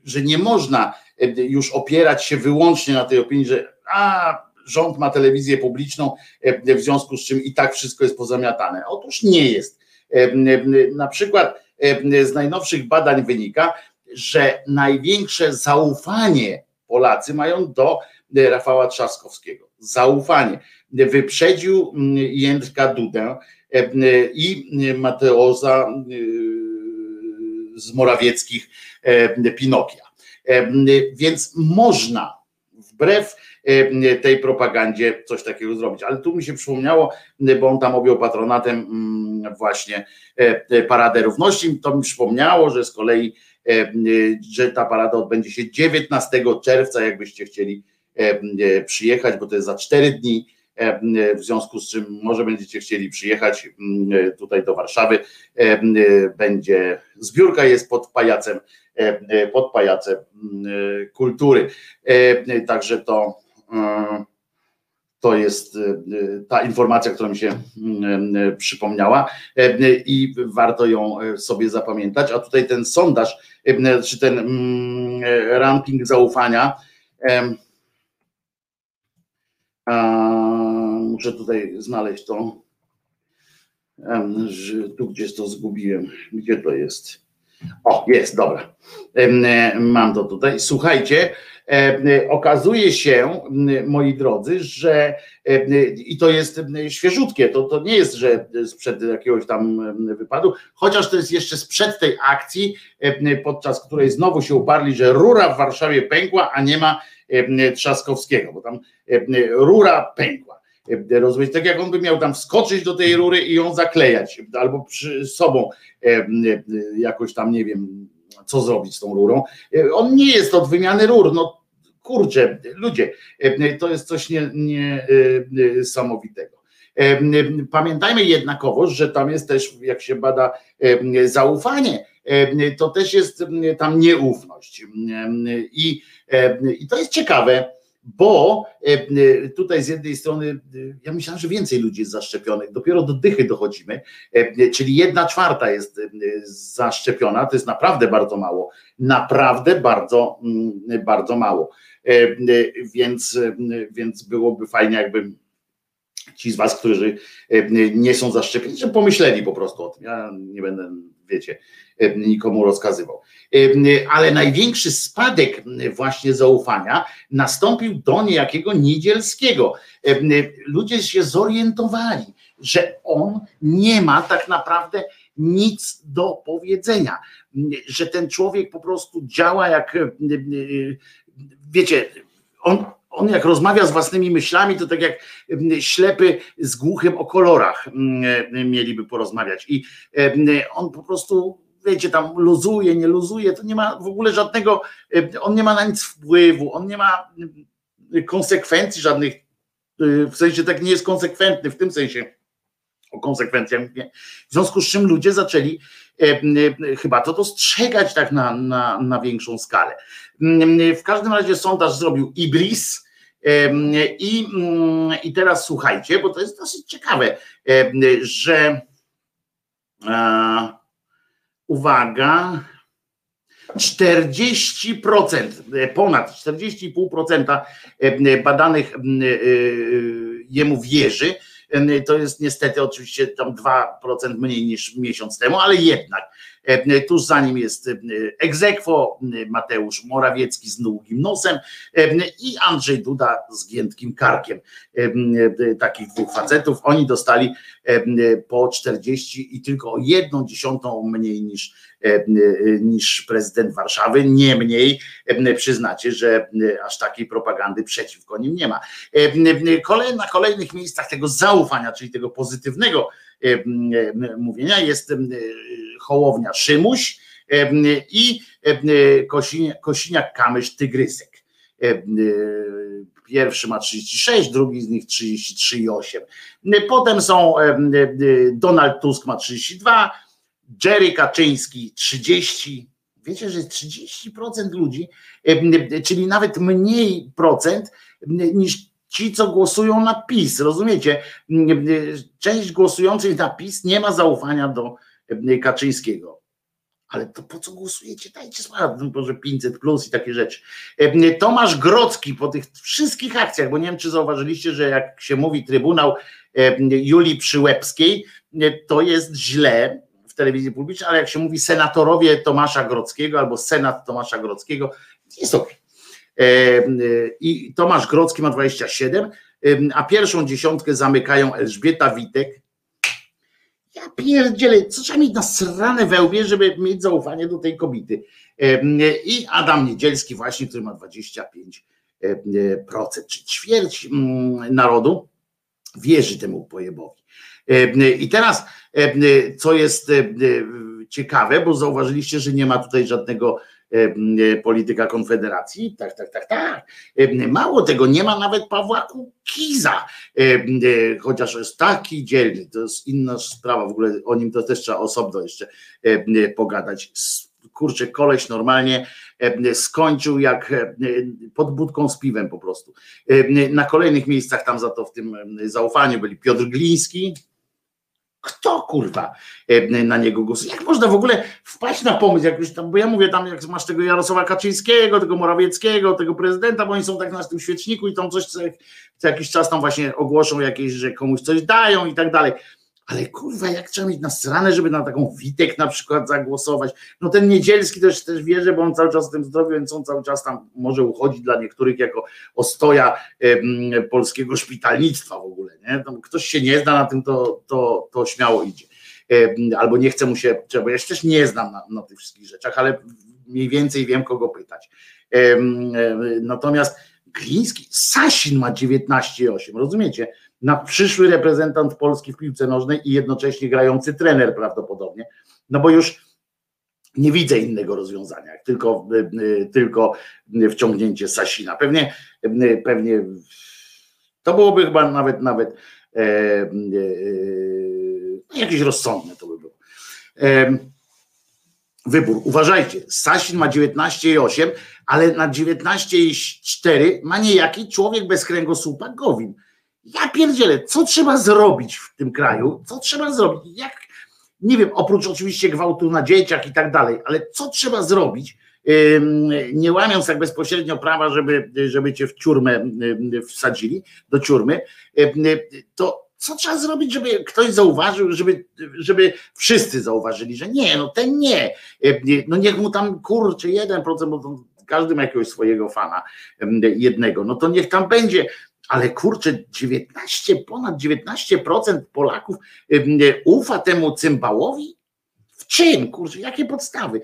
że nie można już opierać się wyłącznie na tej opinii, że a rząd ma telewizję publiczną, w związku z czym i tak wszystko jest pozamiatane. Otóż nie jest na przykład z najnowszych badań wynika, że największe zaufanie Polacy mają do Rafała Trzaskowskiego. Zaufanie. Wyprzedził Jędrka Dudę i Mateoza z Morawieckich Pinokia. Więc można wbrew E, tej propagandzie coś takiego zrobić. Ale tu mi się przypomniało, bo on tam objął patronatem mm, właśnie e, Paradę Równości, to mi przypomniało, że z kolei że ta parada odbędzie się 19 czerwca, jakbyście chcieli przyjechać, bo to jest za 4 dni, w związku z czym może będziecie chcieli przyjechać tutaj do Warszawy, będzie, zbiórka jest pod pajacem, pod pajacem kultury, także to to jest e, ta informacja, która mi się e, przypomniała e, i warto ją sobie zapamiętać. A tutaj ten sondaż, czy ten ranking zaufania, muszę tutaj znaleźć to, tu gdzieś to zgubiłem, gdzie to jest. O, jest, dobra. Mam to tutaj. Słuchajcie, okazuje się, moi drodzy, że e, i to jest świeżutkie, to, to nie jest, że sprzed jakiegoś tam wypadu, chociaż to jest jeszcze sprzed tej akcji, e, podczas której znowu się uparli, że rura w Warszawie pękła, a nie ma Trzaskowskiego, bo tam rura pękła. Rozumieć, tak jak on by miał tam wskoczyć do tej rury i ją zaklejać, albo przy sobą jakoś tam, nie wiem, co zrobić z tą rurą. E, on nie jest od wymiany rur, no kurczę, ludzie, e, to jest coś niesamowitego. Nie, nie Pamiętajmy jednakowoż, że tam jest też, jak się bada zaufanie, to też jest tam nieufność. I, i to jest ciekawe, bo e, e, tutaj z jednej strony e, ja myślałem, że więcej ludzi jest zaszczepionych, dopiero do dychy dochodzimy, czyli jedna czwarta jest zaszczepiona, to jest naprawdę bardzo mało, naprawdę bardzo, mm, bardzo mało, więc, więc byłoby fajnie, jakby ci z was, którzy nie są zaszczepieni, że pomyśleli po prostu o tym, ja nie będę, wiecie, nikomu rozkazywał. Ale największy spadek właśnie zaufania nastąpił do niejakiego Niedzielskiego. Ludzie się zorientowali, że on nie ma tak naprawdę nic do powiedzenia, że ten człowiek po prostu działa jak, wiecie, on, on jak rozmawia z własnymi myślami, to tak jak ślepy z głuchym o kolorach mieliby porozmawiać. I on po prostu, wiecie, tam luzuje, nie luzuje, to nie ma w ogóle żadnego, on nie ma na nic wpływu, on nie ma konsekwencji żadnych, w sensie tak nie jest konsekwentny w tym sensie o konsekwencjach mówię. W związku z czym ludzie zaczęli chyba to dostrzegać tak na, na, na większą skalę. W każdym razie sondaż zrobił Ibris. I, I teraz słuchajcie, bo to jest dosyć ciekawe, że uwaga, 40%, ponad 40,5% badanych jemu wierzy, to jest niestety oczywiście tam 2% mniej niż miesiąc temu, ale jednak tuż za nim jest Egzekwo, Mateusz Morawiecki z długim nosem i Andrzej Duda z giętkim karkiem. Takich dwóch facetów. Oni dostali po 40 i tylko o jedną dziesiątą mniej niż, niż prezydent Warszawy. Niemniej przyznacie, że aż takiej propagandy przeciwko nim nie ma. Na kolejnych miejscach tego zaufania, czyli tego pozytywnego mówienia jest Hołownia Szymuś i Kosiniak Kamysz Tygrysek. Pierwszy ma 36, drugi z nich 33,8. Potem są Donald Tusk ma 32, Jerry Kaczyński 30. Wiecie, że 30% ludzi, czyli nawet mniej procent niż ci, co głosują na PiS. Rozumiecie? Część głosujących na PiS nie ma zaufania do Kaczyńskiego. Ale to po co głosujecie? Dajcie sprawę, może 500 plus i takie rzeczy. Tomasz Grocki po tych wszystkich akcjach, bo nie wiem, czy zauważyliście, że jak się mówi Trybunał Julii Przyłębskiej, to jest źle w telewizji publicznej, ale jak się mówi senatorowie Tomasza Grockiego albo senat Tomasza Grockiego, jest ok. I Tomasz Grocki ma 27, a pierwszą dziesiątkę zamykają Elżbieta Witek, ja pierdzielę, co trzeba mieć na srane wełbie, żeby mieć zaufanie do tej kobiety. I Adam Niedzielski właśnie, który ma 25%, czy ćwierć narodu wierzy temu pojebowi. I teraz, co jest ciekawe, bo zauważyliście, że nie ma tutaj żadnego polityka Konfederacji. Tak, tak, tak, tak. Mało tego, nie ma nawet Pawła Kukiza, chociaż jest taki dzielny, to jest inna sprawa, w ogóle o nim to też trzeba osobno jeszcze pogadać. Kurczę, koleś normalnie skończył jak pod budką z piwem po prostu. Na kolejnych miejscach tam za to w tym zaufaniu byli Piotr Gliński, kto kurwa e, na niego głosuje? Jak można w ogóle wpaść na pomysł, jak już tam, bo ja mówię tam, jak masz tego Jarosława Kaczyńskiego, tego Morawieckiego, tego prezydenta, bo oni są tak na tym świeczniku i tam coś co, co jakiś czas tam właśnie ogłoszą jakieś, że komuś coś dają i tak dalej. Ale kurwa, jak trzeba mieć nasrane, żeby na taką Witek na przykład zagłosować. No ten Niedzielski też, też wierzy, bo on cały czas w tym zdrowiu, więc on cały czas tam może uchodzić dla niektórych jako ostoja em, polskiego szpitalnictwa w ogóle. Nie? Tam ktoś się nie zna na tym, to, to, to śmiało idzie. Em, albo nie chce mu się, bo ja się też nie znam na, na tych wszystkich rzeczach, ale mniej więcej wiem, kogo pytać. Em, natomiast Gliński, Sasin ma 19,8, rozumiecie? Na przyszły reprezentant Polski w piłce nożnej i jednocześnie grający trener prawdopodobnie, no bo już nie widzę innego rozwiązania, tylko, tylko wciągnięcie Sasina. Pewnie, pewnie to byłoby chyba nawet nawet e, e, jakieś rozsądne to by było. E, wybór. Uważajcie, Sasin ma 19,8, ale na 19,4 ma niejaki człowiek bez kręgosłupa Gowin. Ja pierdzielę, co trzeba zrobić w tym kraju? Co trzeba zrobić? Jak, nie wiem, oprócz oczywiście gwałtu na dzieciach i tak dalej, ale co trzeba zrobić, nie łamiąc tak bezpośrednio prawa, żeby, żeby cię w ciurmę wsadzili, do ciurmy, to co trzeba zrobić, żeby ktoś zauważył, żeby, żeby wszyscy zauważyli, że nie, no ten nie, no niech mu tam kurczy 1%, bo każdy ma jakiegoś swojego fana jednego, no to niech tam będzie ale kurczę, 19, ponad 19% Polaków ufa temu cymbałowi? W czym, kurczę, jakie podstawy?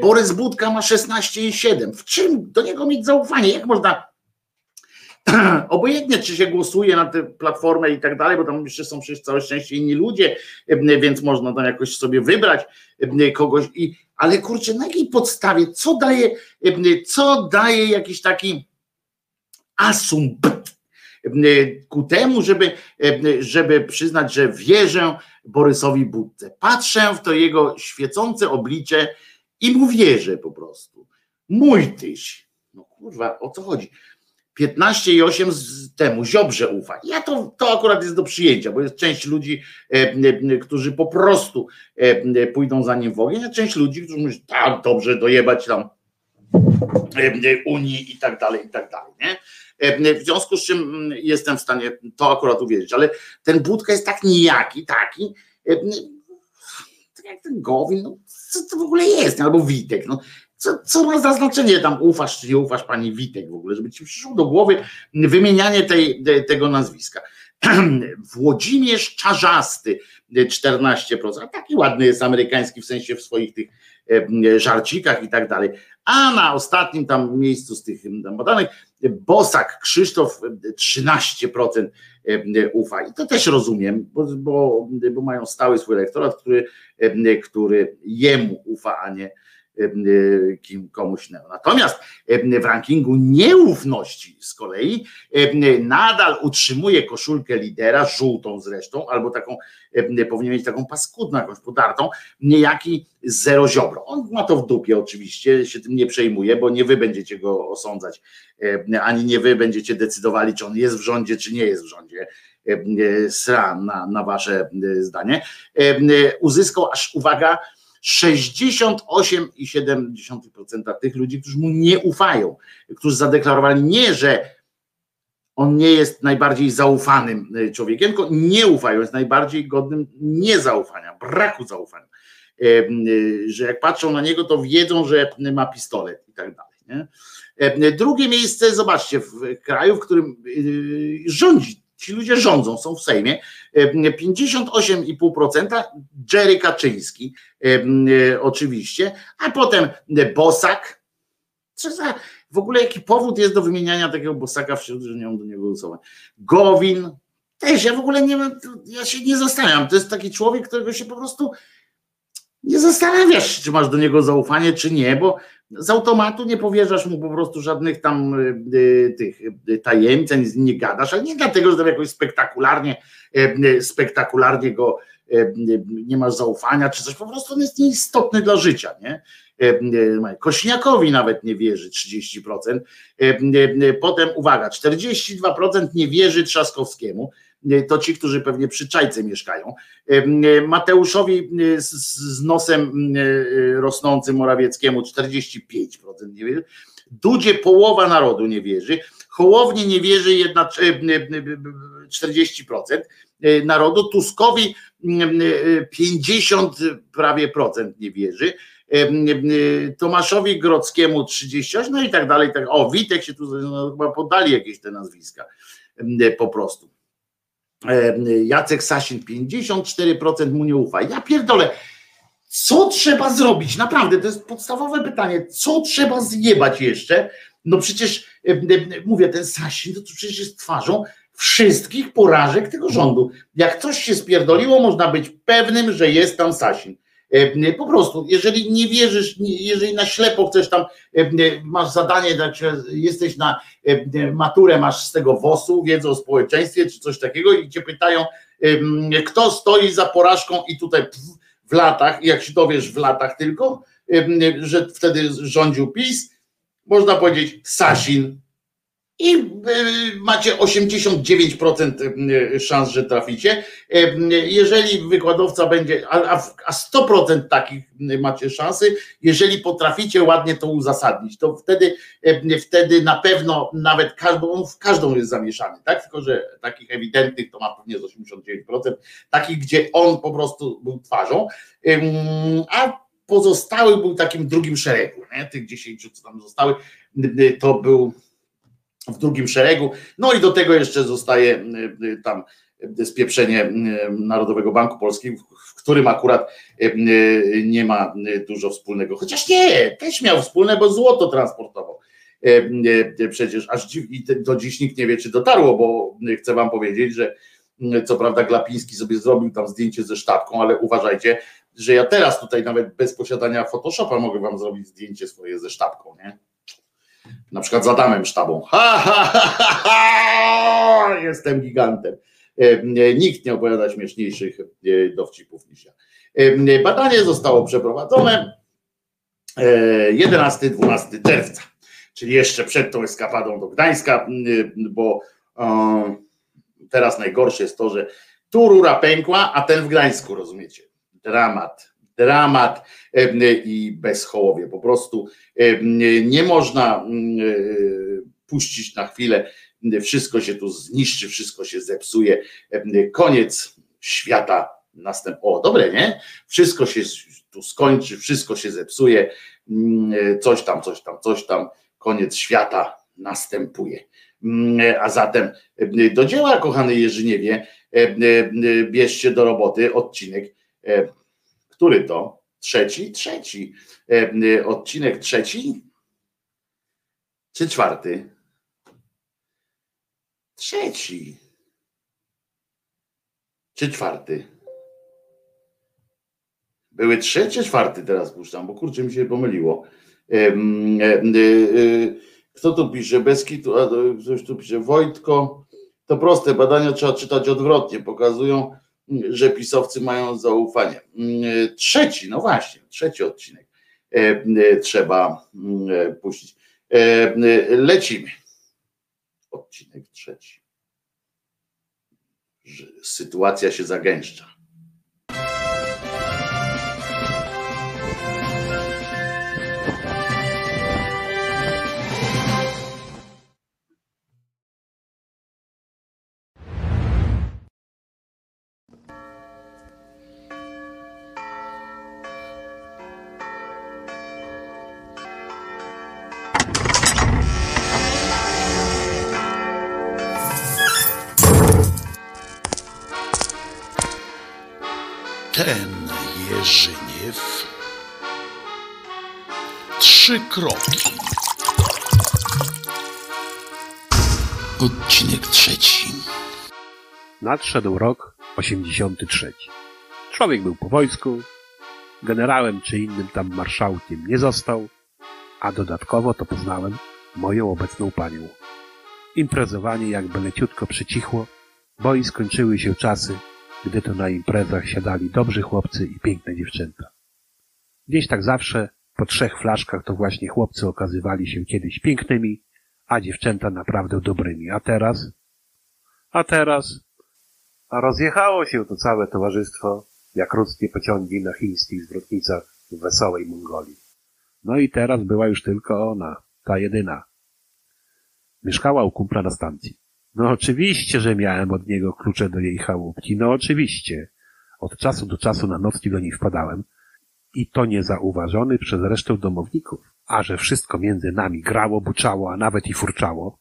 Borys Budka ma 16,7. W czym do niego mieć zaufanie? Jak można [CLEARS THROAT] obojętnie, czy się głosuje na tę platformę i tak dalej, bo tam jeszcze są przecież całe szczęście inni ludzie, więc można tam jakoś sobie wybrać kogoś, i, ale kurczę, na jakiej podstawie, co daje, co daje jakiś taki asumpt ku temu, żeby, żeby przyznać, że wierzę Borysowi Budce. Patrzę w to jego świecące oblicze i mu wierzę po prostu. Mój tyś. No kurwa, o co chodzi? 15,8 z temu Ziobrze ufa. Ja to, to akurat jest do przyjęcia, bo jest część ludzi, e, e, którzy po prostu e, pójdą za nim w ogień, a część ludzi, którzy mówią, tak, dobrze, dojebać tam e, Unii i tak dalej, i tak dalej. Nie? W związku z czym mm, jestem w stanie to akurat uwierzyć, ale ten Budka jest tak nijaki, taki, e, tak jak ten Gowin, no, co to w ogóle jest, albo Witek, no, co, co ma za znaczenie tam ufasz czy nie ufasz pani Witek w ogóle, żeby ci przyszło do głowy wymienianie tej, te- tego nazwiska. [CLEARS THROAT] Włodzimierz Czarzasty 14%, a taki ładny jest amerykański w sensie w swoich tych e, żarcikach i tak dalej. A na ostatnim tam miejscu z tych badanych Bosak Krzysztof 13% ufa. I to też rozumiem, bo, bo, bo mają stały swój elektorat, który, który jemu ufa, a nie kim komuś. Natomiast w rankingu nieufności z kolei nadal utrzymuje koszulkę lidera, żółtą zresztą, albo taką, powinien mieć taką paskudną, jakąś podartą, niejaki Zero Ziobro. On ma to w dupie oczywiście, się tym nie przejmuje, bo nie wy będziecie go osądzać, ani nie wy będziecie decydowali, czy on jest w rządzie, czy nie jest w rządzie sra na, na wasze zdanie. Uzyskał aż, uwaga, 68,7% tych ludzi, którzy mu nie ufają, którzy zadeklarowali nie, że on nie jest najbardziej zaufanym e, człowiekiem, tylko nie ufają, jest najbardziej godnym niezaufania, braku zaufania. E, e, Że jak patrzą na niego, to wiedzą, że ma pistolet i tak dalej. Nie? Drugie miejsce, zobaczcie, w kraju, w którym rządzi ci ludzie rządzą, są w Sejmie. 58,5% Jerry Kaczyński, oczywiście, a potem Bosak. Co za, w ogóle jaki powód jest do wymieniania takiego Bosaka wśród, że nie mam do niego głosować? Gowin, też ja w ogóle nie mam, ja się nie zastanawiam. To jest taki człowiek, którego się po prostu nie zastanawiasz, czy masz do niego zaufanie, czy nie, bo z automatu nie powierzasz mu po prostu żadnych tam y, tych y, tajemnic, nic nie gadasz, ale nie dlatego, że tam jakoś spektakularnie, y, spektakularnie go y, y, nie masz zaufania, czy coś, po prostu on jest nieistotny dla życia, nie? Y, y, Kośniakowi nawet nie wierzy 30%. Y, y, y, Potem uwaga, 42% nie wierzy Trzaskowskiemu. To ci, którzy pewnie przy czajce mieszkają. Y, Mateuszowi y, z, nosem y, rosnącym Morawieckiemu 45% nie wierzy. Dudzie połowa narodu nie wierzy. Hołowni nie wierzy jedna, y, y, y, y, 40% y, narodu. Tuskowi y, y, 50 prawie procent nie wierzy. Tomaszowi Grodzkiemu 38, no i tak dalej. Tak. O, Witek się tu no, chyba podali jakieś te nazwiska po prostu. E, Jacek Sasin 54% mu nie ufa. Ja pierdolę, co trzeba zrobić? Naprawdę, to jest podstawowe pytanie. Co trzeba zjebać jeszcze? No przecież, e, e, mówię, ten Sasin to przecież jest twarzą wszystkich porażek tego rządu. Jak coś się spierdoliło, można być pewnym, że jest tam Sasin. Po prostu, jeżeli nie wierzysz, jeżeli na ślepo chcesz tam, masz zadanie, jesteś na maturę, masz z tego WOS-u, wiedzą o społeczeństwie czy coś takiego i cię pytają, kto stoi za porażką i tutaj w latach, jak się dowiesz w latach tylko, że wtedy rządził PiS, można powiedzieć Sasin i y, macie 89% y, szans, że traficie. Y, Jeżeli wykładowca będzie, a, a w- a 100% takich y, macie szansy, jeżeli potraficie ładnie to uzasadnić, to wtedy, y, wtedy na pewno nawet każdą, w każdą jest zamieszany, tak? Tylko, że takich ewidentnych to ma pewnie z 89%, takich, gdzie on po prostu był twarzą, a pozostały był takim drugim szeregu, nie? tych 10, co tam zostały, y, to był w drugim szeregu. No i do tego jeszcze zostaje y, y, tam y, spieprzenie Narodowego Banku Polskiego, w którym akurat nie ma dużo wspólnego. Chociaż nie, też miał wspólne, bo złoto transportował. Przecież aż dziw, do dziś nikt nie wie, czy dotarło, bo chcę wam powiedzieć, że co prawda Glapiński sobie zrobił tam zdjęcie ze sztabką, ale uważajcie, że ja teraz tutaj nawet bez posiadania Photoshopa mogę wam zrobić zdjęcie swoje ze sztabką, nie? Na przykład z Adamem Sztabą. Ha, ha, ha, ha! Jestem gigantem. Nikt nie opowiada śmieszniejszych dowcipów niż ja. Badanie zostało przeprowadzone 11-12 czerwca, czyli jeszcze przed tą eskapadą do Gdańska, bo teraz najgorsze jest to, że tu rura pękła, a ten w Gdańsku, rozumiecie? Dramat, dramat i bezchołowie. Po prostu nie można puścić na chwilę, wszystko się tu zniszczy, wszystko się zepsuje, koniec świata następ. O, dobre, nie? Wszystko się tu skończy, wszystko się zepsuje, coś tam, coś tam, coś tam, koniec świata następuje. A zatem do dzieła, kochany Jerzyniewie, bierzcie do roboty odcinek który to? Trzeci? Trzeci. E, e, odcinek trzeci? Czy czwarty? Trzeci. Czy czwarty? Były trzy czy czwarty teraz puszczam, bo kurczę mi się pomyliło. E, kto tu pisze? Beskitu, a ktoś tu pisze Wojtko. To proste, badania trzeba czytać odwrotnie. Pokazują, że pisowcy mają zaufanie. Trzeci, no właśnie, trzeci odcinek e, trzeba mm, puścić. E, lecimy. Odcinek trzeci. Sytuacja się zagęszcza. Nadszedł rok 83. Człowiek był po wojsku, generałem czy innym tam marszałkiem nie został, a dodatkowo to poznałem moją obecną panią. Imprezowanie jakby leciutko przycichło, bo i skończyły się czasy, gdy to na imprezach siadali dobrzy chłopcy i piękne dziewczęta. Gdzieś tak zawsze po trzech flaszkach to właśnie chłopcy okazywali się kiedyś pięknymi, a dziewczęta naprawdę dobrymi. A teraz? A teraz? A rozjechało się to całe towarzystwo, jak ruskie pociągi na chińskich zwrotnicach w wesołej Mongolii. No i teraz była już tylko ona, ta jedyna. Mieszkała u kumpla na stacji. No oczywiście, że miałem od niego klucze do jej chałupki. No oczywiście. Od czasu do czasu na nocki do niej wpadałem. I to niezauważony przez resztę domowników. A że wszystko między nami grało, buczało, a nawet i furczało.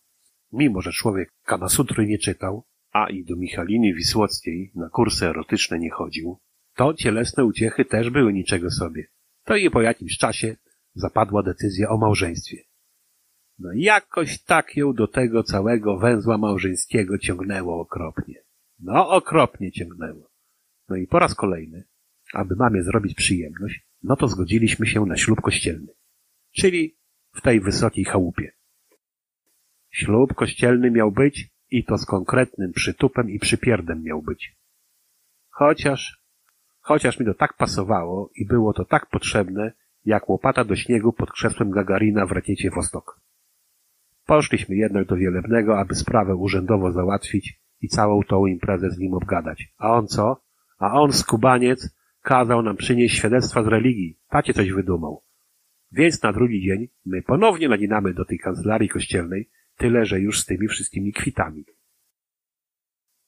Mimo, że człowiek Kamasutry nie czytał, a i do Michaliny Wisłockiej na kursy erotyczne nie chodził, to cielesne uciechy też były niczego sobie. To i po jakimś czasie zapadła decyzja o małżeństwie. No jakoś tak ją do tego całego węzła małżeńskiego ciągnęło okropnie. No okropnie ciągnęło. No i po raz kolejny, aby mamie zrobić przyjemność, no to zgodziliśmy się na ślub kościelny. Czyli w tej wysokiej chałupie. Ślub kościelny miał być i to z konkretnym przytupem i przypierdem miał być. Chociaż, chociaż mi to tak pasowało i było to tak potrzebne, jak łopata do śniegu pod krzesłem Gagarina w rakiecie Wostok. Poszliśmy jednak do Wielebnego, aby sprawę urzędowo załatwić i całą tą imprezę z nim obgadać. A on co? A on, skubaniec, kazał nam przynieść świadectwa z religii. Tacie coś wydumał. Więc na drugi dzień my ponownie naginamy do tej kancelarii kościelnej, tyle że już z tymi wszystkimi kwitami.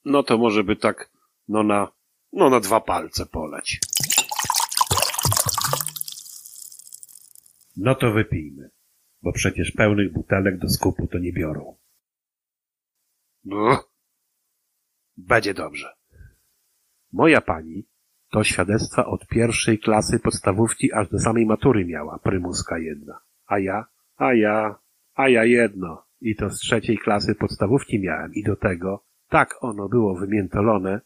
No to może by tak, no na, no na dwa palce poleć. No to wypijmy bo przecież pełnych butelek do skupu to nie biorą. No, będzie dobrze. Moja pani to świadectwa od pierwszej klasy podstawówki aż do samej matury miała, prymuska jedna. A ja, a ja, a ja jedno. I to z trzeciej klasy podstawówki miałem i do tego tak ono było wymiętolone,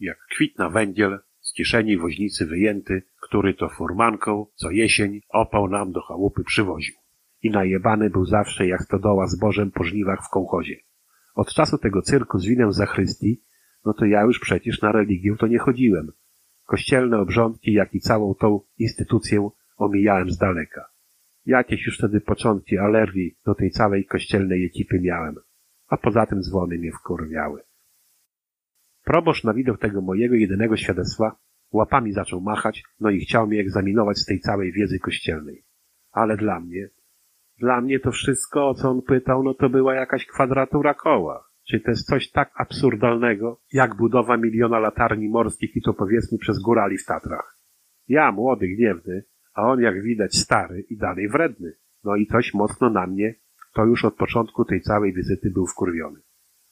jak kwitna węgiel z kieszeni woźnicy wyjęty, który to furmanką co jesień opał nam do chałupy przywoził. I najebany był zawsze jak stodoła zbożem po żniwach w kołchozie. Od czasu tego cyrku z winem zachrystii, no to ja już przecież na religię to nie chodziłem. Kościelne obrządki, jak i całą tą instytucję omijałem z daleka. Jakieś już wtedy początki alergii do tej całej kościelnej ekipy miałem, a poza tym dzwony mnie wkurwiały. Proboszcz na widok tego mojego jedynego świadectwa łapami zaczął machać, no i chciał mnie egzaminować z tej całej wiedzy kościelnej. Ale dla mnie, dla mnie to wszystko, o co on pytał, no to była jakaś kwadratura koła. Czy to jest coś tak absurdalnego, jak budowa miliona latarni morskich i to powiedzmy przez górali w Tatrach. Ja, młody, gniewny, a on jak widać stary i dalej wredny. No i coś mocno na mnie, to już od początku tej całej wizyty był wkurwiony.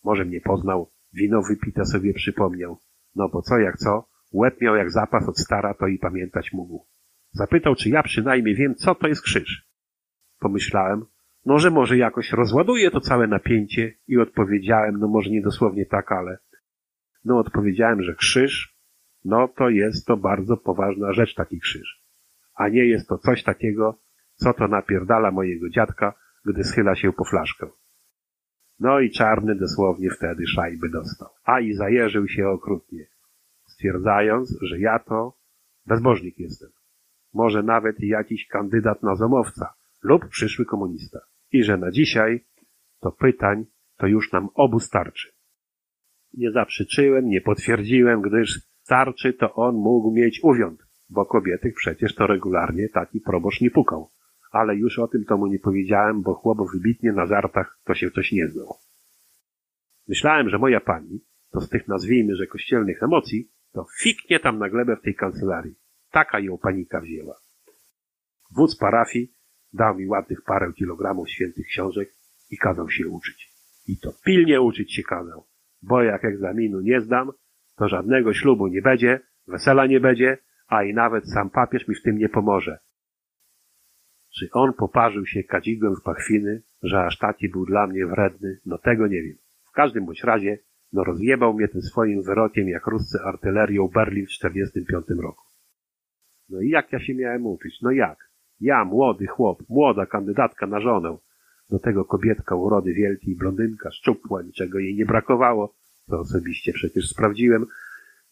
Może mnie poznał, wino wypite sobie przypomniał. No bo co jak co, łeb miał jak zapas od stara, to i pamiętać mógł. Zapytał, czy ja przynajmniej wiem, co to jest krzyż. Pomyślałem, no że może jakoś rozładuję to całe napięcie i odpowiedziałem, no może nie dosłownie tak, ale no odpowiedziałem, że krzyż, no to jest to bardzo poważna rzecz taki krzyż. A nie jest to coś takiego, co to napierdala mojego dziadka, gdy schyla się po flaszkę. No i czarny dosłownie wtedy szajby dostał. A i zajeżył się okrutnie, stwierdzając, że ja to bezbożnik jestem. Może nawet jakiś kandydat na zomowca lub przyszły komunista. I że na dzisiaj to pytań to już nam obu starczy. Nie zaprzeczyłem, nie potwierdziłem, gdyż starczy to on mógł mieć uwiąd, bo kobiety przecież to regularnie taki proboszcz nie pukał. Ale już o tym to mu nie powiedziałem, bo chłop wybitnie na żartach to się coś nie znał. Myślałem, że moja pani, to z tych nazwijmy, że kościelnych emocji, to fiknie tam na glebę w tej kancelarii. Taka ją panika wzięła. Wódz parafii dał mi ładnych parę kilogramów świętych książek i kazał się uczyć. I to pilnie uczyć się kazał, bo jak egzaminu nie zdam, to żadnego ślubu nie będzie, wesela nie będzie, a i nawet sam papież mi w tym nie pomoże. Czy on poparzył się kadzidłem w pachwiny, że aż taki był dla mnie wredny, no tego nie wiem. W każdym bądź razie, no rozjebał mnie tym swoim wyrokiem jak ruscy artylerią Berlin w 45 roku. No i jak ja się miałem uczyć? No jak? Ja, młody chłop, młoda kandydatka na żonę. Do tego kobietka urody wielkiej, blondynka, szczupła, niczego jej nie brakowało, co osobiście przecież sprawdziłem.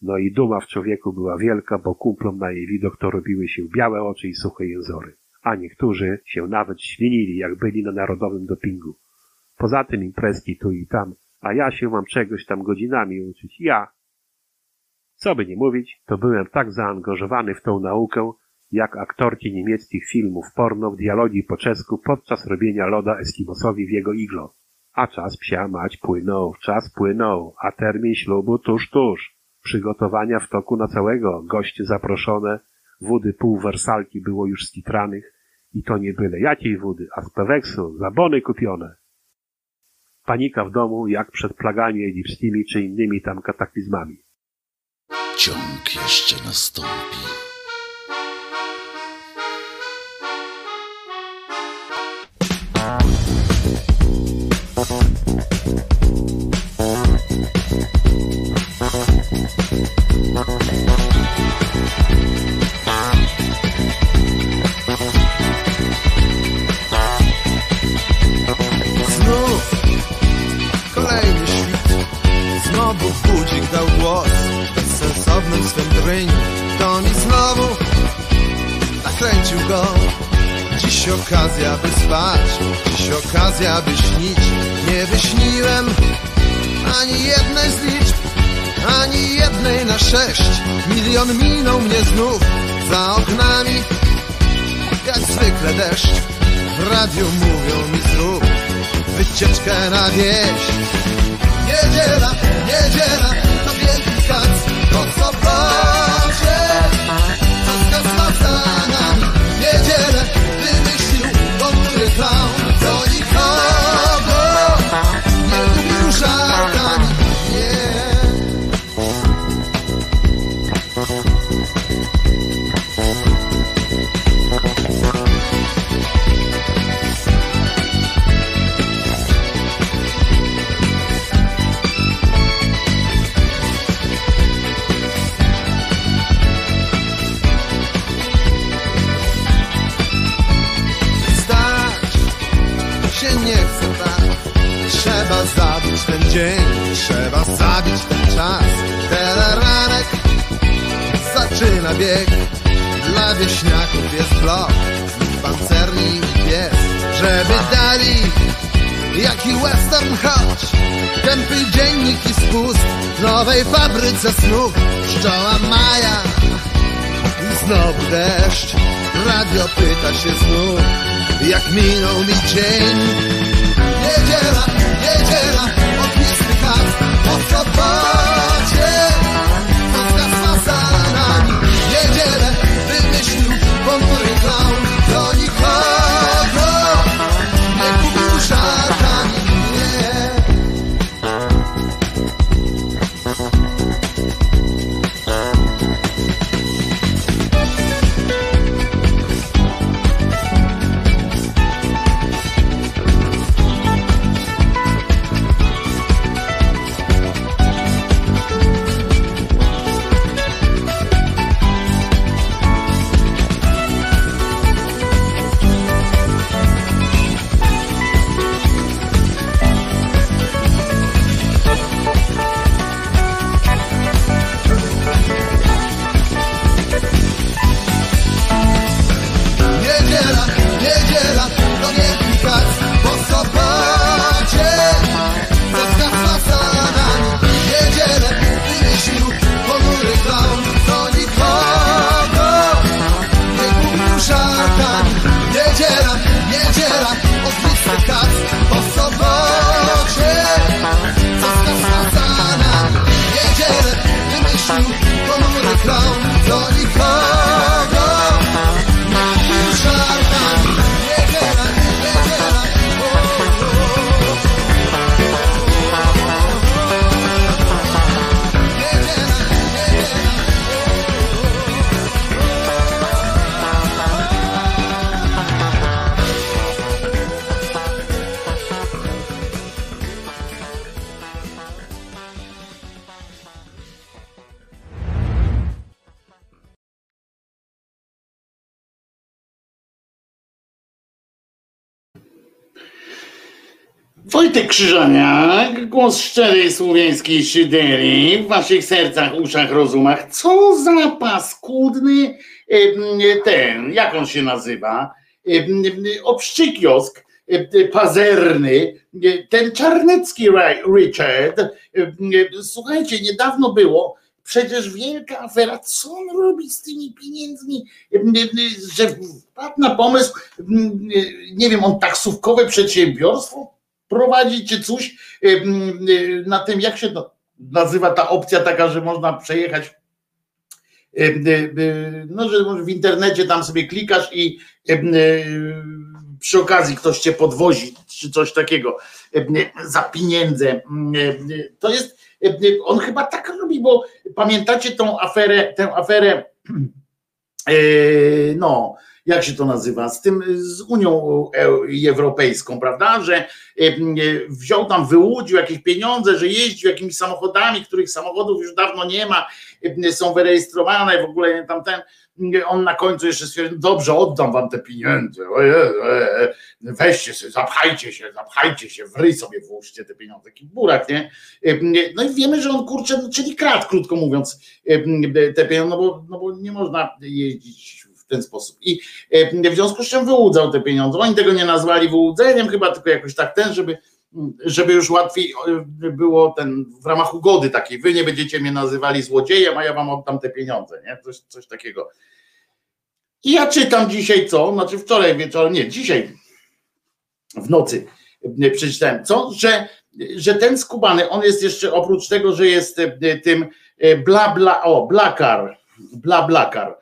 No i duma w człowieku była wielka, bo kumplom na jej widok to robiły się białe oczy i suche jęzory. A niektórzy się nawet ślinili, jak byli na narodowym dopingu. Poza tym imprezki tu i tam, a ja się mam czegoś tam godzinami uczyć. Ja. Co by nie mówić, to byłem tak zaangażowany w tą naukę, jak aktorki niemieckich filmów porno w dialogi po czesku podczas robienia loda Eskimosowi w jego iglo. A czas psia mać płynął, czas płynął, a termin ślubu tuż, tuż. Przygotowania w toku na całego, goście zaproszone, wody pół wersalki było już skitranych i to nie byle jakiej wody, a z peweksu, zabony kupione. Panika w domu, jak przed plagami egipskimi czy innymi tam kataklizmami. Ciąg jeszcze nastąpi. Okazja by spać. Dziś okazja by śnić. Nie wyśniłem Ani jednej z liczb Ani jednej na sześć. Milion minął mnie znów Za oknami Jak zwykle deszcz. W radiu mówią mi zrób wycieczkę na wieś. Niedziela, niedziela, dzień. Trzeba zabić ten czas. Teleranek zaczyna bieg. Dla wieśniaków jest blok. Pancerni i pies. Żeby dali Jaki western choć. Tępy dziennik i spust W nowej fabryce snów. Pszczoła Maja I znowu deszcz. Radio pyta się znów Jak minął mi dzień. Niedziela, niedziela kat Po Wojtek Krzyżaniak, głos szczerej słowiańskiej szydery w waszych sercach, uszach, rozumach. Co za paskudny ten, jak on się nazywa? Obszczykiosk pazerny, ten czarnecki Richard. Słuchajcie, niedawno było przecież wielka afera, co on robi z tymi pieniędzmi, że wpadł na pomysł, nie wiem, on taksówkowe przedsiębiorstwo prowadzi czy coś em, e, na tym, jak się to nazywa ta opcja taka, że można przejechać e, no, że w internecie tam sobie klikasz i przy okazji ktoś cię podwozi, czy coś takiego za pieniądze. To jest, on chyba tak robi, bo pamiętacie tą aferę, tę aferę, [CLEARS THROAT] no, jak się to nazywa, z tym, z Unią Eu- Europejską, prawda, że e, wziął tam, wyłudził jakieś pieniądze, że jeździł jakimiś samochodami, których samochodów już dawno nie ma, e, są wyrejestrowane, w ogóle tamten, on na końcu jeszcze stwierdził, dobrze, oddam wam te pieniądze, e, e, weźcie się, zapchajcie się, zapchajcie się, w sobie włóżcie te pieniądze, taki burak, nie? E, No i wiemy, że on kurczę, czyli kradł, krótko mówiąc, e, te pieniądze, no bo, no bo nie można jeździć ten sposób. I e, w związku z czym wyłudzał te pieniądze. Oni tego nie nazwali wyłudzeniem, chyba tylko jakoś tak ten, żeby, żeby już łatwiej e, było ten w ramach ugody takiej. Wy nie będziecie mnie nazywali złodziejem, a ja wam oddam te pieniądze, nie? Coś, coś takiego. I ja czytam dzisiaj co? Znaczy wczoraj wieczorem, nie, dzisiaj w nocy e, przeczytałem co, że, że ten skubany, on jest jeszcze oprócz tego, że jest tym bla bla, o, blakar, bla blakar,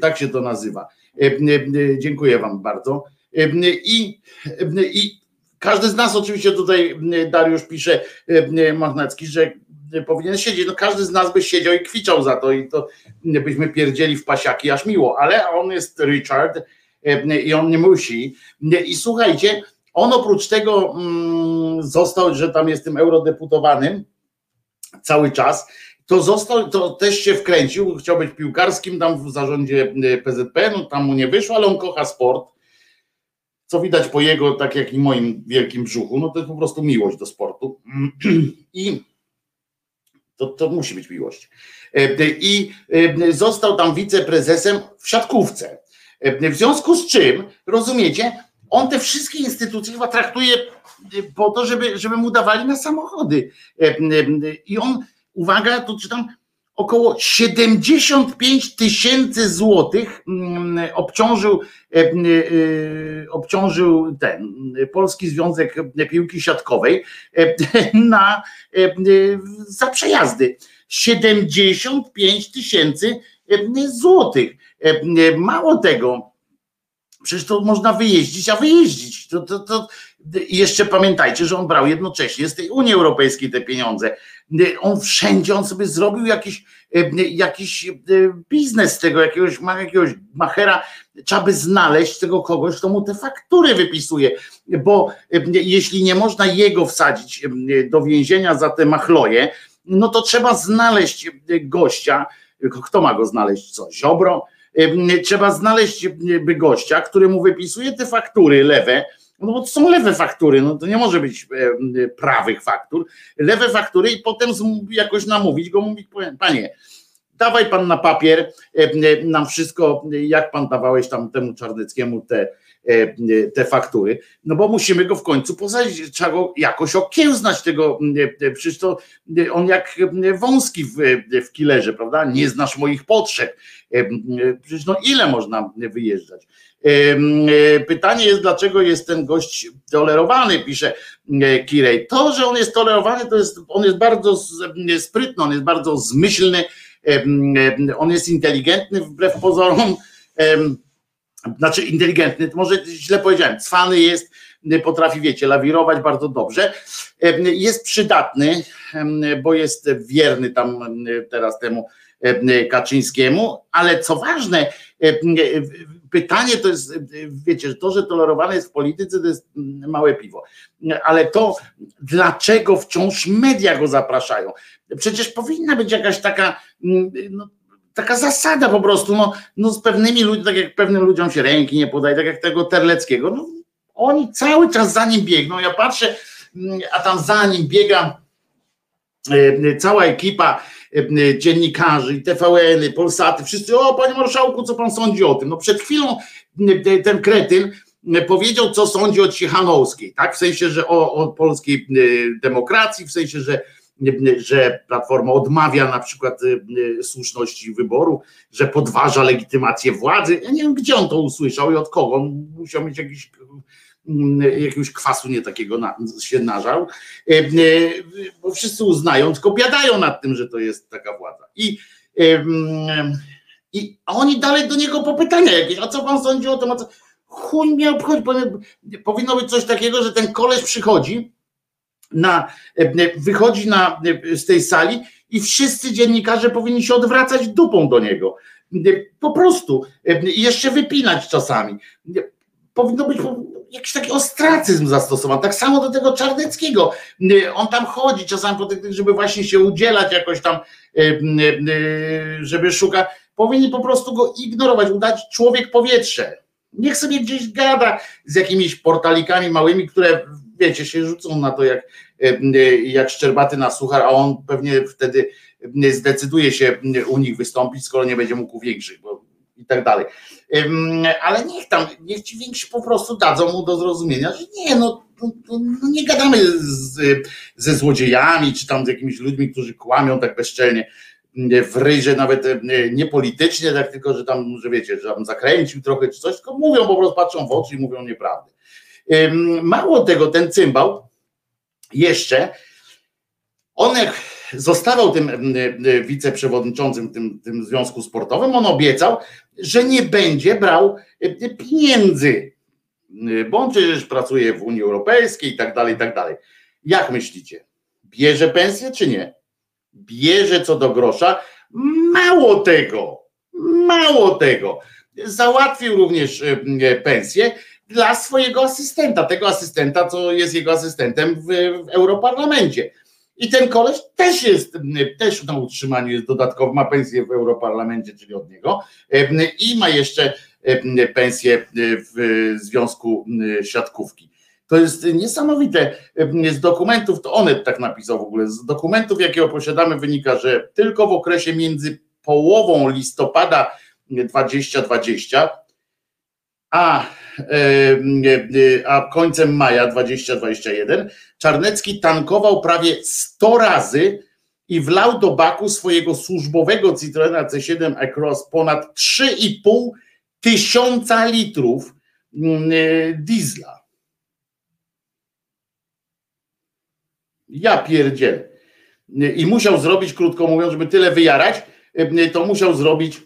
tak się to nazywa. E, e, Dziękuję wam bardzo. E, I, i każdy z nas oczywiście tutaj Dariusz pisze e, Machnacki, że powinien siedzieć. No każdy z nas by siedział i kwiczał za to i to byśmy pierdzieli w pasiaki aż miło, ale on jest Richard e, i on nie musi. I słuchajcie, on oprócz tego mm, został, że tam jest tym eurodeputowanym cały czas, to został, to też się wkręcił, chciał być piłkarskim tam w zarządzie PZP, no tam mu nie wyszło, ale on kocha sport. co widać po jego, tak jak i moim wielkim brzuchu, no to jest po prostu miłość do sportu. [CLEARS THROAT] I to, to musi być miłość. E, I e, został tam wiceprezesem w siatkówce. E, W związku z czym, rozumiecie, on te wszystkie instytucje chyba traktuje po to, żeby, żeby mu dawali na samochody. I on, uwaga, tu czytam, około 75 tysięcy złotych mm, obciążył, e, e, obciążył ten Polski Związek Piłki Siatkowej e, na, za przejazdy. 75 tysięcy złotych. Mało tego, przecież to można wyjeździć, a wyjeździć. To, to, to, i jeszcze pamiętajcie, że on brał jednocześnie z tej Unii Europejskiej te pieniądze. On wszędzie, on sobie zrobił jakiś, jakiś biznes z tego, jakiegoś, ma jakiegoś machera. Trzeba by znaleźć tego kogoś, kto mu te faktury wypisuje, bo jeśli nie można jego wsadzić do więzienia za te machloje, no to trzeba znaleźć gościa, kto ma go znaleźć, co, Ziobro? Trzeba znaleźć gościa, który mu wypisuje te faktury lewe, no bo to są lewe faktury, no to nie może być e, prawych faktur. Lewe faktury i potem jakoś namówić go, mówić, panie, dawaj pan na papier e, nam wszystko, jak pan dawałeś tam temu Czarneckiemu te, e, te faktury, no bo musimy go w końcu posadzić, trzeba go jakoś okiełznać tego, przecież to on jak wąski w, w killerze, prawda, nie znasz moich potrzeb, przecież no ile można wyjeżdżać. Pytanie jest, dlaczego jest ten gość tolerowany, pisze Kirej. To, że on jest tolerowany, to jest, on jest bardzo sprytny, on jest bardzo zmyślny, on jest inteligentny wbrew pozorom, znaczy inteligentny, może źle powiedziałem, cwany jest, potrafi, wiecie, lawirować bardzo dobrze, jest przydatny, bo jest wierny tam teraz temu Kaczyńskiemu, ale co ważne, pytanie to jest, wiecie, to, że tolerowane jest w polityce, to jest małe piwo, ale to, dlaczego wciąż media go zapraszają? Przecież powinna być jakaś taka, no, taka zasada po prostu, no, no z pewnymi ludźmi, tak jak pewnym ludziom się ręki nie podaje, tak jak tego Terleckiego, no, oni cały czas za nim biegną, ja patrzę, a tam za nim biega cała ekipa E, dziennikarzy, i TVN-y, Polsaty, wszyscy, o panie marszałku, co pan sądzi o tym? No przed chwilą e, ten kretyn e, powiedział, co sądzi o Cichanowskiej, tak? W sensie, że o, o polskiej demokracji, w sensie, że że Platforma odmawia na przykład słuszności wyboru, że podważa legitymację władzy. Ja nie wiem, gdzie on to usłyszał i od kogo. On musiał mieć jakiś jakiegoś kwasu nie takiego na, się nażał, e, e, bo wszyscy uznają, tylko biadają nad tym, że to jest taka władza. I, i oni dalej do niego po pytania jakieś, a co pan sądzi o tym, a co? Chuj mnie obchodzi, powinno być coś takiego, że ten koleś przychodzi, na, e, wychodzi na, z tej sali i wszyscy dziennikarze powinni się odwracać dupą do niego. Po prostu. I jeszcze wypinać czasami. Powinno być jakiś taki ostracyzm zastosowany. Tak samo do tego Czarneckiego. Y, on tam chodzi czasami żeby właśnie się udzielać jakoś tam, y, y, żeby szukać. Powinni po prostu go ignorować, udać człowiek powietrze. Niech sobie gdzieś gada z jakimiś portalikami małymi, które wiecie, się rzucą na to jak, jak szczerbaty na suchar, a on pewnie wtedy zdecyduje się u nich wystąpić, skoro nie będzie mógł większych, bo i tak dalej. Ale niech tam, niech ci więksi po prostu dadzą mu do zrozumienia, że nie, no, no, no, no nie gadamy z, ze złodziejami, czy tam z jakimiś ludźmi, którzy kłamią tak bezczelnie w ryże, nawet nie politycznie, tak tylko, że tam, że wiecie, że tam zakręcił trochę czy coś, tylko mówią po prostu, patrzą w oczy i mówią nieprawdę. Mało tego, ten cymbał jeszcze, on jak zostawał tym wiceprzewodniczącym w tym, tym związku sportowym, on obiecał, że nie będzie brał pieniędzy, bo on przecież pracuje w Unii Europejskiej i tak dalej, i tak dalej. Jak myślicie? Bierze pensję czy nie? Bierze co do grosza. Mało tego, mało tego. Załatwił również pensję dla swojego asystenta, tego asystenta, co jest jego asystentem w, w Europarlamencie. I ten koleś też jest, też na utrzymaniu jest dodatkowo, ma pensję w Europarlamencie, czyli od niego i ma jeszcze pensję w Związku Siatkówki. To jest niesamowite. Z dokumentów, to Onet tak napisał w ogóle, z dokumentów, jakie posiadamy, wynika, że tylko w okresie między połową listopada 2020 a, a końcem maja 2021 Czarnecki tankował prawie 100 razy i wlał do baku swojego służbowego Citroena C7 Across ponad 3,5 tysiąca litrów diesla. Ja pierdzielę. I musiał zrobić, krótko mówiąc, żeby tyle wyjarać, to musiał zrobić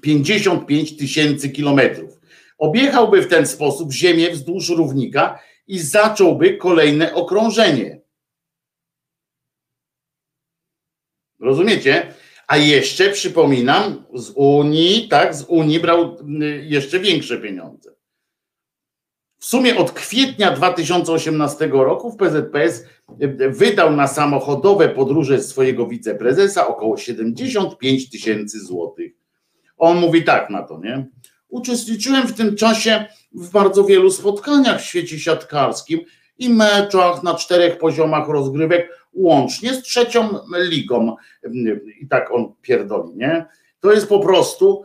55 tysięcy kilometrów. Objechałby w ten sposób ziemię wzdłuż równika i zacząłby kolejne okrążenie. Rozumiecie? A jeszcze przypominam, z Unii, tak, z Unii brał jeszcze większe pieniądze. W sumie od kwietnia 2018 roku w PZPS wydał na samochodowe podróże swojego wiceprezesa około 75 tysięcy złotych. On mówi tak na to, nie? Uczestniczyłem w tym czasie w bardzo wielu spotkaniach w świecie siatkarskim i meczach na czterech poziomach rozgrywek, łącznie z trzecią ligą. I tak on pierdoli, nie? To jest po prostu,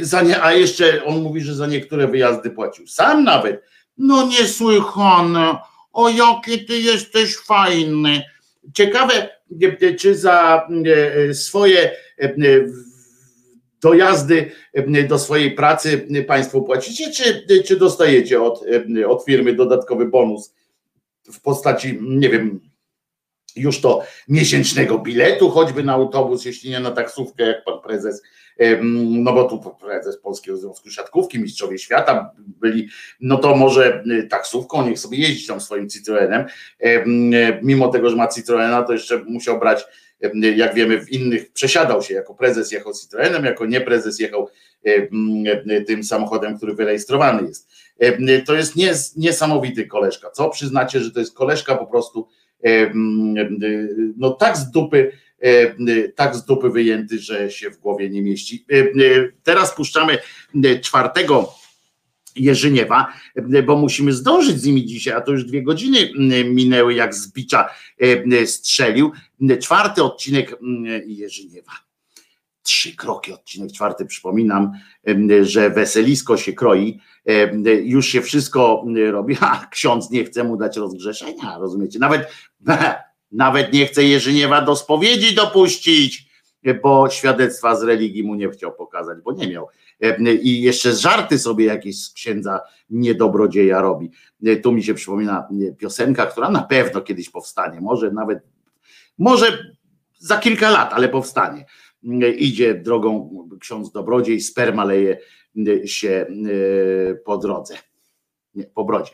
za nie, a jeszcze on mówi, że za niektóre wyjazdy płacił. Sam nawet. No niesłychane, o jaki ty jesteś fajny. Ciekawe, czy za swoje dojazdy do swojej pracy Państwo płacicie, czy, czy dostajecie od, od firmy dodatkowy bonus w postaci, nie wiem, już to miesięcznego biletu, choćby na autobus, jeśli nie na taksówkę, jak pan prezes, no bo tu prezes Polskiego Związku Siatkówki, mistrzowie świata byli, no to może taksówką, niech sobie jeździ tam swoim Citroenem, mimo tego, że ma Citroena, to jeszcze musiał brać jak wiemy, w innych przesiadał się jako prezes, jechał Citroenem, jako nie prezes jechał tym samochodem, który wyrejestrowany jest. To jest niesamowity koleżka, co? Przyznacie, że to jest koleżka po prostu no tak z dupy, tak z dupy wyjęty, że się w głowie nie mieści. Teraz puszczamy czwartego Jerzyniewa, bo musimy zdążyć z nimi dzisiaj, a to już dwie godziny minęły, jak z bicza strzelił. Czwarty odcinek Jerzyniewa. Trzy kroki, odcinek czwarty, przypominam, że weselisko się kroi, już się wszystko robi, a ksiądz nie chce mu dać rozgrzeszenia, rozumiecie? Nawet, [LAUGHS] nawet nie chce Jerzyniewa do spowiedzi dopuścić, bo świadectwa z religii mu nie chciał pokazać, bo nie miał i jeszcze żarty sobie jakieś z księdza niedobrodzieja robi. Tu mi się przypomina piosenka, która na pewno kiedyś powstanie, może nawet, może za kilka lat, ale powstanie. Idzie drogą ksiądz dobrodziej, sperma leje się po drodze, nie, po brodzie.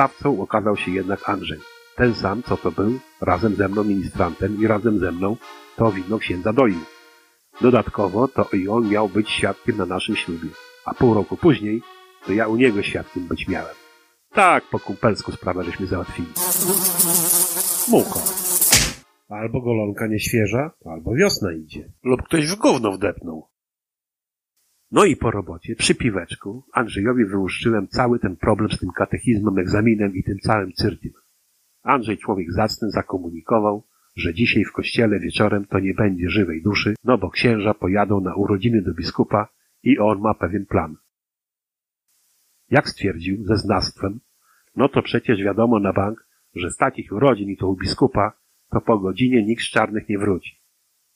Zbawcą okazał się jednak Andrzej. Ten sam, co to był, razem ze mną ministrantem i razem ze mną to winno księdza doił. Dodatkowo to i on miał być świadkiem na naszym ślubie, a pół roku później to ja u niego świadkiem być miałem. Tak, po kumpelsku sprawę żeśmy załatwili. Mucha. Albo golonka nieświeża, albo wiosna idzie. Lub ktoś w gówno wdepnął. No i po robocie, przy piweczku, Andrzejowi wyłuszczyłem cały ten problem z tym katechizmem, egzaminem i tym całym cyrkiem. Andrzej, człowiek zacny, zakomunikował, że dzisiaj w kościele wieczorem to nie będzie żywej duszy, no bo księża pojadą na urodziny do biskupa i on ma pewien plan. Jak stwierdził ze znawstwem, no to przecież wiadomo na bank, że z takich urodzin i to u biskupa, to po godzinie nikt z czarnych nie wróci.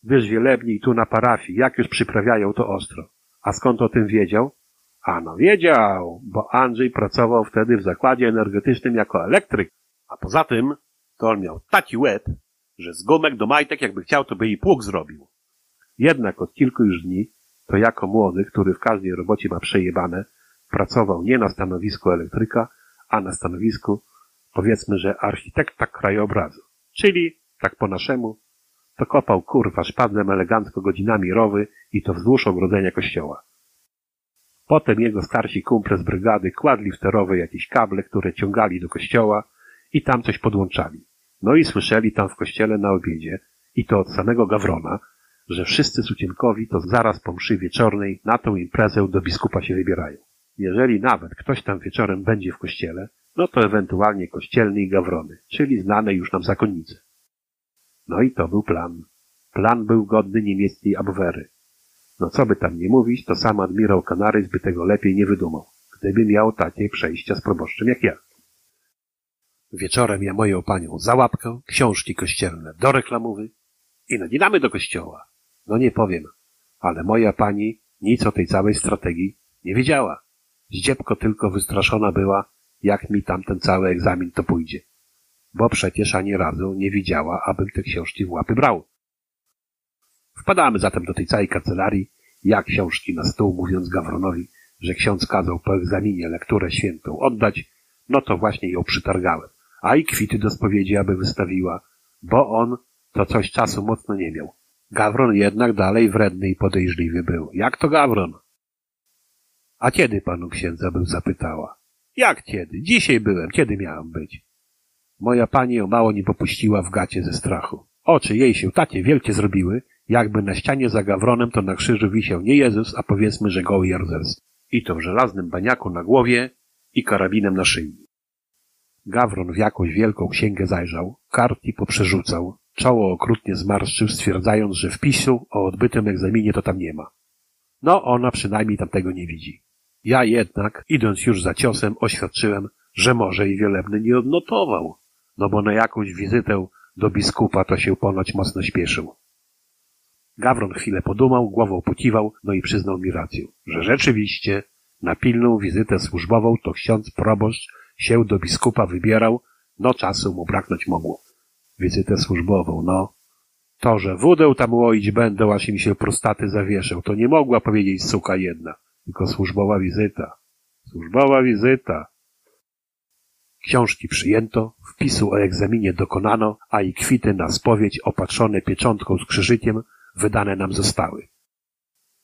Wiesz, wielebni i tu na parafii, jak już przyprawiają to ostro. A skąd o tym wiedział? Ano wiedział, bo Andrzej pracował wtedy w zakładzie energetycznym jako elektryk, a poza tym to on miał taki łeb, że z gumek do majtek jakby chciał, to by i pług zrobił. Jednak od kilku już dni, to jako młody, który w każdej robocie ma przejebane, pracował nie na stanowisku elektryka, a na stanowisku, powiedzmy, że architekta krajobrazu. Czyli, tak po naszemu, to kopał kurwa szpadlem elegancko godzinami rowy i to wzdłuż ogrodzenia kościoła. Potem jego starsi kumple z brygady kładli w te rowy jakieś kable, które ciągali do kościoła i tam coś podłączali. No i słyszeli tam w kościele na obiedzie, i to od samego Gawrona, że wszyscy sucienkowi to zaraz po mszy wieczornej na tą imprezę do biskupa się wybierają. Jeżeli nawet ktoś tam wieczorem będzie w kościele, no to ewentualnie kościelny i Gawrony, czyli znane już nam zakonnice. No i to był plan. Plan był godny niemieckiej Abwehry. No co by tam nie mówić, to sam admirał Kanarys by tego lepiej nie wydumał, gdyby miał takie przejścia z proboszczem jak ja. Wieczorem ja moją panią za łapkę, książki kościelne do reklamowy i nadinamy do kościoła. No nie powiem, ale moja pani nic o tej całej strategii nie wiedziała. Zdziebko tylko wystraszona była, jak mi tamten cały egzamin to pójdzie. Bo przecież ani razu nie widziała, abym te książki w łapy brał. Wpadamy zatem do tej całej kancelarii, jak książki na stół, mówiąc Gawronowi, że ksiądz kazał po egzaminie lekturę świętą oddać, no to właśnie ją przytargałem. A i kwity do spowiedzi, aby wystawiła, bo on to coś czasu mocno nie miał. Gawron jednak dalej wredny i podejrzliwy był. Jak to Gawron? A kiedy panu księdza bym zapytała? Jak kiedy? Dzisiaj byłem. Kiedy miałem być? Moja pani o mało nie popuściła w gacie ze strachu. Oczy jej się takie wielkie zrobiły, jakby na ścianie za Gawronem to na krzyżu wisiał nie Jezus, a powiedzmy, że goły Jarzelski. I to w żelaznym baniaku na głowie i karabinem na szyi. Gawron w jakąś wielką księgę zajrzał, kartki poprzerzucał, czoło okrutnie zmarszczył, stwierdzając, że wpisu o odbytym egzaminie to tam nie ma. No, ona przynajmniej tamtego nie widzi. Ja jednak, idąc już za ciosem, oświadczyłem, że może i wielebny nie odnotował, no bo na jakąś wizytę do biskupa to się ponoć mocno śpieszył. Gawron chwilę podumał, głową pokiwał, no i przyznał mi rację, że rzeczywiście na pilną wizytę służbową to ksiądz proboszcz się do biskupa wybierał, no czasu mu braknąć mogło. Wizytę służbową, no. To, że wódę tam łoić będą, aż im się prostaty zawieszą, to nie mogła powiedzieć suka jedna, tylko służbowa wizyta. Służbowa wizyta. Książki przyjęto, wpisu o egzaminie dokonano, a i kwity na spowiedź opatrzone pieczątką z krzyżykiem wydane nam zostały.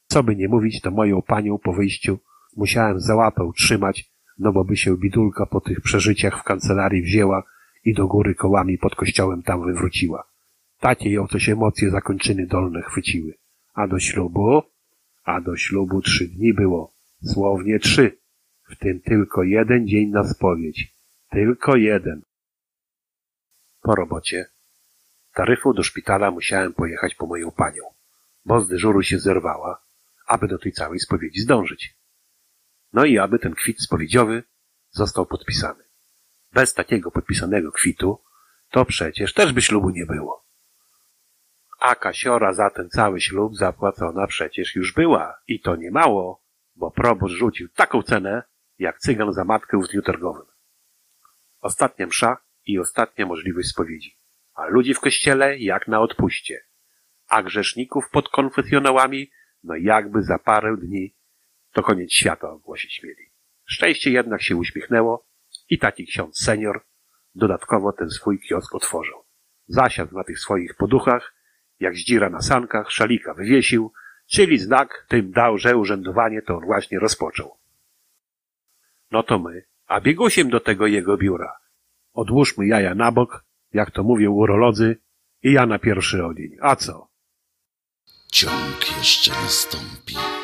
Co by nie mówić, to moją panią po wyjściu musiałem za łapę trzymać, no bo by się bidulka po tych przeżyciach w kancelarii wzięła i do góry kołami pod kościołem tam wywróciła. Takie ją coś emocje za kończyny dolne chwyciły. A do ślubu? A do ślubu trzy dni było. Słownie trzy. W tym tylko jeden dzień na spowiedź. Tylko jeden. Po robocie. Taryfą do szpitala musiałem pojechać po moją panią, bo z dyżuru się zerwała, aby do tej całej spowiedzi zdążyć. No i aby ten kwit spowiedziowy został podpisany. Bez takiego podpisanego kwitu to przecież też by ślubu nie było. A kasiora za ten cały ślub zapłacona przecież już była i to nie mało, bo proboszcz rzucił taką cenę, jak cygan za matkę w dniu targowym. Ostatnia msza i ostatnia możliwość spowiedzi, a ludzi w kościele jak na odpuście, a grzeszników pod konfesjonałami no jakby za parę dni to koniec świata ogłosić mieli. Szczęście jednak się uśmiechnęło i taki ksiądz senior dodatkowo ten swój kiosk otworzył. Zasiadł na tych swoich poduchach, jak zdzira na sankach, szalika wywiesił, czyli znak tym dał, że urzędowanie to on właśnie rozpoczął. No to my, a biegusiem do tego jego biura. Odłóżmy jaja na bok, jak to mówią urolodzy, i ja na pierwszy ogień. A co? Ciąg jeszcze nastąpi.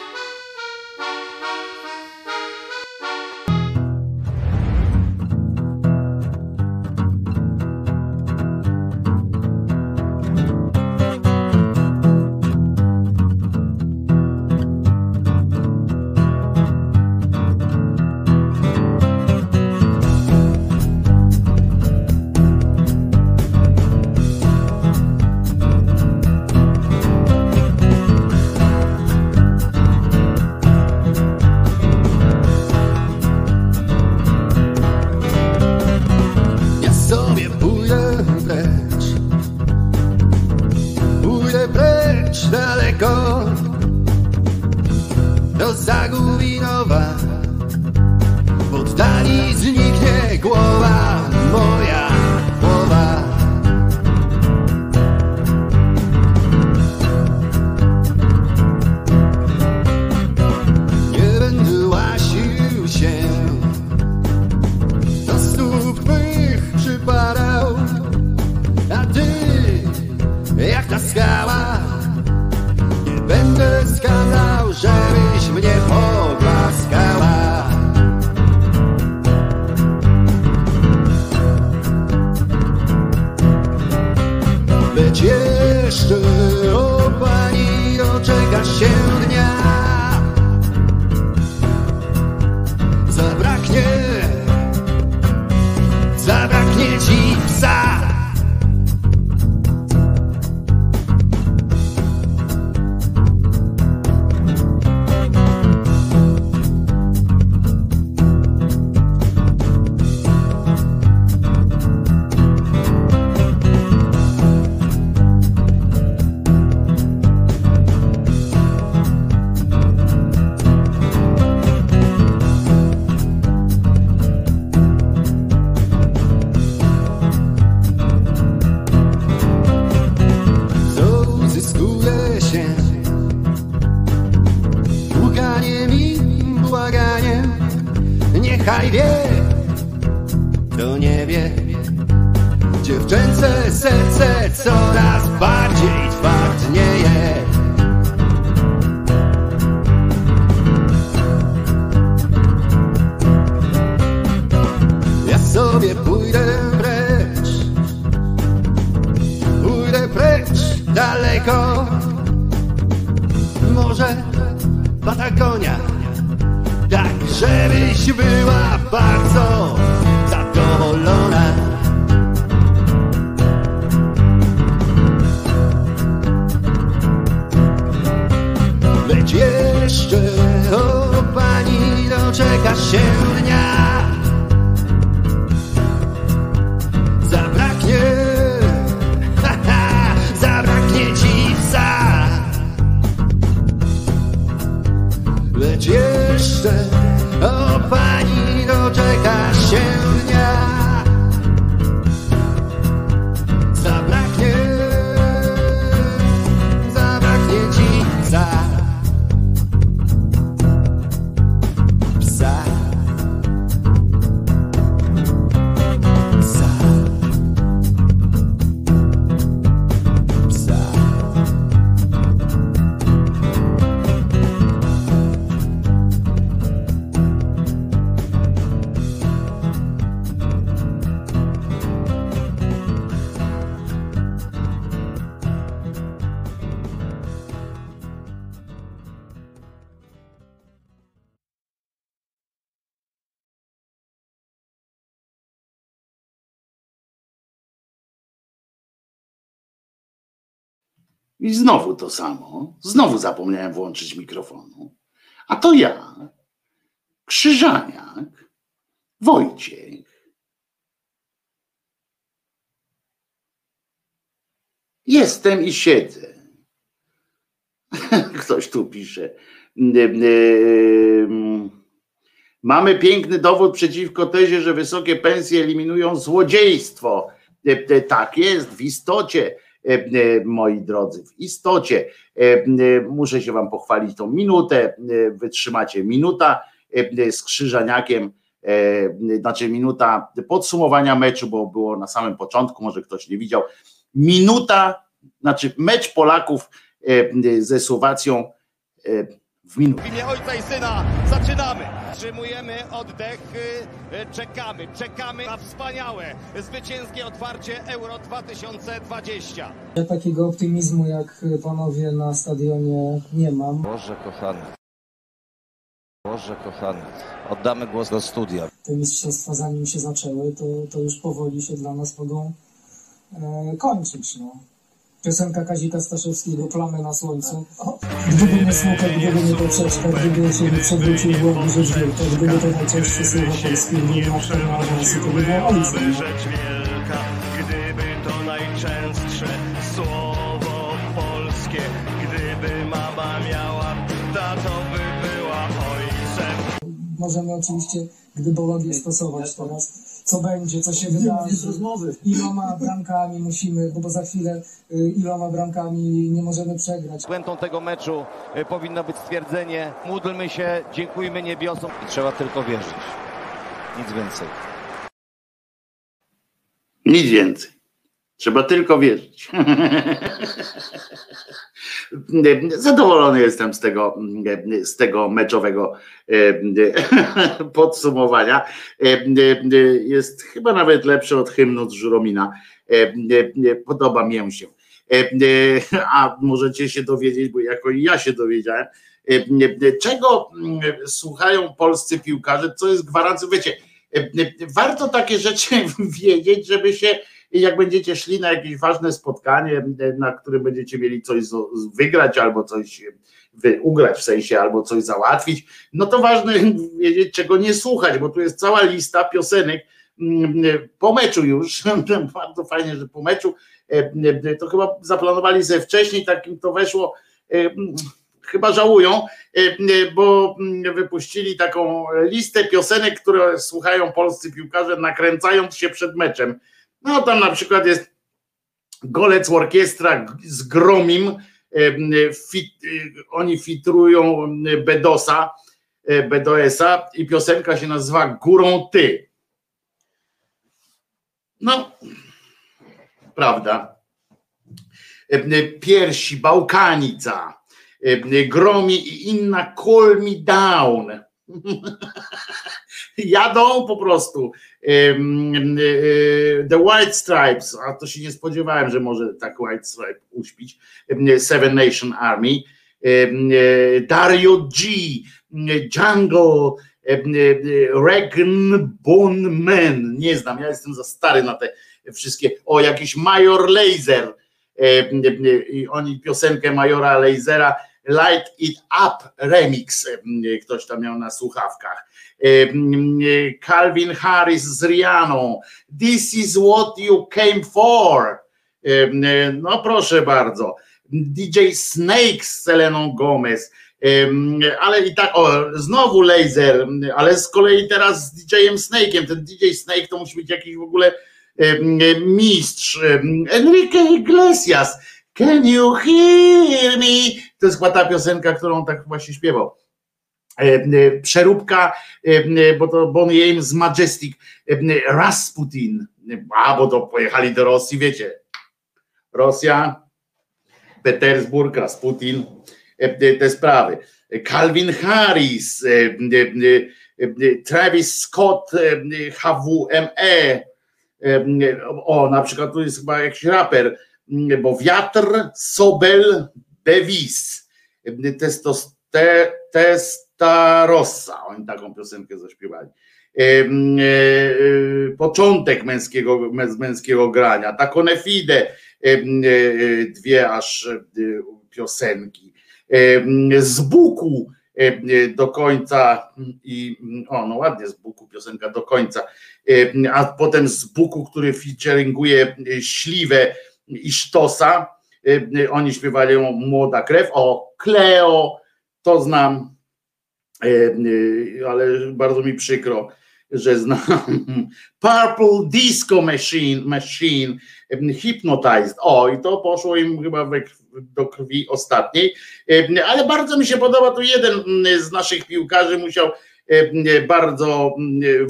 Zagubi nowa W oddali zniknie I znowu to samo. Znowu zapomniałem włączyć mikrofonu. A to ja, Krzyżaniak, Wojciech. Jestem i siedzę. [LAUGHS] Ktoś tu pisze. Mamy piękny dowód przeciwko tezie, że wysokie pensje eliminują złodziejstwo. Tak jest, w istocie moi drodzy, w istocie muszę się wam pochwalić tą minutę, wytrzymacie minuta z Krzyżaniakiem, znaczy minuta podsumowania meczu, bo było na samym początku, może ktoś nie widział, minuta, znaczy mecz Polaków ze Słowacją w minutę. W imię Ojca i Syna zaczynamy. Wstrzymujemy oddech, y, czekamy, czekamy na wspaniałe, zwycięskie otwarcie Euro 2020. Ja takiego optymizmu jak panowie na stadionie nie mam. Boże kochany. Boże kochany. Oddamy głos do studia. Te mistrzostwa zanim się zaczęły, to, to już powoli się dla nas mogą e, kończyć. No. Piosenka Kazika Staszewskiego, Plamy na słońcu. Gdyby nie smutek, gdyby nie poprzeczka, gdyby się nie przewrócił, byłoby rzecz wielka. Gdyby to najczęstsze słowa polskie, gdyby na cztery awansy, to by było ojcem. byłaby rzecz wielka, gdyby to najczęstsze słowo polskie. Gdyby mama miała, tato by była możemy oczywiście gdybologię stosować teraz. Co będzie, co się wydarzy, iloma bramkami musimy, bo, bo za chwilę y, iloma bramkami nie możemy przegrać. Puentą tego meczu y, powinno być stwierdzenie módlmy się, dziękujmy niebiosom. I trzeba tylko wierzyć. Nic więcej. Nic więcej. Trzeba tylko wierzyć. [LAUGHS] Zadowolony jestem z tego, z tego meczowego podsumowania. Jest chyba nawet lepszy od hymnu z Żuromina. Podoba mi się. A możecie się dowiedzieć, bo jako ja się dowiedziałem, czego słuchają polscy piłkarze, co jest gwarancją, wiecie, warto takie rzeczy [LAUGHS] wiedzieć, żeby się jak będziecie szli na jakieś ważne spotkanie, na którym będziecie mieli coś wygrać albo coś ugrać w sensie, albo coś załatwić, no to ważne [LAUGHS] wiedzieć, czego nie słuchać, bo tu jest cała lista piosenek po meczu już, [LAUGHS] bardzo fajnie, że po meczu, to chyba zaplanowali sobie wcześniej, takim to weszło, chyba żałują, bo wypuścili taką listę piosenek, które słuchają polscy piłkarze, nakręcając się przed meczem. No tam na przykład jest Golec Orkiestra z Gromim, fit, oni fitrują Bedosa, Bedoesa i piosenka się nazywa Górą Ty. No, prawda. Piersi, Bałkanica, Gromi i inna Call Me Down. [LAUGHS] Jadą po prostu. The White Stripes, a to się nie spodziewałem, że może tak White Stripe uśpić. Seven Nation Army. Dario G, Jungle, Regan Bone Man. Nie znam, ja jestem za stary na te wszystkie. O, jakiś Major Laser. Oni piosenkę Majora Lasera Light It Up Remix ktoś tam miał na słuchawkach. Calvin Harris z Rianą. This is what you came for. No proszę bardzo. DJ Snake z Seleną Gomez. Ale i tak, o, znowu laser, ale z kolei teraz z DJ-em Snake'iem. Ten DJ Snake to musi być jakiś w ogóle mistrz. Enrique Iglesias. Can you hear me? To jest chyba ta piosenka, którą tak właśnie śpiewał. Przeróbka, bo to Bonnie James z Majestic, Rasputin, a bo to pojechali do Rosji, wiecie, Rosja, Petersburg, Rasputin, te sprawy. Calvin Harris, Travis Scott, HWME, o, na przykład tu jest chyba jakiś raper, bo wiatr, Sobel, Bevis, testos, te, Testarossa, oni taką piosenkę zaśpiewali. E, e, początek męskiego, męskiego grania, Takone Fide, dwie aż piosenki. Z Buku do końca i o, no ładnie z Buku piosenka do końca, a potem z Buku, który featuringuje Śliwę i Sztosa, oni śpiewali Młoda Krew, o Kleo, to znam, ale bardzo mi przykro, że znam [LAUGHS] Purple Disco Machine, Machine Hypnotized. O, i to poszło im chyba do krwi ostatniej, ale bardzo mi się podoba, tu jeden z naszych piłkarzy musiał bardzo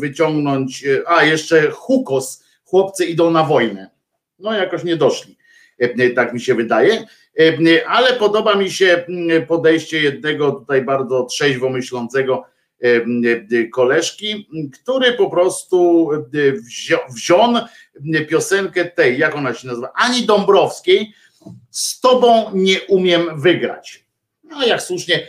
wyciągnąć, a jeszcze Hukos, chłopcy idą na wojnę. No jakoś nie doszli, tak mi się wydaje. Ale podoba mi się podejście jednego tutaj bardzo trzeźwo myślącego koleżki, który po prostu wziął piosenkę tej, jak ona się nazywa, Ani Dąbrowskiej, z tobą nie umiem wygrać. No jak słusznie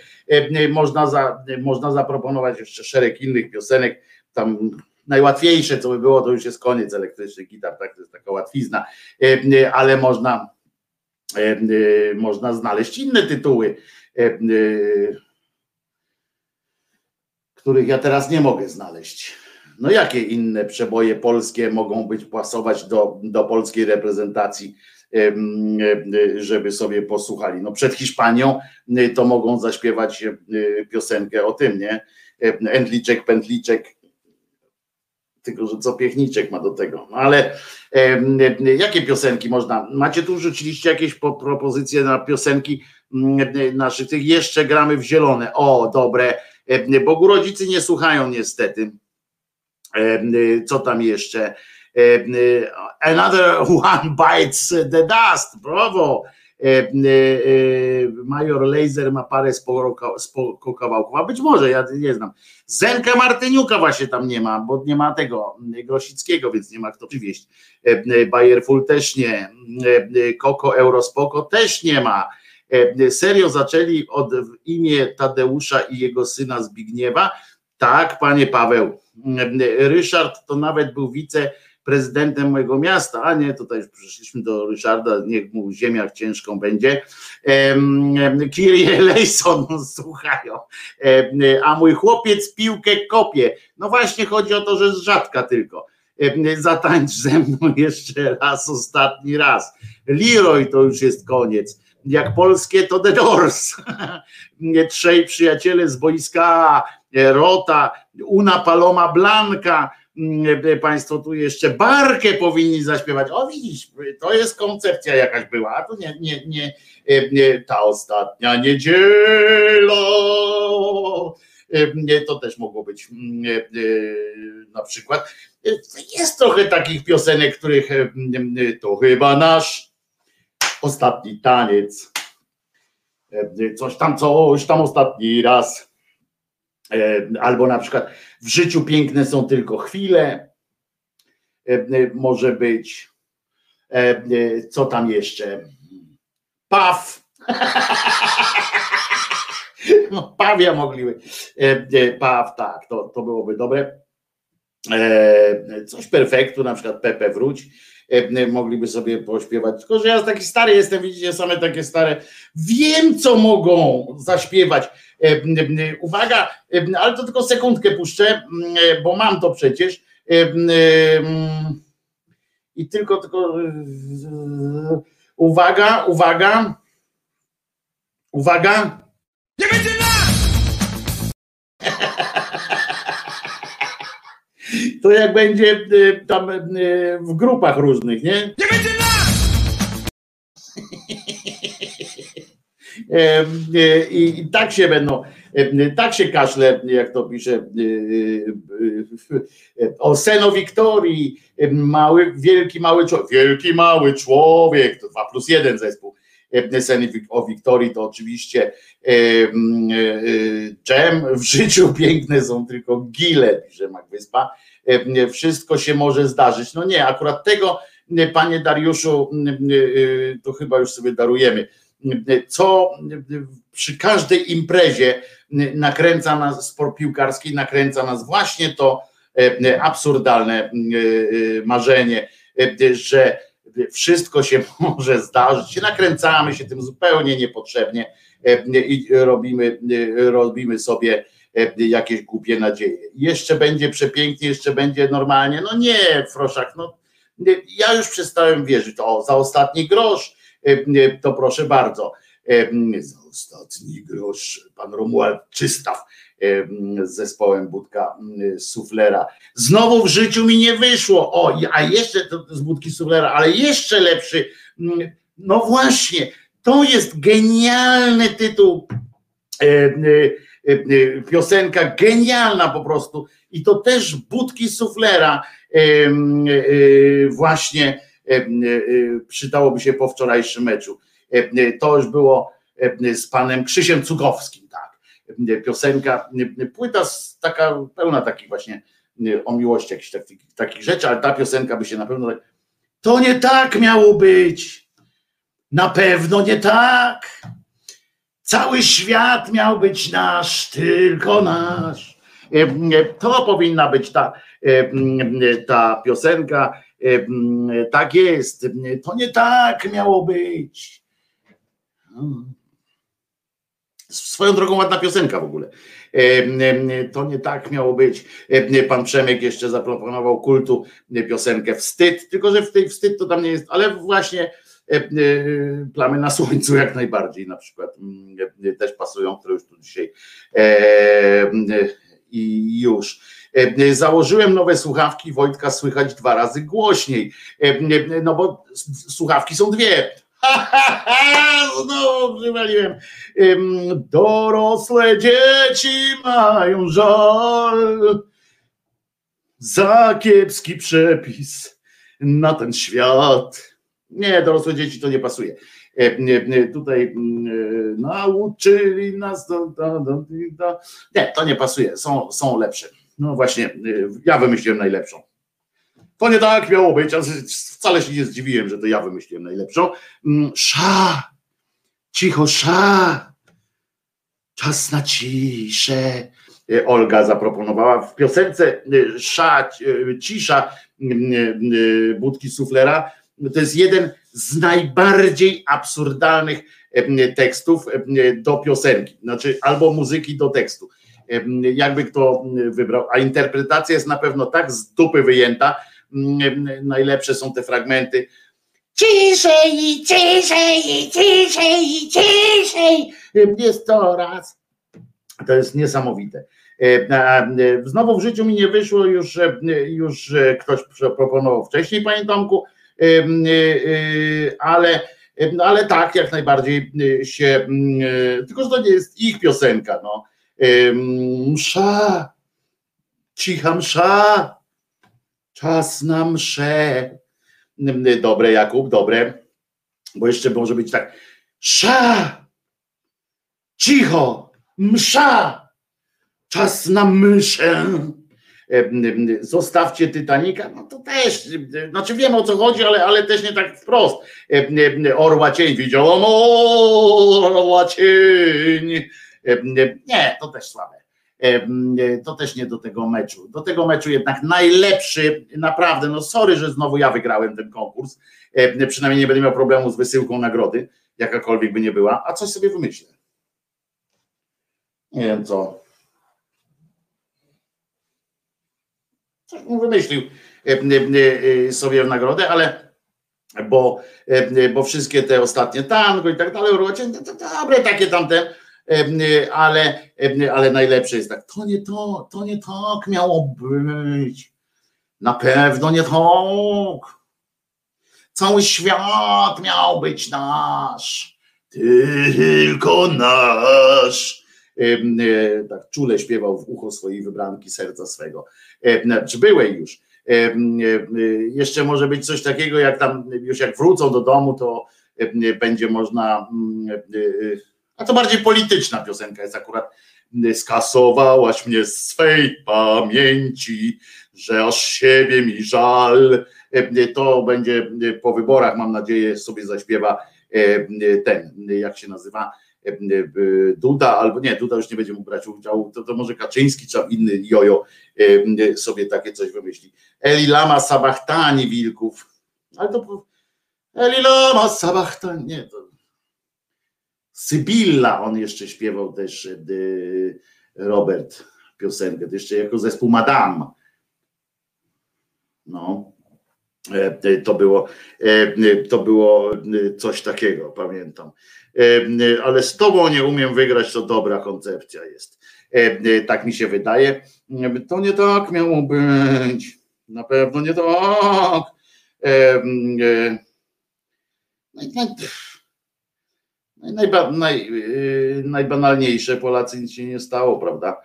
można, za, można zaproponować jeszcze szereg innych piosenek, tam najłatwiejsze, co by było, to już jest koniec elektrycznych gitar, tak, to jest taka łatwizna, ale można można znaleźć inne tytuły, których ja teraz nie mogę znaleźć. No jakie inne przeboje polskie mogą być płasować do, do polskiej reprezentacji e, żeby sobie posłuchali. No przed Hiszpanią e, to mogą zaśpiewać e, piosenkę o tym, nie? E, Endliczek, pętliczek, tylko że co piechniczek ma do tego. No ale e, jakie piosenki można? Macie tu rzuciliście jakieś po, propozycje na piosenki mm, naszych tych? Jeszcze gramy w zielone. O, dobre, E, bo rodzice nie słuchają niestety. E, Co tam jeszcze? Another one bites the dust. Brawo. E, e, e, Major Laser ma parę sporo, kawałków, a być może, ja nie znam. Zenka Martyniuka właśnie tam nie ma, bo nie ma tego Grosickiego, więc nie ma kto przywieźć. Bayerful też nie. Koko Eurospoko też nie ma. Serio zaczęli od w imię Tadeusza i jego syna Zbigniewa? Tak, panie Paweł. E, Ryszard to nawet był wiceprezydentem mojego miasta, a nie, tutaj już przyszliśmy do Ryszarda, niech mu ziemiach ciężką będzie. Kirie Lejson, [LAUGHS] słuchają. A mój chłopiec piłkę kopie. No właśnie chodzi o to, że z rzadka tylko. Zatańcz ze mną [LAUGHS] jeszcze raz, ostatni raz. Leroy to już jest koniec jak polskie to The Doors. [LAUGHS] Trzej przyjaciele z boiska Rota, Una Paloma Blanca, Państwo tu jeszcze Barkę powinni zaśpiewać. O widzisz, to jest koncepcja jakaś była, a to nie, nie, nie, nie ta ostatnia niedziela. To też mogło być na przykład. Jest trochę takich piosenek, których to chyba nasz ostatni taniec, coś tam, coś tam ostatni raz. E, Albo na przykład w życiu piękne są tylko chwile. E, Może być. E, e, Co tam jeszcze? Paw. [LAUGHS] No, pawia mogliby. E, e, Paw, tak, to, to byłoby dobre. E, Coś perfektu, na przykład Pepe wróć e, mogliby sobie pośpiewać. Tylko, że ja taki stary jestem, widzicie, same takie stare. Wiem, co mogą zaśpiewać. E, Uwaga, e, ale to tylko sekundkę puszczę, e, bo mam to przecież. E, e, I tylko, tylko. e, Uwaga, uwaga. Uwaga. Nie będzie To jak będzie e, tam e, w grupach różnych, nie? Nie będzie E, [LAUGHS] e, I, I tak się będą, tak się kaszle, jak to pisze, o Seno Wiktorii, mały, wielki, mały człowiek, wielki, mały człowiek, to 2 plus 1 zespół Wik- o Wiktorii, to oczywiście e, m, e, e, dżem, w życiu piękne są tylko gile, pisze Magwyspa, wszystko się może zdarzyć. No nie, akurat tego, e, panie Dariuszu, e, to chyba już sobie darujemy co przy każdej imprezie nakręca nas, sport piłkarski nakręca nas właśnie to e, absurdalne e, marzenie, e, że wszystko się [LAUGHS] może zdarzyć. Nakręcamy się tym zupełnie niepotrzebnie i robimy, robimy sobie jakieś głupie nadzieje. Jeszcze będzie przepięknie, jeszcze będzie normalnie. No nie, Froszak, no ja już przestałem wierzyć. O, za ostatni grosz to proszę bardzo. Za ostatni grosz pan Romuald Czystaw z zespołem Budka Suflera. Znowu w życiu mi nie wyszło. O, a jeszcze to z Budki Suflera, ale jeszcze lepszy. No właśnie, to jest genialny tytuł. Piosenka genialna po prostu. I to też Budki Suflera właśnie przydałoby się po wczorajszym meczu. To już było z panem Krzysiem Cugowskim, tak. Piosenka, płyta taka pełna takich właśnie o miłości, jakichś takich, takich rzeczy, ale ta piosenka by się na pewno. tak- To nie tak miało być. Na pewno nie tak. Cały świat miał być nasz, tylko nasz. To powinna być ta, ta piosenka. Tak jest. To nie tak miało być. Swoją drogą ładna piosenka w ogóle. To nie tak miało być. Pan Przemek jeszcze zaproponował kultu piosenkę Wstyd, tylko że w tej wstyd to tam nie jest, ale właśnie Plamy na słońcu jak najbardziej na przykład mm, też pasują, które już tu dzisiaj e, i już. Założyłem nowe słuchawki, Wojtka słychać dwa razy głośniej, no bo słuchawki są dwie. Znowu przywaliłem. Dorosłe dzieci mają żal za kiepski przepis na ten świat. Nie, dorosłe dzieci to nie pasuje. Tutaj nauczyli nas. Do, do, do, do. Nie, to nie pasuje. Są, są lepsze. No właśnie, ja wymyśliłem najlepszą. To nie tak miało być, a wcale się nie zdziwiłem, że to ja wymyśliłem najlepszą. Sza, cicho, sza, czas na ciszę. Olga zaproponowała w piosence Sza, cisza budki suflera. To jest jeden z najbardziej absurdalnych tekstów do piosenki, znaczy albo muzyki do tekstu. Jakby kto wybrał, a interpretacja jest na pewno tak z dupy wyjęta. Najlepsze są te fragmenty. Ciszej, ciszej, ciszej, ciszej. Jest to raz. To jest niesamowite. Znowu w życiu mi nie wyszło, już, już ktoś proponował wcześniej, panie Tomku, ale, ale tak, jak najbardziej się, tylko że to nie jest ich piosenka, no. Msza, cicha msza, czas na mszę. Dobre, Jakub, dobre, bo jeszcze może być tak, sza, cicho, msza, czas na myszę. Zostawcie Titanika, no to też, znaczy wiem o co chodzi, ale, ale też nie tak wprost. Orła cień, widziałam orła cień. Nie, to też słabe. To też nie do tego meczu. Do tego meczu jednak najlepszy, naprawdę, no sorry, że znowu ja wygrałem ten konkurs. Przynajmniej nie będę miał problemu z wysyłką nagrody, jakakolwiek by nie była, a coś sobie wymyślę. Nie wiem co. Coś mu wymyślił sobie w nagrodę, ale bo, bo wszystkie te ostatnie tango i tak dalej, to dobre takie tamte, ale, ale najlepsze jest tak, to nie to, to nie tak miało być. Na pewno nie tak. Cały świat miał być nasz, tylko nasz. Tak czule śpiewał w ucho swojej wybranki serca swego. Czy byłej już. Jeszcze może być coś takiego, jak tam, już jak wrócą do domu, to będzie można a to bardziej polityczna piosenka jest akurat. Skasowałaś mnie z swej pamięci, że aż siebie mi żal. To będzie po wyborach, mam nadzieję, sobie zaśpiewa ten, jak się nazywa, Duda, albo nie, Duda już nie będzie mógł brać udziału, to, to może Kaczyński czy inny jojo sobie takie coś wymyśli. Eli Lama Sabachtani Wilków, ale to Eli Lama Sabachtani, nie, to Sybilla on jeszcze śpiewał też Robert piosenkę, to jeszcze jako zespół Madame. No. E, to było, e, to było coś takiego, pamiętam. E, ale z tobą nie umiem wygrać, to dobra koncepcja jest. Tak mi się wydaje. To nie tak miało być. Na pewno nie tak. No tak Najba, naj, najbanalniejsze, Polacy nic się nie stało, prawda?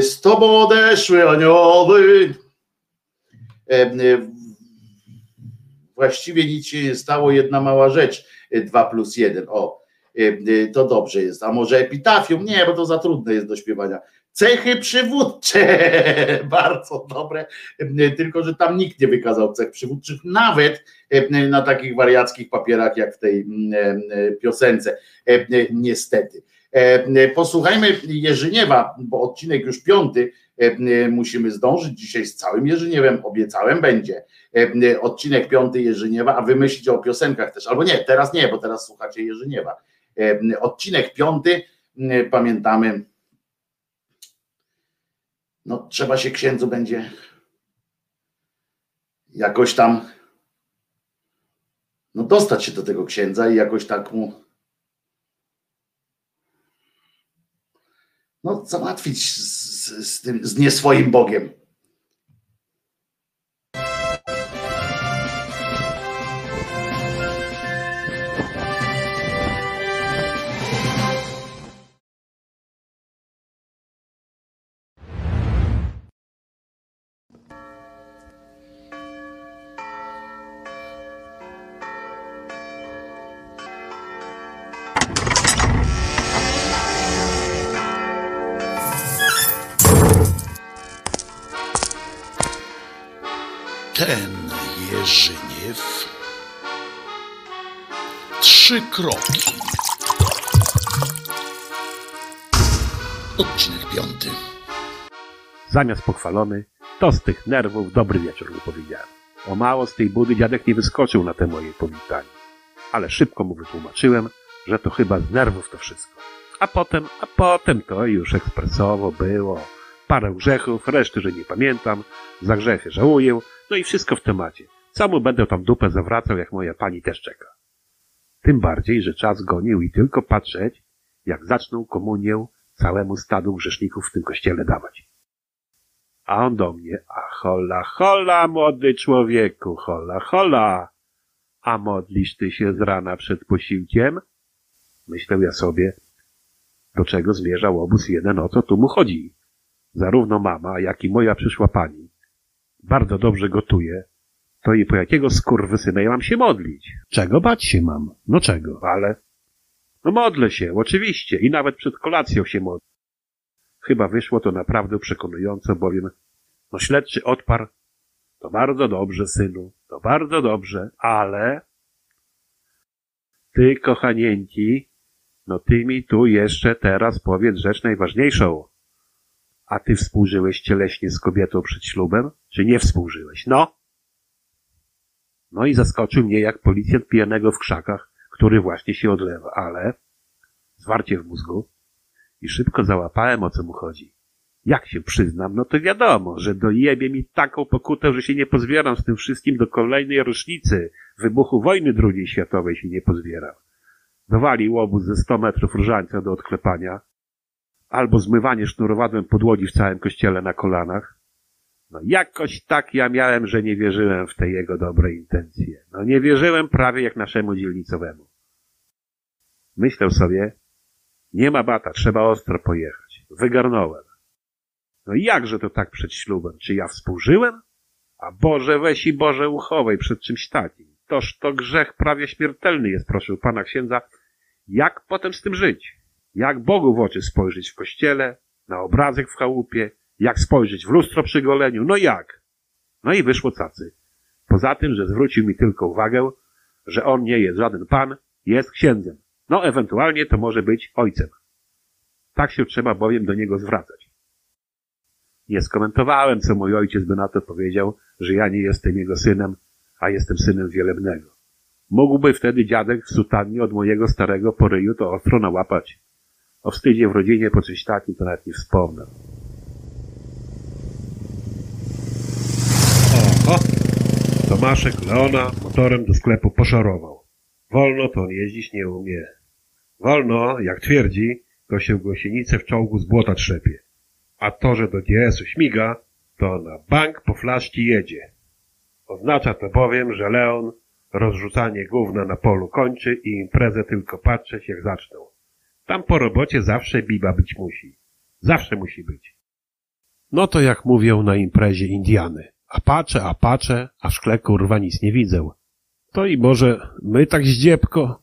Z tobą odeszły anioły. Właściwie nic się nie stało, jedna mała rzecz, dwa plus jeden. O, to dobrze jest. A może epitafium? Nie, bo to za trudne jest do śpiewania. Cechy przywódcze, [LAUGHS] bardzo dobre, tylko że tam nikt nie wykazał cech przywódczych, nawet na takich wariackich papierach jak w tej mm, piosence, niestety. Posłuchajmy Jerzyniewa, bo odcinek już piąty, musimy zdążyć dzisiaj z całym Jerzyniewem, obiecałem będzie. Odcinek piąty Jerzyniewa, a wymyślić o piosenkach też, albo nie, teraz nie, bo teraz słuchacie Jerzyniewa. Odcinek piąty, pamiętamy, no trzeba się księdzu będzie jakoś tam no dostać się do tego księdza i jakoś tak mu no, załatwić z, z, tym, z nie swoim Bogiem. Zamiast pochwalony, to z tych nerwów dobry wieczór mu powiedziałem. O mało z tej budy dziadek nie wyskoczył na te moje powitanie. Ale szybko mu wytłumaczyłem, że to chyba z nerwów to wszystko. A potem, a potem to już ekspresowo było. Parę grzechów, reszty, że nie pamiętam, za grzechy żałuję, no i wszystko w temacie. Samu będę tam dupę zawracał, jak moja pani też czeka. Tym bardziej, że czas gonił i tylko patrzeć, jak zaczną komunię całemu stadu grzeszników w tym kościele dawać. A on do mnie, a hola, hola, młody człowieku, hola, hola. A modlisz ty się z rana przed posiłkiem? Myślę ja sobie, do czego zmierzał obóz jeden, o co tu mu chodzi. Zarówno mama, jak i moja przyszła pani bardzo dobrze gotuje, to i po jakiego skurwysyna ja mam się modlić? Czego bać się mam? No czego? Ale... No modlę się, oczywiście, i nawet przed kolacją się modlę. Chyba wyszło to naprawdę przekonująco, bowiem no śledczy odparł, to bardzo dobrze, synu, to bardzo dobrze, ale... Ty, kochanięci, no ty mi tu jeszcze teraz powiedz rzecz najważniejszą. A ty współżyłeś cieleśnie z kobietą przed ślubem, czy nie współżyłeś? No! No i zaskoczył mnie jak policjant pijanego w krzakach, który właśnie się odlewa, ale zwarcie w mózgu i szybko załapałem o co mu chodzi. Jak się przyznam, no to wiadomo, że dojebie mi taką pokutę, że się nie pozbieram z tym wszystkim do kolejnej rocznicy wybuchu wojny II światowej się nie pozbieram. Dowalił obóz ze 100 metrów różańca do odklepania, albo zmywanie sznurowadłem podłodzi w całym kościele na kolanach. No jakoś tak ja miałem, że nie wierzyłem w te jego dobre intencje. No nie wierzyłem prawie jak naszemu dzielnicowemu. Myślał sobie, nie ma bata, trzeba ostro pojechać. Wygarnąłem. No jakże to tak przed ślubem? Czy ja współżyłem? A Boże weź i Boże uchowaj przed czymś takim. Toż to grzech prawie śmiertelny jest, proszę pana księdza. Jak potem z tym żyć? Jak Bogu w oczy spojrzeć w kościele, na obrazek w chałupie, jak spojrzeć w lustro przy goleniu, no jak? No i wyszło cacy. Poza tym, że zwrócił mi tylko uwagę, że on nie jest żaden pan, jest księdzem. No ewentualnie to może być ojcem. Tak się trzeba bowiem do niego zwracać. Nie skomentowałem, co mój ojciec by na to powiedział, że ja nie jestem jego synem, a jestem synem wielebnego. Mógłby wtedy dziadek w sutannie od mojego starego poryju to ostro nałapać. O wstydzie w rodzinie po czymś takim to nawet nie wspomnę. Oho! Tomaszek Leona motorem do sklepu poszorował. Wolno to on jeździć nie umie. Wolno, jak twierdzi, to się gąsienicę w czołgu z błota trzepie. A to, że do GS-u śmiga, to na bank po flaszki jedzie. Oznacza to bowiem, że Leon rozrzucanie gówna na polu kończy i imprezę tylko patrzeć jak zaczną. Tam po robocie zawsze biba być musi. Zawsze musi być. No to jak mówią na imprezie Indiany. A patrzę, a patrzę, a w szkle kurwa nic nie widzę. To i może my tak zdziebko?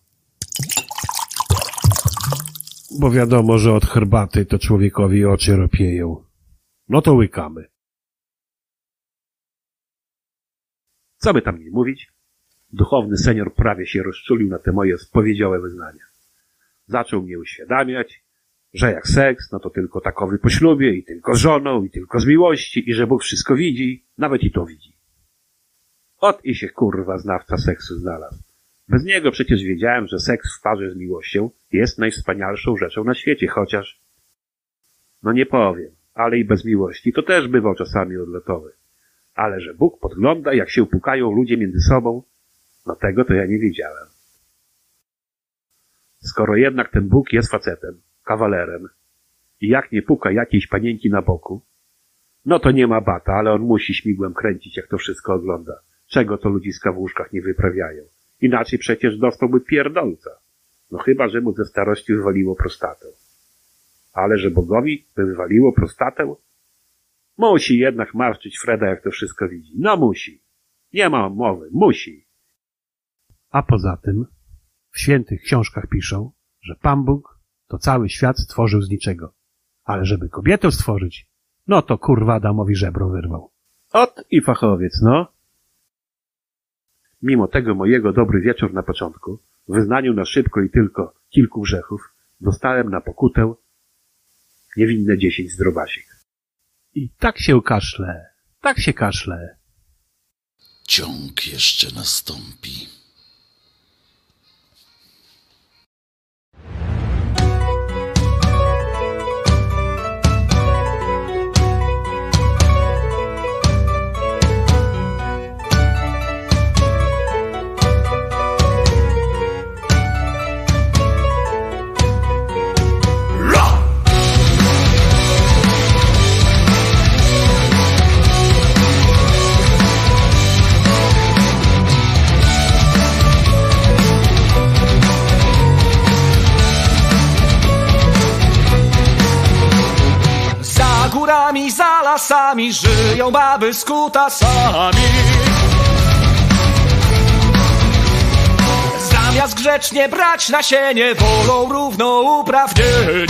Bo wiadomo, że od herbaty to człowiekowi oczy ropieją. No to łykamy. Co by tam nie mówić? Duchowny senior prawie się rozczulił na te moje spowiedziowe wyznania. Zaczął mnie uświadamiać, że jak seks, no to tylko takowy po ślubie i tylko z żoną i tylko z miłości i że Bóg wszystko widzi, nawet i to widzi. Ot i się kurwa znawca seksu znalazł. Bez niego przecież wiedziałem, że seks w parze z miłością jest najwspanialszą rzeczą na świecie, chociaż... No nie powiem, ale i bez miłości to też bywał czasami odlotowy. Ale że Bóg podgląda, jak się pukają ludzie między sobą, No tego to ja nie wiedziałem. Skoro jednak ten Bóg jest facetem, kawalerem i jak nie puka jakiejś panienki na boku, no to nie ma bata, ale on musi śmigłem kręcić, jak to wszystko ogląda. Czego to ludziska w łóżkach nie wyprawiają? Inaczej przecież dostałby pierdolca. No chyba, że mu ze starości wywaliło prostatę. Ale że Bogowi by wywaliło prostatę? Musi jednak marszczyć Freda, jak to wszystko widzi. No musi. Nie ma mowy. Musi. A poza tym w świętych książkach piszą, że Pan Bóg to cały świat stworzył z niczego. Ale żeby kobietę stworzyć, no to kurwa Adamowi żebro wyrwał. Ot i fachowiec, no. Mimo tego mojego dobry wieczór na początku, w wyznaniu na szybko i tylko kilku grzechów, dostałem na pokutę niewinne dziesięć zdrobasik. I tak się kaszle, tak się kaszle. Ciąg jeszcze nastąpi. Za górami, za lasami żyją baby z kutasami. Zamiast grzecznie brać nasienie, wolą równouprawnienie.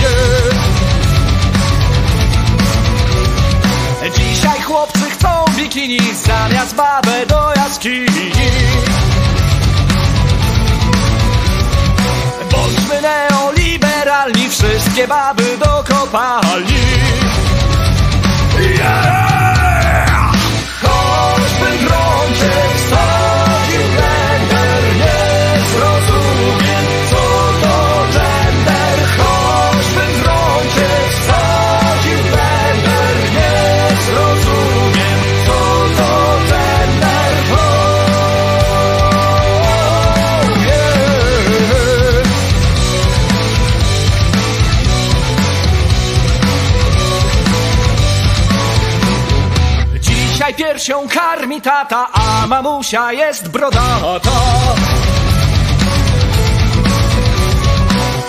Dzisiaj chłopcy chcą bikini, zamiast babę do jaskini. Bądźmy neoliberalni, wszystkie baby do kopalni. Yeah! Piersią karmi tata, a mamusia jest brodata.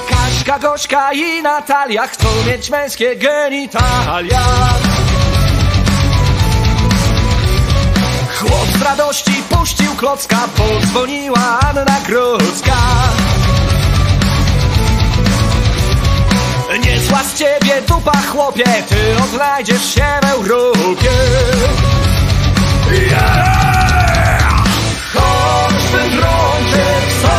Kaśka, Gośka i Natalia chcą mieć męskie genitalia. Chłop z radości puścił klocka, podzwoniła Anna Grodzka. Niezła z ciebie dupa chłopie, ty odnajdziesz się w Europie. Yeah! Konsten från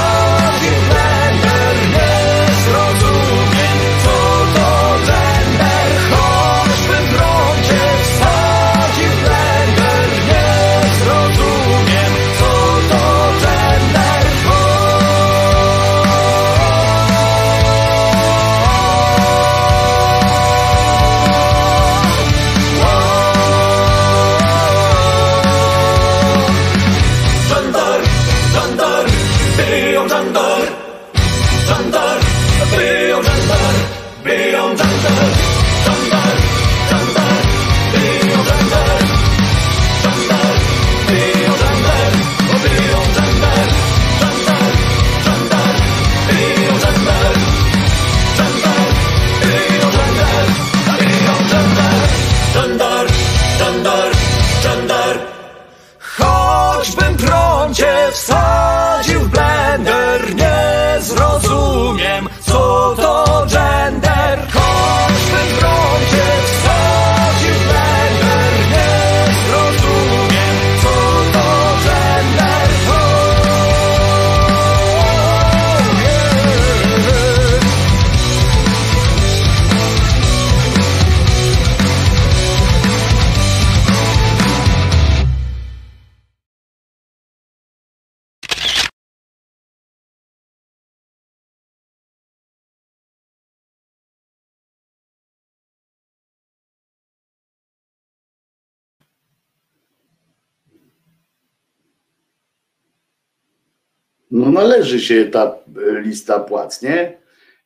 No należy się ta e, lista płac, nie? E,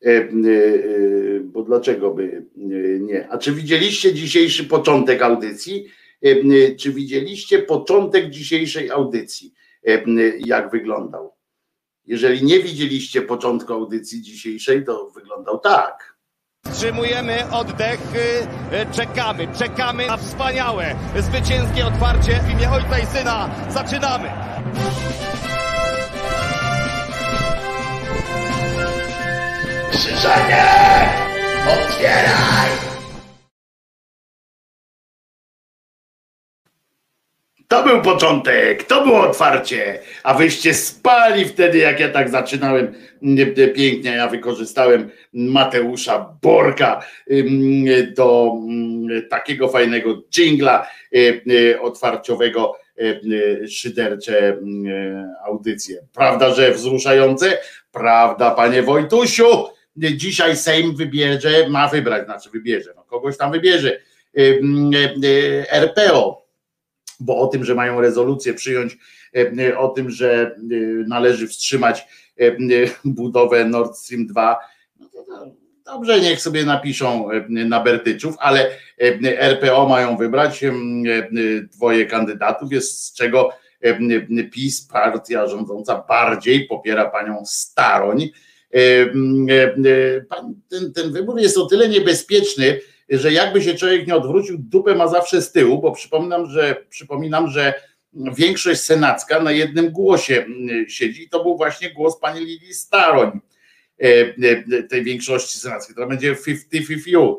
e, Bo dlaczego by nie? A czy widzieliście dzisiejszy początek audycji? Czy widzieliście początek dzisiejszej audycji? Jak wyglądał? Jeżeli nie widzieliście początku audycji dzisiejszej, to wyglądał tak. Wstrzymujemy oddech, y, y, czekamy, czekamy na wspaniałe, zwycięskie otwarcie w imię Ojca i Syna. Zaczynamy! Krzyżanie! Otwieraj! To był początek, to było otwarcie, a wyście spali wtedy, jak ja tak zaczynałem pięknie. Ja wykorzystałem Mateusza Borka do takiego fajnego dżingla y, y, otwarciowego, y, szydercze audycje. Prawda, że wzruszające? Prawda, panie Wojtusiu? Dzisiaj Sejm wybierze, ma wybrać, znaczy wybierze, no kogoś tam wybierze. Y, y, RPO bo o tym, że mają rezolucję przyjąć, o tym, że należy wstrzymać budowę Nord Stream 2, no dobrze, niech sobie napiszą na Bertyczów, ale RPO mają wybrać dwoje kandydatów, jest z czego PiS, partia rządząca, bardziej popiera panią Staroń. Ten, ten wybór jest o tyle niebezpieczny, że jakby się człowiek nie odwrócił, dupę ma zawsze z tyłu, bo przypominam, że przypominam, że większość senacka na jednym głosie siedzi i to był właśnie głos pani Lili Staroń tej większości senackiej. To będzie 50-50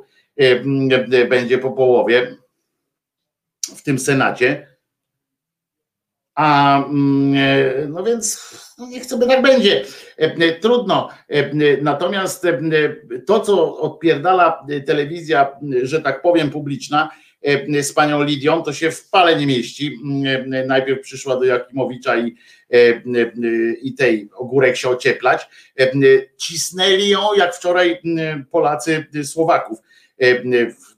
będzie po połowie w tym Senacie. A no więc no niech sobie tak będzie. Trudno. Natomiast to, co odpierdala telewizja, że tak powiem, publiczna z panią Lidią, to się w pale nie mieści. Najpierw przyszła do Jakimowicza i, i tej ogórek się ocieplać. Cisnęli ją, jak wczoraj Polacy Słowaków,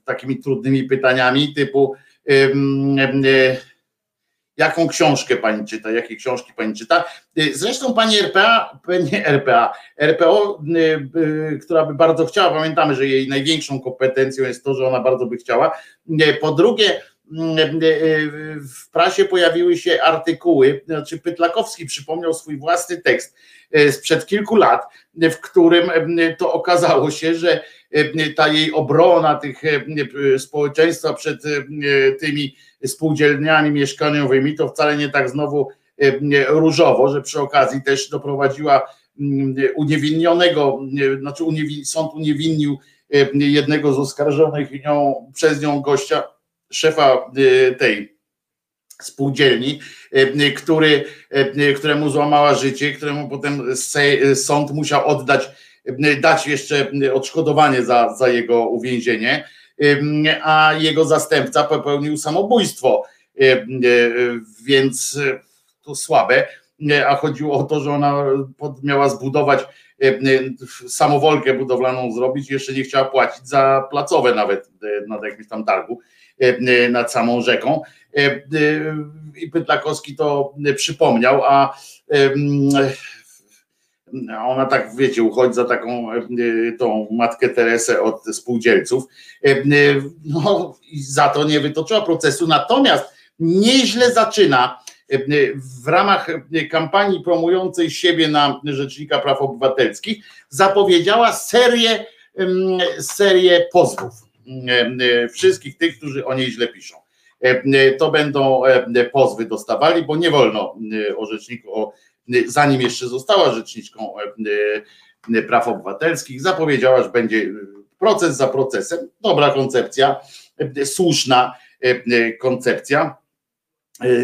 takimi trudnymi pytaniami typu jaką książkę pani czyta, jakie książki pani czyta. Zresztą pani RPA, nie RPA, RPO, która by bardzo chciała, pamiętamy, że jej największą kompetencją jest to, że ona bardzo by chciała. Po drugie, w prasie pojawiły się artykuły, znaczy Pytlakowski przypomniał swój własny tekst sprzed kilku lat, w którym to okazało się, że ta jej obrona tych społeczeństwa przed tymi spółdzielniami mieszkaniowymi, to wcale nie tak znowu różowo, że przy okazji też doprowadziła uniewinnionego, znaczy sąd uniewinnił jednego z oskarżonych nią, przez nią gościa, szefa tej spółdzielni, który, któremu złamała życie, któremu potem sąd musiał oddać, dać jeszcze odszkodowanie za, za jego uwięzienie a jego zastępca popełnił samobójstwo, więc to słabe. A chodziło o to, że ona miała zbudować samowolkę budowlaną zrobić, jeszcze nie chciała płacić za placowe nawet na jakimś tam targu nad samą rzeką. I Pytlakowski to przypomniał, a ona tak, wiecie, uchodzi za taką tą matkę Teresę od spółdzielców. No i za to nie wytoczyła procesu. Natomiast nieźle zaczyna w ramach kampanii promującej siebie na Rzecznika Praw Obywatelskich zapowiedziała serię, serię pozwów wszystkich tych, którzy o niej źle piszą. To będą pozwy dostawali, bo nie wolno o rzeczniku, o zanim jeszcze została rzeczniczką e, e, praw obywatelskich, zapowiedziała, że będzie proces za procesem. Dobra koncepcja, e, słuszna koncepcja.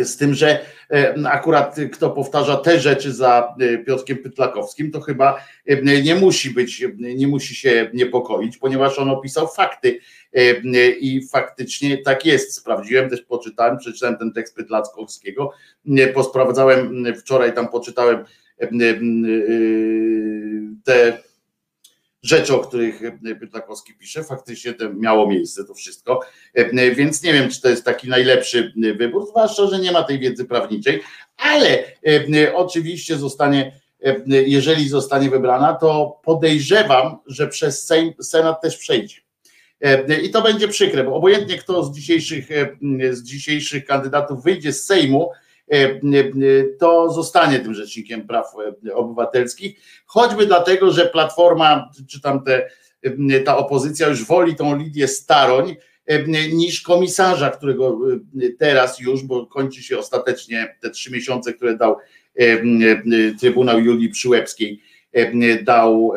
Z tym, że akurat kto powtarza te rzeczy za Piotrkiem Pytlakowskim, to chyba nie musi być, nie musi się niepokoić, ponieważ on opisał fakty i faktycznie tak jest. Sprawdziłem, też poczytałem, przeczytałem ten tekst Pytlakowskiego, posprawdzałem wczoraj, tam poczytałem te rzeczy, o których Pytlakowski pisze, faktycznie to miało miejsce to wszystko, więc nie wiem, czy to jest taki najlepszy wybór, zwłaszcza, że nie ma tej wiedzy prawniczej, ale oczywiście zostanie jeżeli zostanie wybrana, to podejrzewam, że przez Sejm, Senat też przejdzie. I to będzie przykre, bo obojętnie kto z dzisiejszych, z dzisiejszych kandydatów wyjdzie z Sejmu, to zostanie tym rzecznikiem praw obywatelskich, choćby dlatego, że Platforma, czy tam te, ta opozycja już woli tą Lidię Staroń, niż komisarza, którego teraz już, bo kończy się ostatecznie te trzy miesiące, które dał Trybunał Julii Przyłębskiej, dał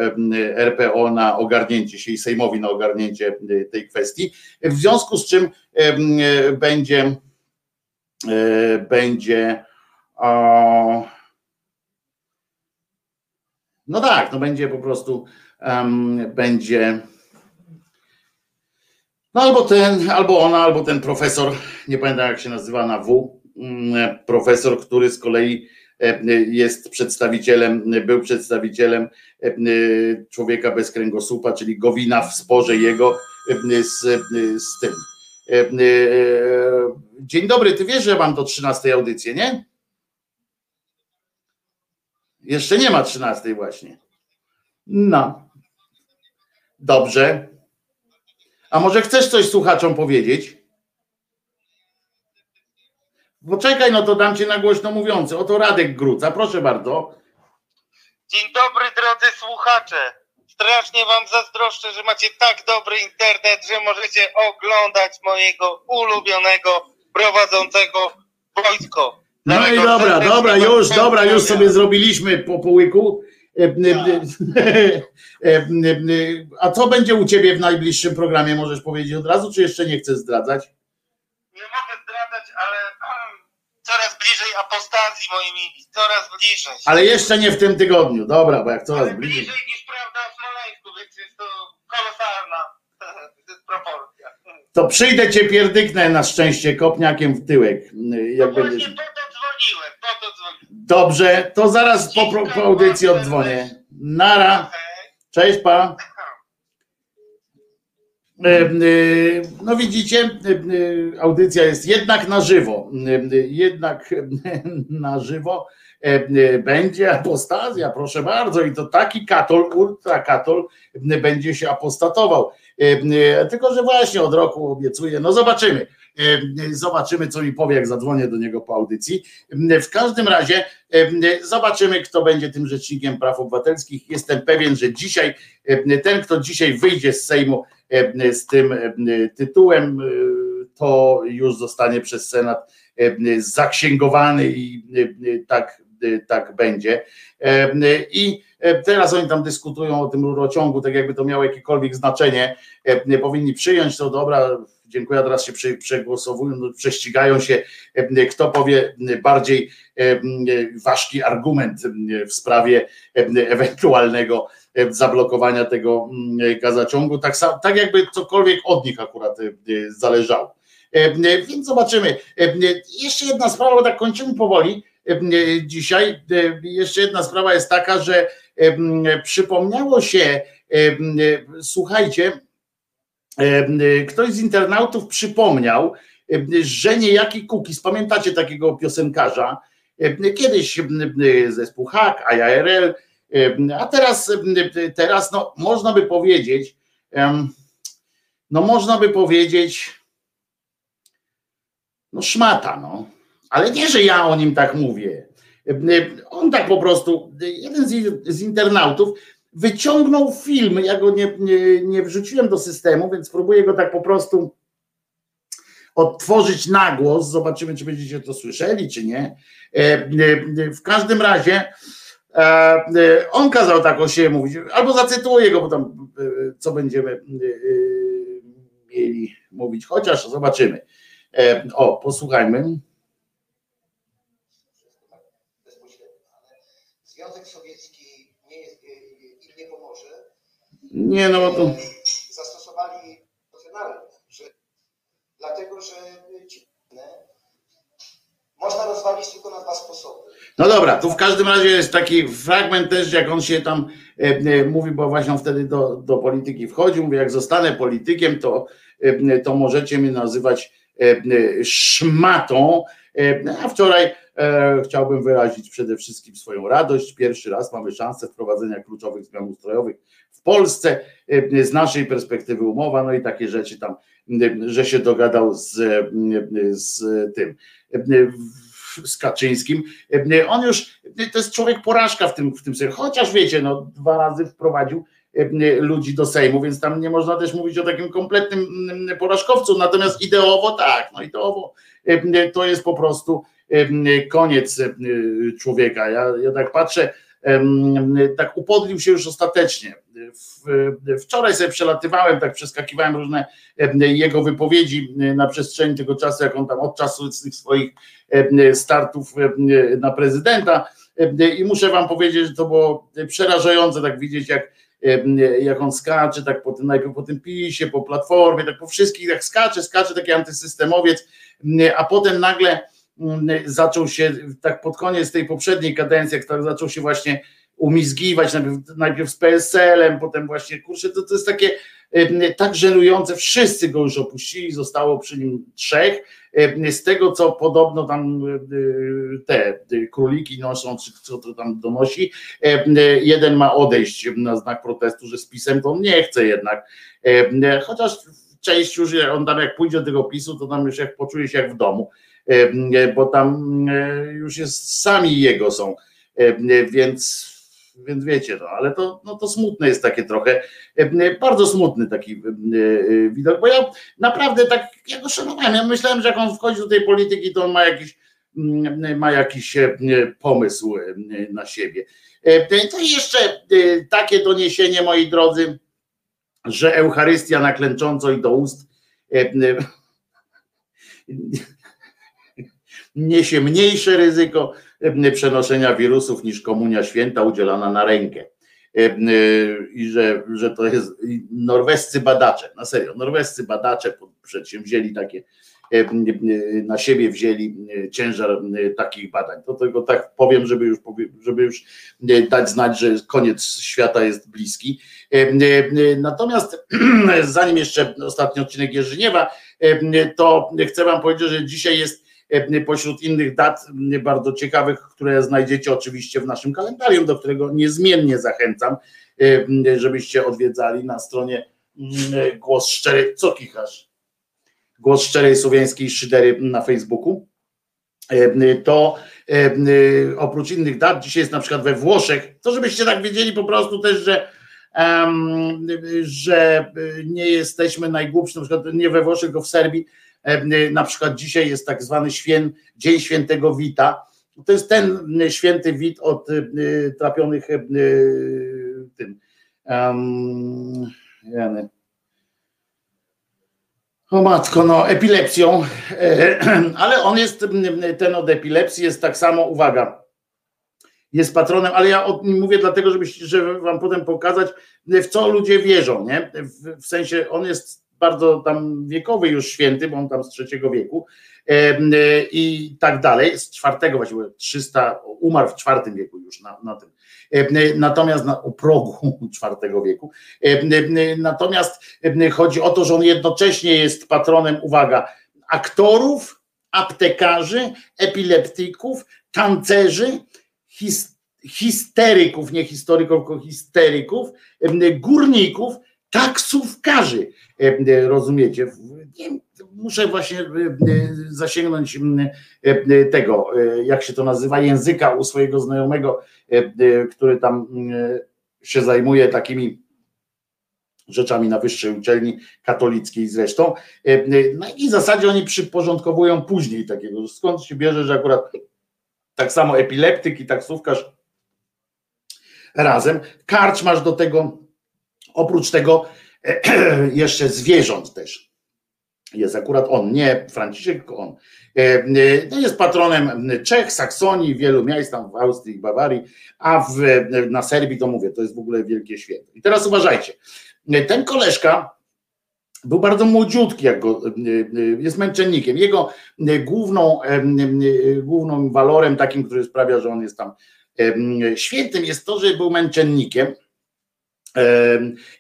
RPO na ogarnięcie się i Sejmowi na ogarnięcie tej kwestii. W związku z czym będzie będzie no tak, no będzie po prostu będzie no albo ten, albo ona, albo ten profesor, nie pamiętam jak się nazywa na W, mm, profesor, który z kolei e, jest przedstawicielem, był przedstawicielem e, człowieka bez kręgosłupa, czyli Gowina w sporze jego e, z, z tym. Dzień dobry, ty wiesz, że mam do 13 audycję, nie? Jeszcze nie ma 13 właśnie. No. Dobrze. A może chcesz coś słuchaczom powiedzieć? Poczekaj, no to dam cię na głośno mówiący. Oto Radek Gruca, proszę bardzo. Dzień dobry, drodzy słuchacze. Strasznie wam zazdroszczę, że macie tak dobry internet, że możecie oglądać mojego ulubionego prowadzącego wojsko. No i dobra, dobra, już, dobra, już sobie zrobiliśmy po połyku. E, e, [LAUGHS] e, a co będzie u ciebie w najbliższym programie, możesz powiedzieć od razu, czy jeszcze nie chcesz zdradzać? Nie mogę zdradzać, ale coraz bliżej apostazji moimi, coraz bliżej. Ale jeszcze nie w tym tygodniu, dobra, bo jak coraz bliżej. bliżej niż prawda w Smoleńsku, więc jest to kolosalna [LAUGHS] proporcja. To przyjdę cię pierdyknę na szczęście kopniakiem w tyłek. Jak no będziesz... po to dzwoniłem, po to dzwoniłem. Dobrze, to zaraz po, po audycji oddzwonię. Nara. Cześć pa. E, e, no widzicie, e, audycja jest jednak na żywo. Jednak [LAUGHS] na żywo będzie apostazja, proszę bardzo. I to taki katol, ultra katol będzie się apostatował. Tylko, że właśnie od roku obiecuję, no zobaczymy. Zobaczymy, co mi powie, jak zadzwonię do niego po audycji. W każdym razie zobaczymy, kto będzie tym rzecznikiem praw obywatelskich. Jestem pewien, że dzisiaj ten, kto dzisiaj wyjdzie z Sejmu z tym tytułem, to już zostanie przez Senat zaksięgowany i tak, tak będzie. I teraz oni tam dyskutują o tym rurociągu, tak jakby to miało jakiekolwiek znaczenie. Powinni przyjąć to, dobra, dziękuję, teraz się przegłosowują, no, prześcigają się, kto powie bardziej ważki argument w sprawie ewentualnego zablokowania tego gazociągu, tak, tak jakby cokolwiek od nich akurat zależało. Więc zobaczymy. Jeszcze jedna sprawa, bo tak kończymy powoli dzisiaj. Jeszcze jedna sprawa jest taka, że przypomniało się, słuchajcie, Ktoś z internautów przypomniał, że niejaki Kukis, pamiętacie takiego piosenkarza, kiedyś zespół Hak, IRL, a teraz, teraz no, można by powiedzieć, no można by powiedzieć, no szmata, no. Ale nie, że ja o nim tak mówię. On tak po prostu, jeden z, internautów wyciągnął film. Ja go nie, nie, nie wrzuciłem do systemu, więc próbuję go tak po prostu odtworzyć na głos. Zobaczymy, czy będziecie to słyszeli, czy nie. E, w każdym razie on kazał tak o siebie mówić, albo zacytuję go, bo tam co będziemy mieli mówić, chociaż zobaczymy. O, posłuchajmy. Nie, no to. Zastosowali emocjonalne, że dlatego, że ci można rozwalić tylko na dwa sposoby. No dobra, tu w każdym razie jest taki fragment też, jak on się tam e, e, mówi, bo właśnie on wtedy do, do polityki wchodził, mówi, jak zostanę politykiem, to, e, to możecie mnie nazywać szmatą. A wczoraj chciałbym wyrazić przede wszystkim swoją radość. Pierwszy raz mamy szansę wprowadzenia kluczowych zmian ustrojowych w Polsce z naszej perspektywy umowa, no i takie rzeczy tam, że się dogadał z, z tym z Kaczyńskim. On już, to jest człowiek porażka w tym, w tym sensie, chociaż wiecie, no dwa razy wprowadził ludzi do Sejmu, więc tam nie można też mówić o takim kompletnym porażkowcu, natomiast ideowo tak, no ideowo to jest po prostu koniec człowieka. Ja, ja tak patrzę, tak upodlił się już ostatecznie. Wczoraj sobie przelatywałem, tak przeskakiwałem różne jego wypowiedzi na przestrzeni tego czasu, jak on tam od czasu tych swoich startów na prezydenta. I muszę wam powiedzieć, że to było przerażające tak widzieć, jak, jak on skacze, tak po tym, najpierw po tym PiSie, po Platformie, tak po wszystkich, tak skacze, skacze, taki antysystemowiec, a potem nagle zaczął się, tak pod koniec tej poprzedniej kadencji, jak tak zaczął się właśnie umizgiwać, najpierw, najpierw z PSL-em, potem właśnie, kurczę, to, to jest takie tak żenujące, wszyscy go już opuścili, zostało przy nim trzech, z tego co podobno tam te króliki noszą, czy co to tam donosi, jeden ma odejść na znak protestu, że z pisem to on nie chce jednak, chociaż część już, on tam jak pójdzie do tego PiSu, to tam już jak poczuje się jak w domu, bo tam już jest, sami jego są, więc więc wiecie, no, ale to, no, to smutne jest takie trochę, bardzo smutny taki widok, bo ja naprawdę tak, ja go szanowałem, ja myślałem, że jak on wchodzi do tej polityki, to on ma jakiś, ma jakiś pomysł na siebie. To jeszcze takie doniesienie, moi drodzy, że Eucharystia na klęcząco i do ust [LAUGHS] niesie mniejsze ryzyko przenoszenia wirusów niż komunia święta udzielana na rękę. I że, że to jest norwescy badacze, na serio, norwescy badacze przedsięwzięli takie, na siebie wzięli ciężar takich badań. To tylko tak powiem, żeby już, żeby już dać znać, że koniec świata jest bliski. Natomiast [CLEARS THROAT] zanim jeszcze ostatni odcinek Jerzyniewa, to chcę wam powiedzieć, że dzisiaj jest pośród innych dat bardzo ciekawych, które znajdziecie oczywiście w naszym kalendarium, do którego niezmiennie zachęcam, żebyście odwiedzali na stronie Głos Szczery. Co kichasz? Głos Szczerej Słowiańskiej Szydery na Facebooku. To oprócz innych dat, dzisiaj jest na przykład we Włoszech, to żebyście tak wiedzieli po prostu też, że że nie jesteśmy najgłupsi, na przykład nie we Włoszech, tylko w Serbii, na przykład dzisiaj jest tak zwany świę, Dzień Świętego Wita. To jest ten święty Wit od trapionych tym um, o matko, no epilepsją, [CLEARS THROAT] ale on jest, ten od epilepsji jest tak samo, uwaga, jest patronem, ale ja mówię dlatego, żeby, żeby wam potem pokazać, w co ludzie wierzą, nie? W, w sensie on jest bardzo tam wiekowy już święty, bo on tam z trzeciego wieku i tak dalej, z czwartego właściwie 300, umarł w czwartym wieku już na, na tym. Natomiast na, u progu [LAUGHS] czwartego wieku. Natomiast chodzi o to, że on jednocześnie jest patronem, uwaga, aktorów, aptekarzy, epileptyków, tancerzy, his, histeryków, nie historyków, tylko histeryków, górników, taksówkarzy, e, rozumiecie? Muszę właśnie e, zasięgnąć e, tego, jak się to nazywa, języka u swojego znajomego, który tam się zajmuje takimi rzeczami na wyższej uczelni katolickiej zresztą. No i w zasadzie oni przyporządkowują później takiego, skąd się bierze, że akurat tak samo epileptyk i taksówkarz razem. Karcz masz do tego Oprócz tego [CLEARS THROAT] jeszcze zwierząt też. Jest akurat on, nie Franciszek, tylko on. No jest patronem Czech, Saksonii, wielu miast tam w Austrii, Bawarii, a w, na Serbii to mówię, to jest w ogóle wielkie święto. I teraz uważajcie, ten koleżka był bardzo młodziutki, jak go, jest męczennikiem. Jego główną, główną walorem takim, który sprawia, że on jest tam świętym, jest to, że był męczennikiem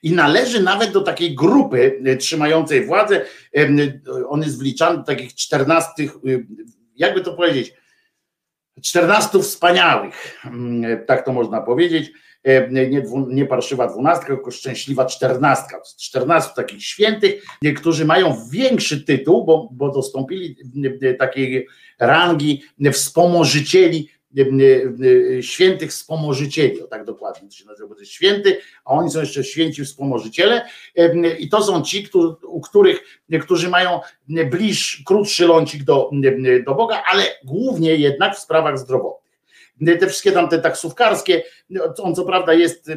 i należy nawet do takiej grupy e, trzymającej władzę, on jest wliczany do takich 14, jakby to powiedzieć, 14 wspaniałych, tak to można powiedzieć. Nie, nie parszywa dwunastka, tylko szczęśliwa czternastka. 14 takich świętych, którzy mają większy tytuł, bo, bo dostąpili takiej rangi wspomożycieli świętych wspomożycieli, o tak dokładnie to się nazywa, bo to jest święty, a oni są jeszcze święci wspomożyciele i to są ci, u których, którzy mają bliż, krótszy lącik do, do Boga, ale głównie jednak w sprawach zdrowotnych. Te wszystkie tam te taksówkarskie, on co prawda jest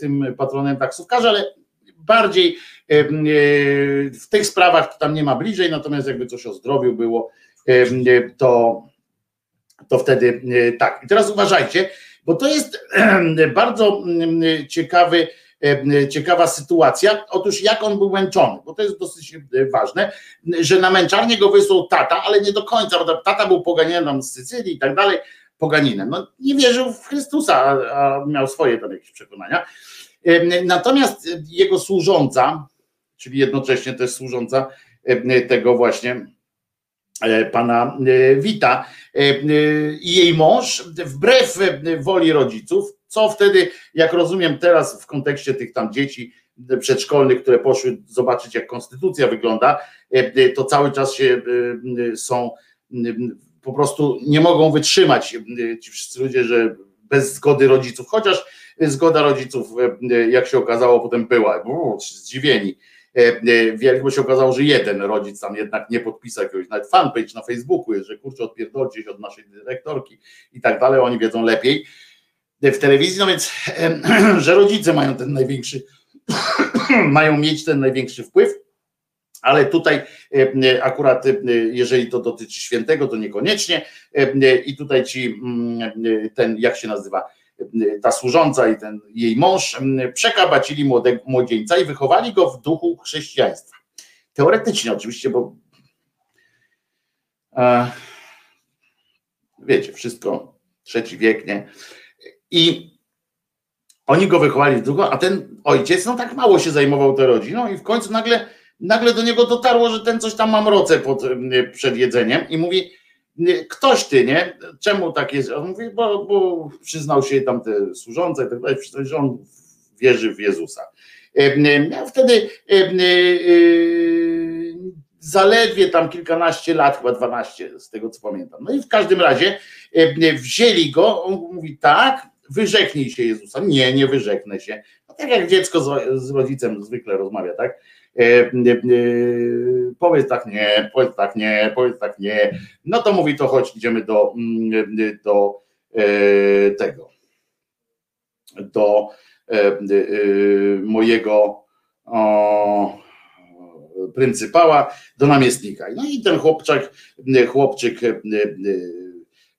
tym patronem taksówkarza, ale bardziej w tych sprawach to tam nie ma bliżej, natomiast jakby coś o zdrowiu było, to to wtedy e, tak. I teraz uważajcie, bo to jest [CLEARS THROAT] bardzo mm, ciekawy, e, ciekawa sytuacja. Otóż jak on był męczony, bo to jest dosyć e, ważne, że na męczarnię go wysłał tata, ale nie do końca, bo tata był poganinem z Sycylii i tak dalej, poganinem. No, nie wierzył w Chrystusa, a, miał swoje tam jakieś przekonania. Natomiast jego służąca, czyli jednocześnie też służąca tego właśnie E, pana e, Wita e, i jej mąż, wbrew woli rodziców, co wtedy, jak rozumiem teraz w kontekście tych tam dzieci przedszkolnych, które poszły zobaczyć, jak konstytucja wygląda, to cały czas się są, po prostu nie mogą wytrzymać ci wszyscy ludzie, że bez zgody rodziców, chociaż zgoda rodziców, jak się okazało, potem była, zdziwieni E, e, wielko się okazało, że jeden rodzic tam jednak nie podpisał jakiegoś nawet fanpage na Facebooku, że kurczę odpierdolcie się od naszej dyrektorki i tak dalej, oni wiedzą lepiej w telewizji, no więc, [CLEARS THROAT] że rodzice mają ten największy, [CLEARS THROAT] mają mieć ten największy wpływ, ale tutaj e, akurat, jeżeli to dotyczy świętego, to niekoniecznie. I tutaj ci, mm, ten, jak się nazywa, ta służąca i ten jej mąż przekabacili młode, młodzieńca i wychowali go w duchu chrześcijaństwa. Teoretycznie oczywiście, bo e, wiecie, wszystko trzeci wiek, nie? I oni go wychowali w duchu, a ten ojciec no tak mało się zajmował tą rodziną i w końcu nagle, nagle do niego dotarło, że ten coś tam ma mroce pod, przed jedzeniem i mówi, ktoś ty, nie? Czemu tak jest? On mówi, bo, bo przyznał się tam te służące i tak dalej, że on wierzy w Jezusa. Miał wtedy zaledwie tam kilkanaście lat, chyba dwanaście, z tego co pamiętam. No i w każdym razie wzięli go, on mówi tak, wyrzeknij się Jezusa. Nie, nie wyrzeknę się. No tak jak dziecko z rodzicem zwykle rozmawia, tak? E, e, powiedz tak nie, powiedz tak nie, powiedz tak nie. No to mówi to chodź, idziemy do, mm, do e, tego, do mojego o, pryncypała, do namiestnika. No i ten chłopczak, chłopczyk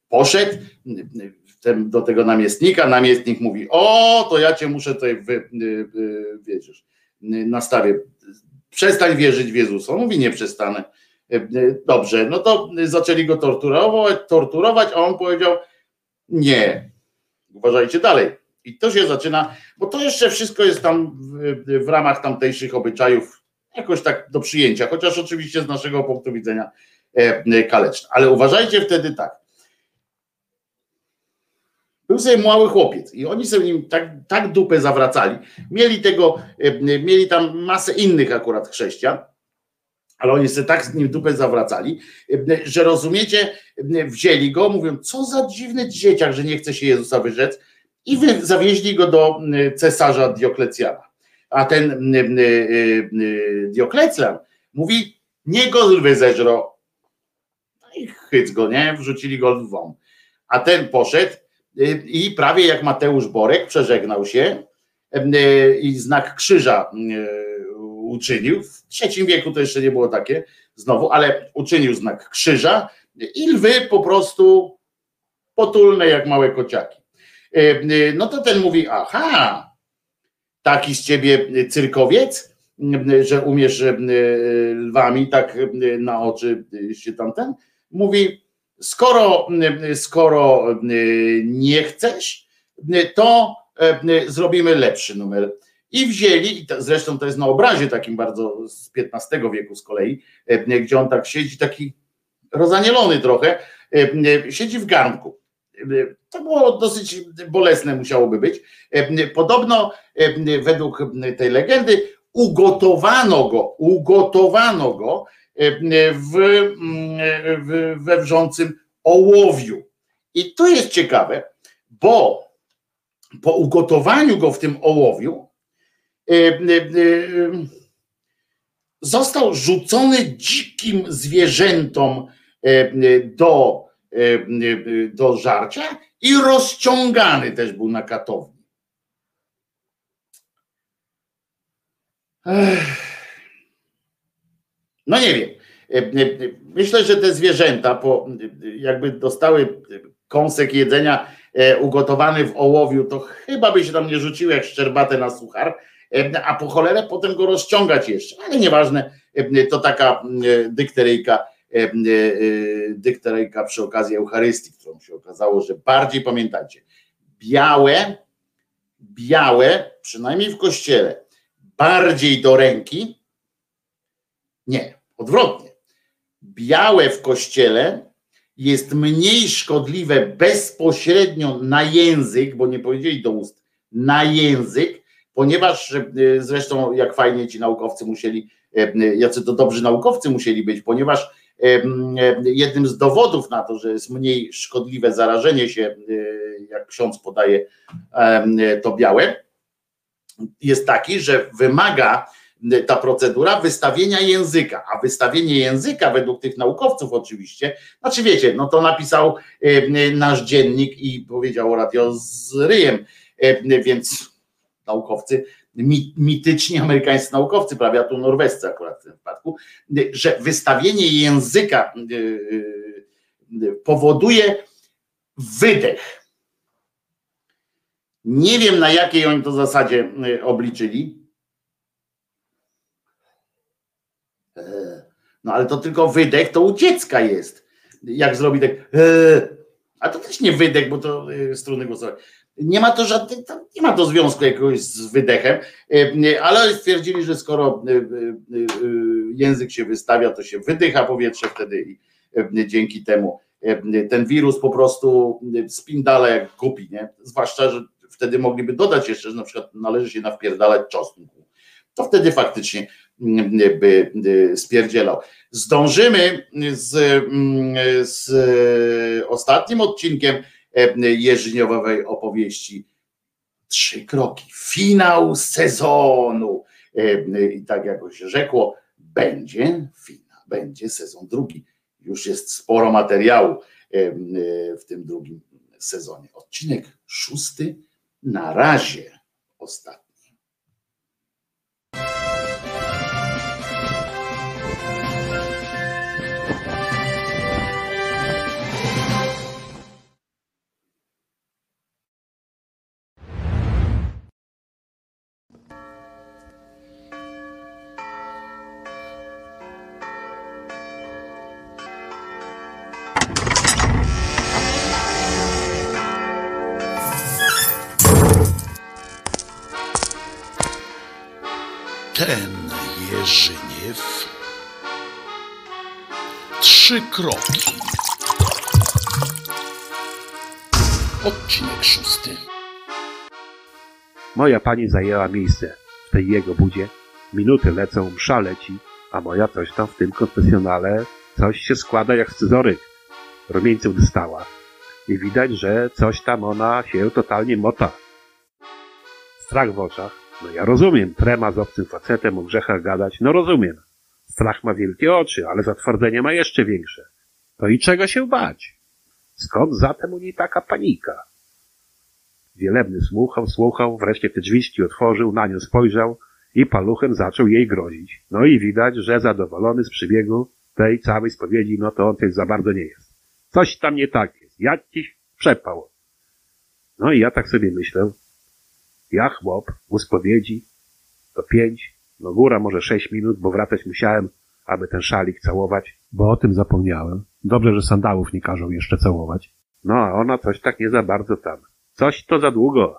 poszedł do tego namiestnika, namiestnik mówi, o, to ja cię muszę tutaj, wy, wiedziesz, nastawię przestań wierzyć w Jezusa. On mówi, nie przestanę. E, e, dobrze, no to zaczęli go torturować, torturować, a on powiedział, nie, uważajcie dalej. I to się zaczyna, bo to jeszcze wszystko jest tam w, w ramach tamtejszych obyczajów jakoś tak do przyjęcia, chociaż oczywiście z naszego punktu widzenia e, kaleczne. Ale uważajcie wtedy tak, był sobie mały chłopiec i oni sobie nim tak, tak dupę zawracali. Mieli tego, e, mieli tam masę innych akurat chrześcijan, ale oni sobie tak z nim dupę zawracali, e, że rozumiecie, e, wzięli go, mówią, co za dziwny dzieciak, że nie chce się Jezusa wyrzec i wy, zawieźli go do cesarza Dioklecjana. A ten Dioklecjan mówi, nie go lwy zeżro. No i chyc go, nie? Wrzucili go lwom. A ten poszedł i prawie jak Mateusz Borek przeżegnał się y, i znak krzyża y, uczynił. W trzecim wieku to jeszcze nie było takie znowu, ale uczynił znak krzyża i lwy po prostu potulne jak małe kociaki. No to ten mówi, aha, taki z ciebie cyrkowiec, że umiesz lwami tak na oczy się tamten. Mówi, Skoro, skoro nie chcesz, to zrobimy lepszy numer. i wzięli, i to, zresztą to jest na obrazie takim bardzo z XV wieku z kolei, e, gdzie on tak siedzi, taki rozanielony trochę, e, siedzi w garnku. E, To było dosyć bolesne, musiałoby być. E, Podobno e, według tej legendy ugotowano go, ugotowano go e, w, mm, w, we wrzącym ołowiu. I to jest ciekawe, bo po ugotowaniu go w tym ołowiu e, e, e, został rzucony dzikim zwierzętom e, e, do, e, e, do żarcia i rozciągany też był na katowni. Ech. No nie wiem. E, e, Myślę, że te zwierzęta po, jakby dostały kąsek jedzenia e, ugotowany w ołowiu, to chyba by się tam nie rzuciły jak szczerbate na suchar, a po cholerę potem go rozciągać jeszcze. Ale nieważne, to taka e, dykteryjka, dykteryjka przy okazji Eucharystii, którą się okazało, że bardziej pamiętacie. Białe, białe, przynajmniej w kościele, bardziej do ręki. Nie, odwrotnie. Białe w kościele jest mniej szkodliwe bezpośrednio na język, bo nie powiedzieli do ust, na język, ponieważ e, zresztą jak fajnie ci naukowcy musieli, e, jacy to dobrzy naukowcy musieli być, ponieważ e, jednym z dowodów na to, że jest mniej szkodliwe zarażenie się, jak ksiądz podaje to białe, jest taki, że wymaga ta procedura wystawienia języka, a wystawienie języka według tych naukowców oczywiście, znaczy wiecie, no to napisał nasz dziennik i powiedział radio z ryjem, więc naukowcy, mi- mityczni amerykańscy naukowcy, prawie a tu norwescy akurat w tym wypadku, że wystawienie języka powoduje wydech. Nie wiem na jakiej oni to zasadzie obliczyli, No ale to tylko wydech, to u dziecka jest. Jak zrobi tak, "Eee", a to też nie wydech, bo to e, struny głosowe. Nie ma to żadnych, nie ma to związku jakiegoś z wydechem, e, ale stwierdzili, że skoro e, e, e, język się wystawia, to się wydycha powietrze wtedy i e, dzięki temu e, ten wirus po prostu spindala jak kupi, nie? Zwłaszcza, że wtedy mogliby dodać jeszcze, że na przykład należy się nawpierdalać czosnku. To wtedy faktycznie by spierdzielał. Zdążymy z, z ostatnim odcinkiem jeżyniowej opowieści. Trzy kroki. Finał sezonu. I tak jak się rzekło, będzie finał, będzie sezon drugi. Już jest sporo materiału w tym drugim sezonie. Odcinek szósty na razie ostatni. Kroki. Odcinek szósty. Moja pani zajęła miejsce w tej jego budzie. Minuty lecą, msza leci, a moja coś tam w tym konfesjonale coś się składa jak scyzoryk. Rumieńców dostała. I widać, że coś tam ona się totalnie mota. Strach w oczach. No ja rozumiem, trema z obcym facetem o grzechach gadać, no rozumiem. Strach ma wielkie oczy, ale zatwardzenie ma jeszcze większe. To i czego się bać? Skąd zatem u niej taka panika? Wielebny słuchał, słuchał, wreszcie te drzwiczki otworzył, na nią spojrzał i paluchem zaczął jej grozić. No i widać, że zadowolony z przybiegu tej całej spowiedzi, no to on też za bardzo nie jest. Coś tam nie tak jest, jakiś przepał. No i ja tak sobie myślę, ja chłop u spowiedzi to pięć, no góra może sześć minut, bo wracać musiałem, aby ten szalik całować, bo o tym zapomniałem. Dobrze, że sandałów nie każą jeszcze całować. No a ona coś tak nie za bardzo tam. Coś to za długo.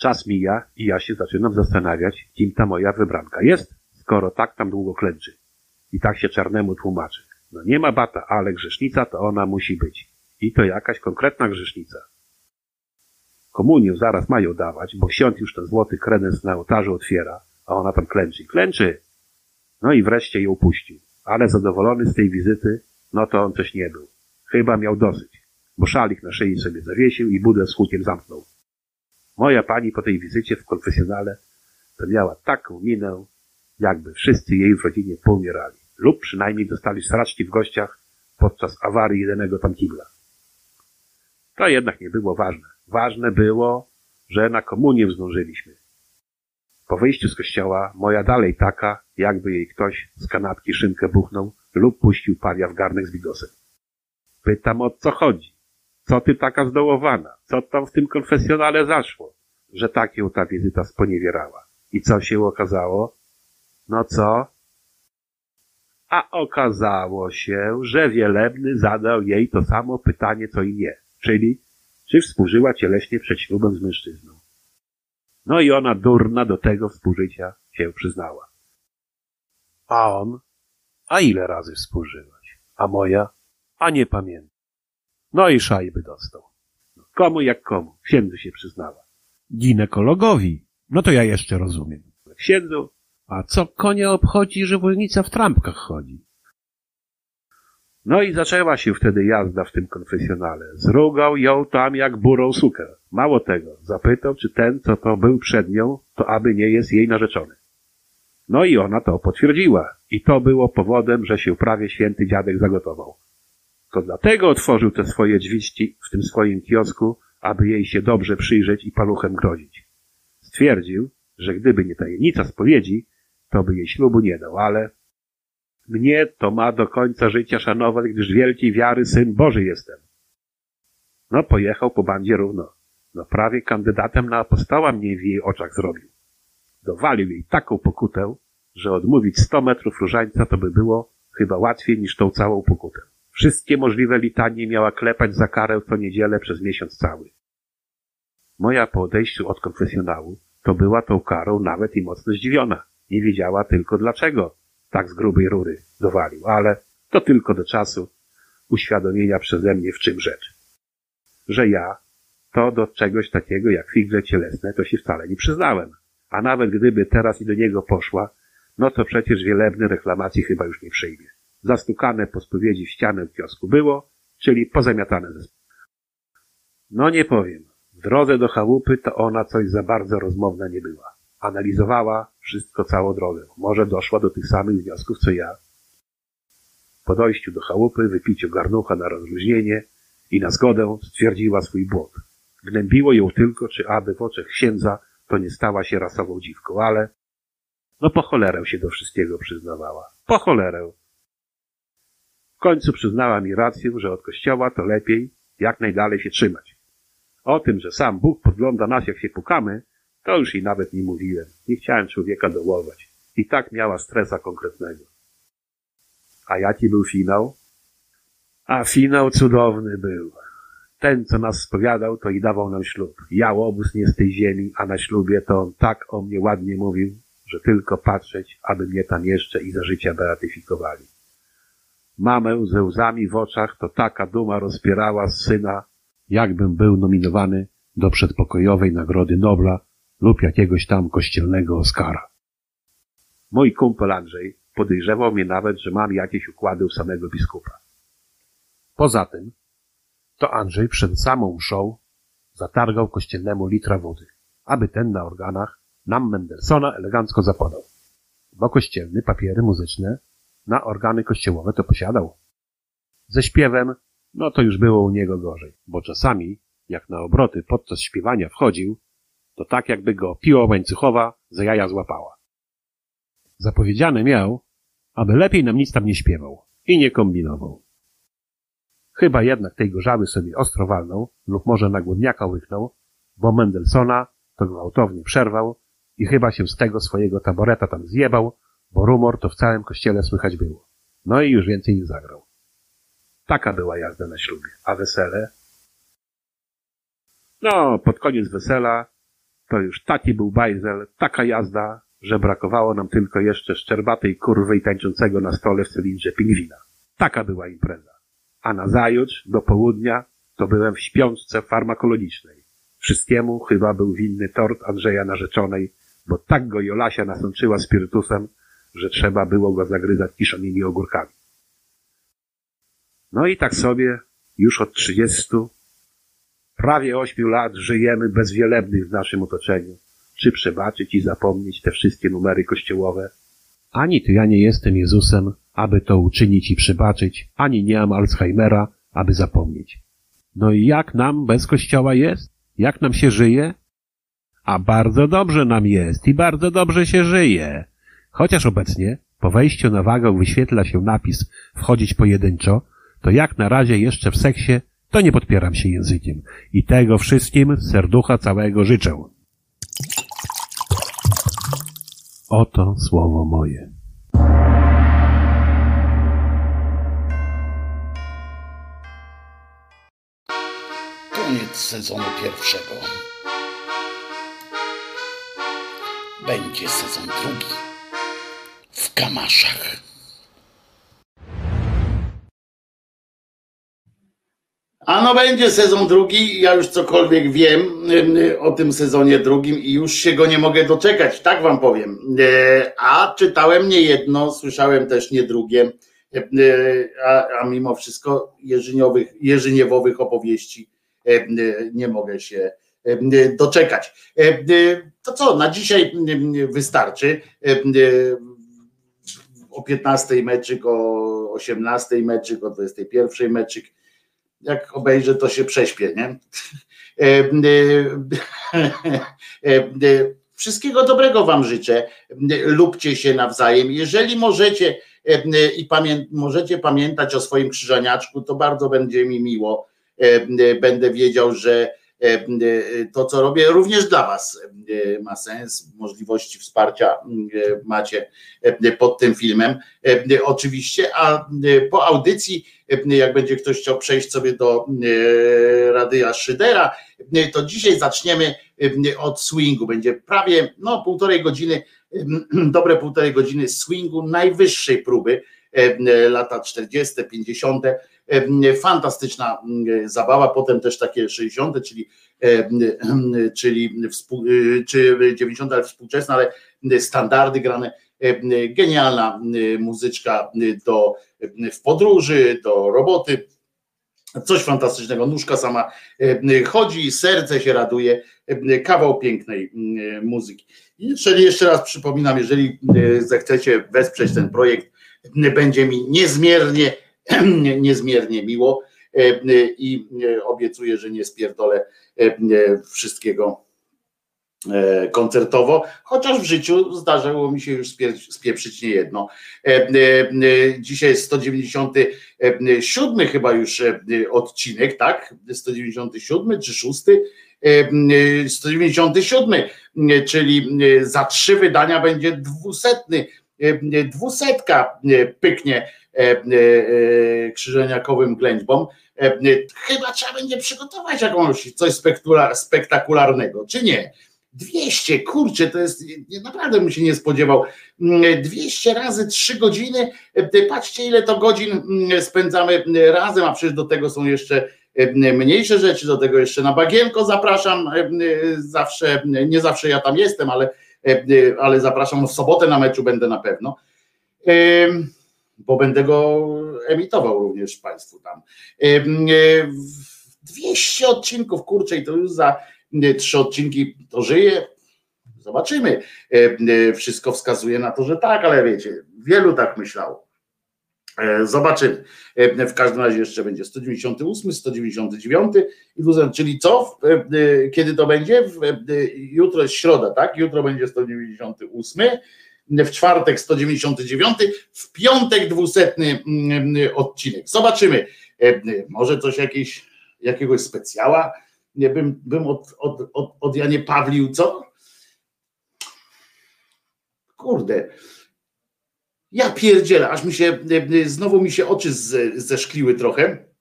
Czas mija i ja się zaczynam zastanawiać, kim ta moja wybranka jest, skoro tak tam długo klęczy. I tak się czarnemu tłumaczy. No nie ma bata, ale grzesznica to ona musi być. I to jakaś konkretna grzesznica. Komunię zaraz mają dawać, bo ksiądz już ten złoty kredens na ołtarzu otwiera, a ona tam klęczy. Klęczy! No i wreszcie ją puścił. Ale zadowolony z tej wizyty, no to on coś nie był. Chyba miał dosyć, bo szalik na szyi sobie zawiesił i budę z hukiem zamknął. Moja pani po tej wizycie w konfesjonale to miała taką minę, jakby wszyscy jej w rodzinie poumierali, lub przynajmniej dostali sraczki w gościach podczas awarii jedynego tam kibla. To jednak nie było ważne. Ważne było, że na komunię zdążyliśmy. Po wyjściu z kościoła moja dalej taka, jakby jej ktoś z kanapki szynkę buchnął lub puścił pawia w garnek z bigosem. Pytam o co chodzi. Co ty taka zdołowana? Co tam w tym konfesjonale zaszło? Że tak ją ta wizyta sponiewierała. I co się okazało? No co? A okazało się, że Wielebny zadał jej to samo pytanie co i mnie, czyli czy współżyła cieleśnie przed ślubem z mężczyzną. No i ona durna do tego współżycia się przyznała. A on? A ile razy współżyłaś? A moja? A nie pamiętam. No i szajby dostał. Komu jak komu? Księdzu się przyznała. Ginekologowi. No to ja jeszcze rozumiem. Księdzu, A co konia obchodzi, że wojownica w trampkach chodzi? No i zaczęła się wtedy jazda w tym konfesjonale. Zrugał ją tam jak burą sukę. Mało tego, zapytał, czy ten, co to był przed nią, to aby nie jest jej narzeczony. No i ona to potwierdziła. I to było powodem, że się prawie święty dziadek zagotował. To dlatego otworzył te swoje drzwiczki w tym swoim kiosku, aby jej się dobrze przyjrzeć i paluchem grozić. Stwierdził, że gdyby nie tajemnica spowiedzi, to by jej ślubu nie dał, ale mnie to ma do końca życia szanować, gdyż wielkiej wiary syn Boży jestem. No, pojechał po bandzie równo. No, prawie kandydatem na apostoła mnie w jej oczach zrobił. Dowalił jej taką pokutę, że odmówić sto metrów różańca to by było chyba łatwiej niż tą całą pokutę. Wszystkie możliwe litanie miała klepać za karę co niedzielę przez miesiąc cały. Moja po odejściu od konfesjonału to była tą karą nawet i mocno zdziwiona. Nie wiedziała tylko dlaczego tak z grubej rury dowalił, ale to tylko do czasu uświadomienia przeze mnie w czym rzecz. Że ja to do czegoś takiego jak figle cielesne to się wcale nie przyznałem. A nawet gdyby teraz i do niego poszła, no to przecież wielebny reklamacji chyba już nie przyjmie. Zastukane po spowiedzi w ścianę w kiosku było, czyli pozamiatane ze No nie powiem. W drodze do chałupy to ona coś za bardzo rozmowna nie była. Analizowała wszystko całą drogę. Może doszła do tych samych wniosków, co ja. Po dojściu do chałupy, wypiciu garnucha na rozluźnienie i na zgodę stwierdziła swój błąd. Gnębiło ją tylko, czy aby w oczach księdza to nie stała się rasową dziwką, ale no po cholerę się do wszystkiego przyznawała. Po cholerę. W końcu przyznała mi rację, że od kościoła to lepiej jak najdalej się trzymać. O tym, że sam Bóg podgląda nas, jak się pukamy, to już i nawet nie mówiłem. Nie chciałem człowieka dołować. I tak miała stresa konkretnego. A jaki był finał? A finał cudowny był. Ten, co nas spowiadał, to i dawał nam ślub. Ja łobuz nie z tej ziemi, a na ślubie to on tak o mnie ładnie mówił, że tylko patrzeć, aby mnie tam jeszcze i za życia beatyfikowali. Mamę ze łzami w oczach to taka duma rozpierała z syna, jakbym był nominowany do przedpokojowej Nagrody Nobla lub jakiegoś tam kościelnego Oscara. Mój kumpel Andrzej podejrzewał mnie nawet, że mam jakieś układy u samego biskupa. Poza tym, to Andrzej przed samą mszą zatargał kościelnemu litra wody, aby ten na organach nam Mendelssohna elegancko zapodał. Bo kościelny papiery muzyczne na organy kościołowe to posiadał. Ze śpiewem, no to już było u niego gorzej, bo czasami, jak na obroty podczas śpiewania wchodził, to tak jakby go piła łańcuchowa za jaja złapała. Zapowiedziane miał, aby lepiej nam nic tam nie śpiewał i nie kombinował. Chyba jednak tej gorzały sobie ostro walnął lub może na głodniaka łyknął, bo Mendelssohna to gwałtownie przerwał i chyba się z tego swojego taboreta tam zjebał, bo rumor to w całym kościele słychać było. No i już więcej nie zagrał. Taka była jazda na ślubie. A wesele? No, pod koniec wesela To już taki był bajzel, taka jazda, że brakowało nam tylko jeszcze szczerbatej kurwy i tańczącego na stole w cylindrze pingwina. Taka była impreza. A nazajutrz, do południa, to byłem w śpiączce farmakologicznej. Wszystkiemu chyba był winny tort Andrzeja narzeczonej, bo tak go Jolasia nasączyła spirytusem, że trzeba było go zagryzać kiszonymi ogórkami. No i tak sobie, już od trzydziestu, prawie ośmiu lat żyjemy bez wielebnych w naszym otoczeniu. Czy przebaczyć i zapomnieć te wszystkie numery kościołowe? Ani to ja nie jestem Jezusem, aby to uczynić i przebaczyć, ani nie mam Alzheimera, aby zapomnieć. No i jak nam bez kościoła jest? Jak nam się żyje? A bardzo dobrze nam jest i bardzo dobrze się żyje. Chociaż obecnie, po wejściu na wagę wyświetla się napis wchodzić pojedynczo, to jak na razie jeszcze w seksie, to nie podpieram się językiem. I tego wszystkim serducha całego życzę. Oto słowo moje. Koniec sezonu pierwszego. Będzie sezon drugi. W Kamaszach. A no będzie sezon drugi, ja już cokolwiek wiem y, o tym sezonie drugim i już się go nie mogę doczekać, tak wam powiem. E, A czytałem nie jedno, słyszałem też nie drugie, e, a, a mimo wszystko jeżyniowych, opowieści e, nie mogę się doczekać. To co, na dzisiaj wystarczy. O 15 meczyk, o 18 meczyk, o 21 meczyk jak obejrzę, to się prześpię, nie? Wszystkiego dobrego Wam życzę. Lubcie się nawzajem. Jeżeli możecie i pamię możecie pamiętać o swoim krzyżaniaczku, to bardzo będzie mi miło. Będę wiedział, że to, co robię, również dla Was ma sens. Możliwości wsparcia macie pod tym filmem, oczywiście. A po audycji, jak będzie ktoś chciał przejść sobie do Radia Szydera, to dzisiaj zaczniemy od swingu. Będzie prawie no, półtorej godziny, [CLEARS THROAT] dobre półtorej godziny swingu najwyższej próby, lata 40., 50 Fantastyczna zabawa, potem też takie 60., czyli, czyli współ, czy 90., ale współczesne, ale standardy grane. Genialna muzyczka do, w podróży, do roboty. Coś fantastycznego. Nóżka sama chodzi, serce się raduje. Kawał pięknej muzyki. I czyli jeszcze raz przypominam, jeżeli zechcecie wesprzeć ten projekt, będzie mi niezmiernie [CLEARS THROAT] niezmiernie miło e, i e, obiecuję, że nie spierdolę e, wszystkiego koncertowo, chociaż w życiu zdarzyło mi się już spieprzyć nie jedno. Dzisiaj jest 197 chyba już odcinek, tak? 197 czy 6? 197, czyli za trzy wydania będzie dwusetny, dwusetka pyknie E, e, e, krzyżeniakowym ględźbom, chyba trzeba będzie przygotować jakąś coś spektakularnego, czy nie? 200, kurczę, to jest, naprawdę bym się nie spodziewał. 200 mm, razy 3 godziny, patrzcie ile to godzin mm, spędzamy razem, a przecież do tego są jeszcze mniejsze rzeczy, do tego jeszcze na bagienko zapraszam, zawsze, nie zawsze ja tam jestem, ale, ale zapraszam. W sobotę na meczu będę na pewno bo będę go emitował również Państwu tam. 200 e, odcinków, kurczę, i to już za e, trzy odcinki to żyje. Zobaczymy. E, wszystko wskazuje na to, że tak, ale wiecie, wielu tak myślało. Zobaczymy. W każdym razie jeszcze będzie 198, 199 i czyli co? Kiedy to będzie? Jutro jest środa, tak? Jutro będzie 198 w czwartek 199, w piątek 200 mm, odcinek. Zobaczymy. E, może coś jakieś, jakiegoś specjała. Nie bym, bym od, od, od, od Janie Pawlił, co? Kurde. Ja pierdzielę, aż mi się, e, znowu mi się oczy zeszkliły trochę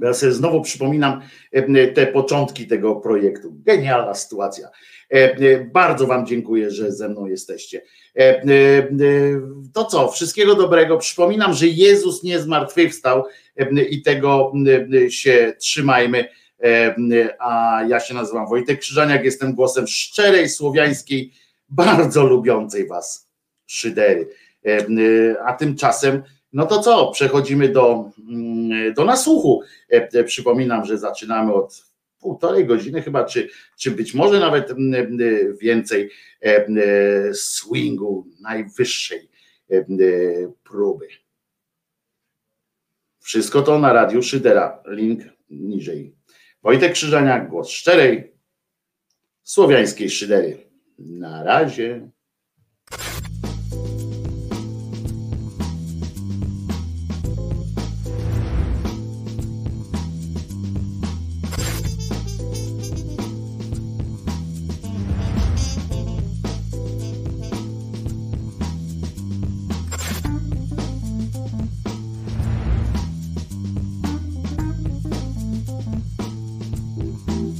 Ja sobie znowu przypominam e, te początki tego projektu. Genialna sytuacja. E, e, bardzo Wam dziękuję, że ze mną jesteście. To co, wszystkiego dobrego. Przypominam, że Jezus nie zmartwychwstał i tego się trzymajmy. A ja się nazywam Wojtek Krzyżaniak, jestem głosem szczerej, słowiańskiej, bardzo lubiącej Was szydery. A tymczasem no to co, przechodzimy do, mm, do nasłuchu. E, e, przypominam, że zaczynamy od półtorej godziny chyba, czy, czy być może nawet mm, mm, więcej e, swingu najwyższej próby. Wszystko to na radiu Szydera. Link niżej. Wojtek Krzyżaniak, głos szczerej, słowiańskiej szydery. Na razie.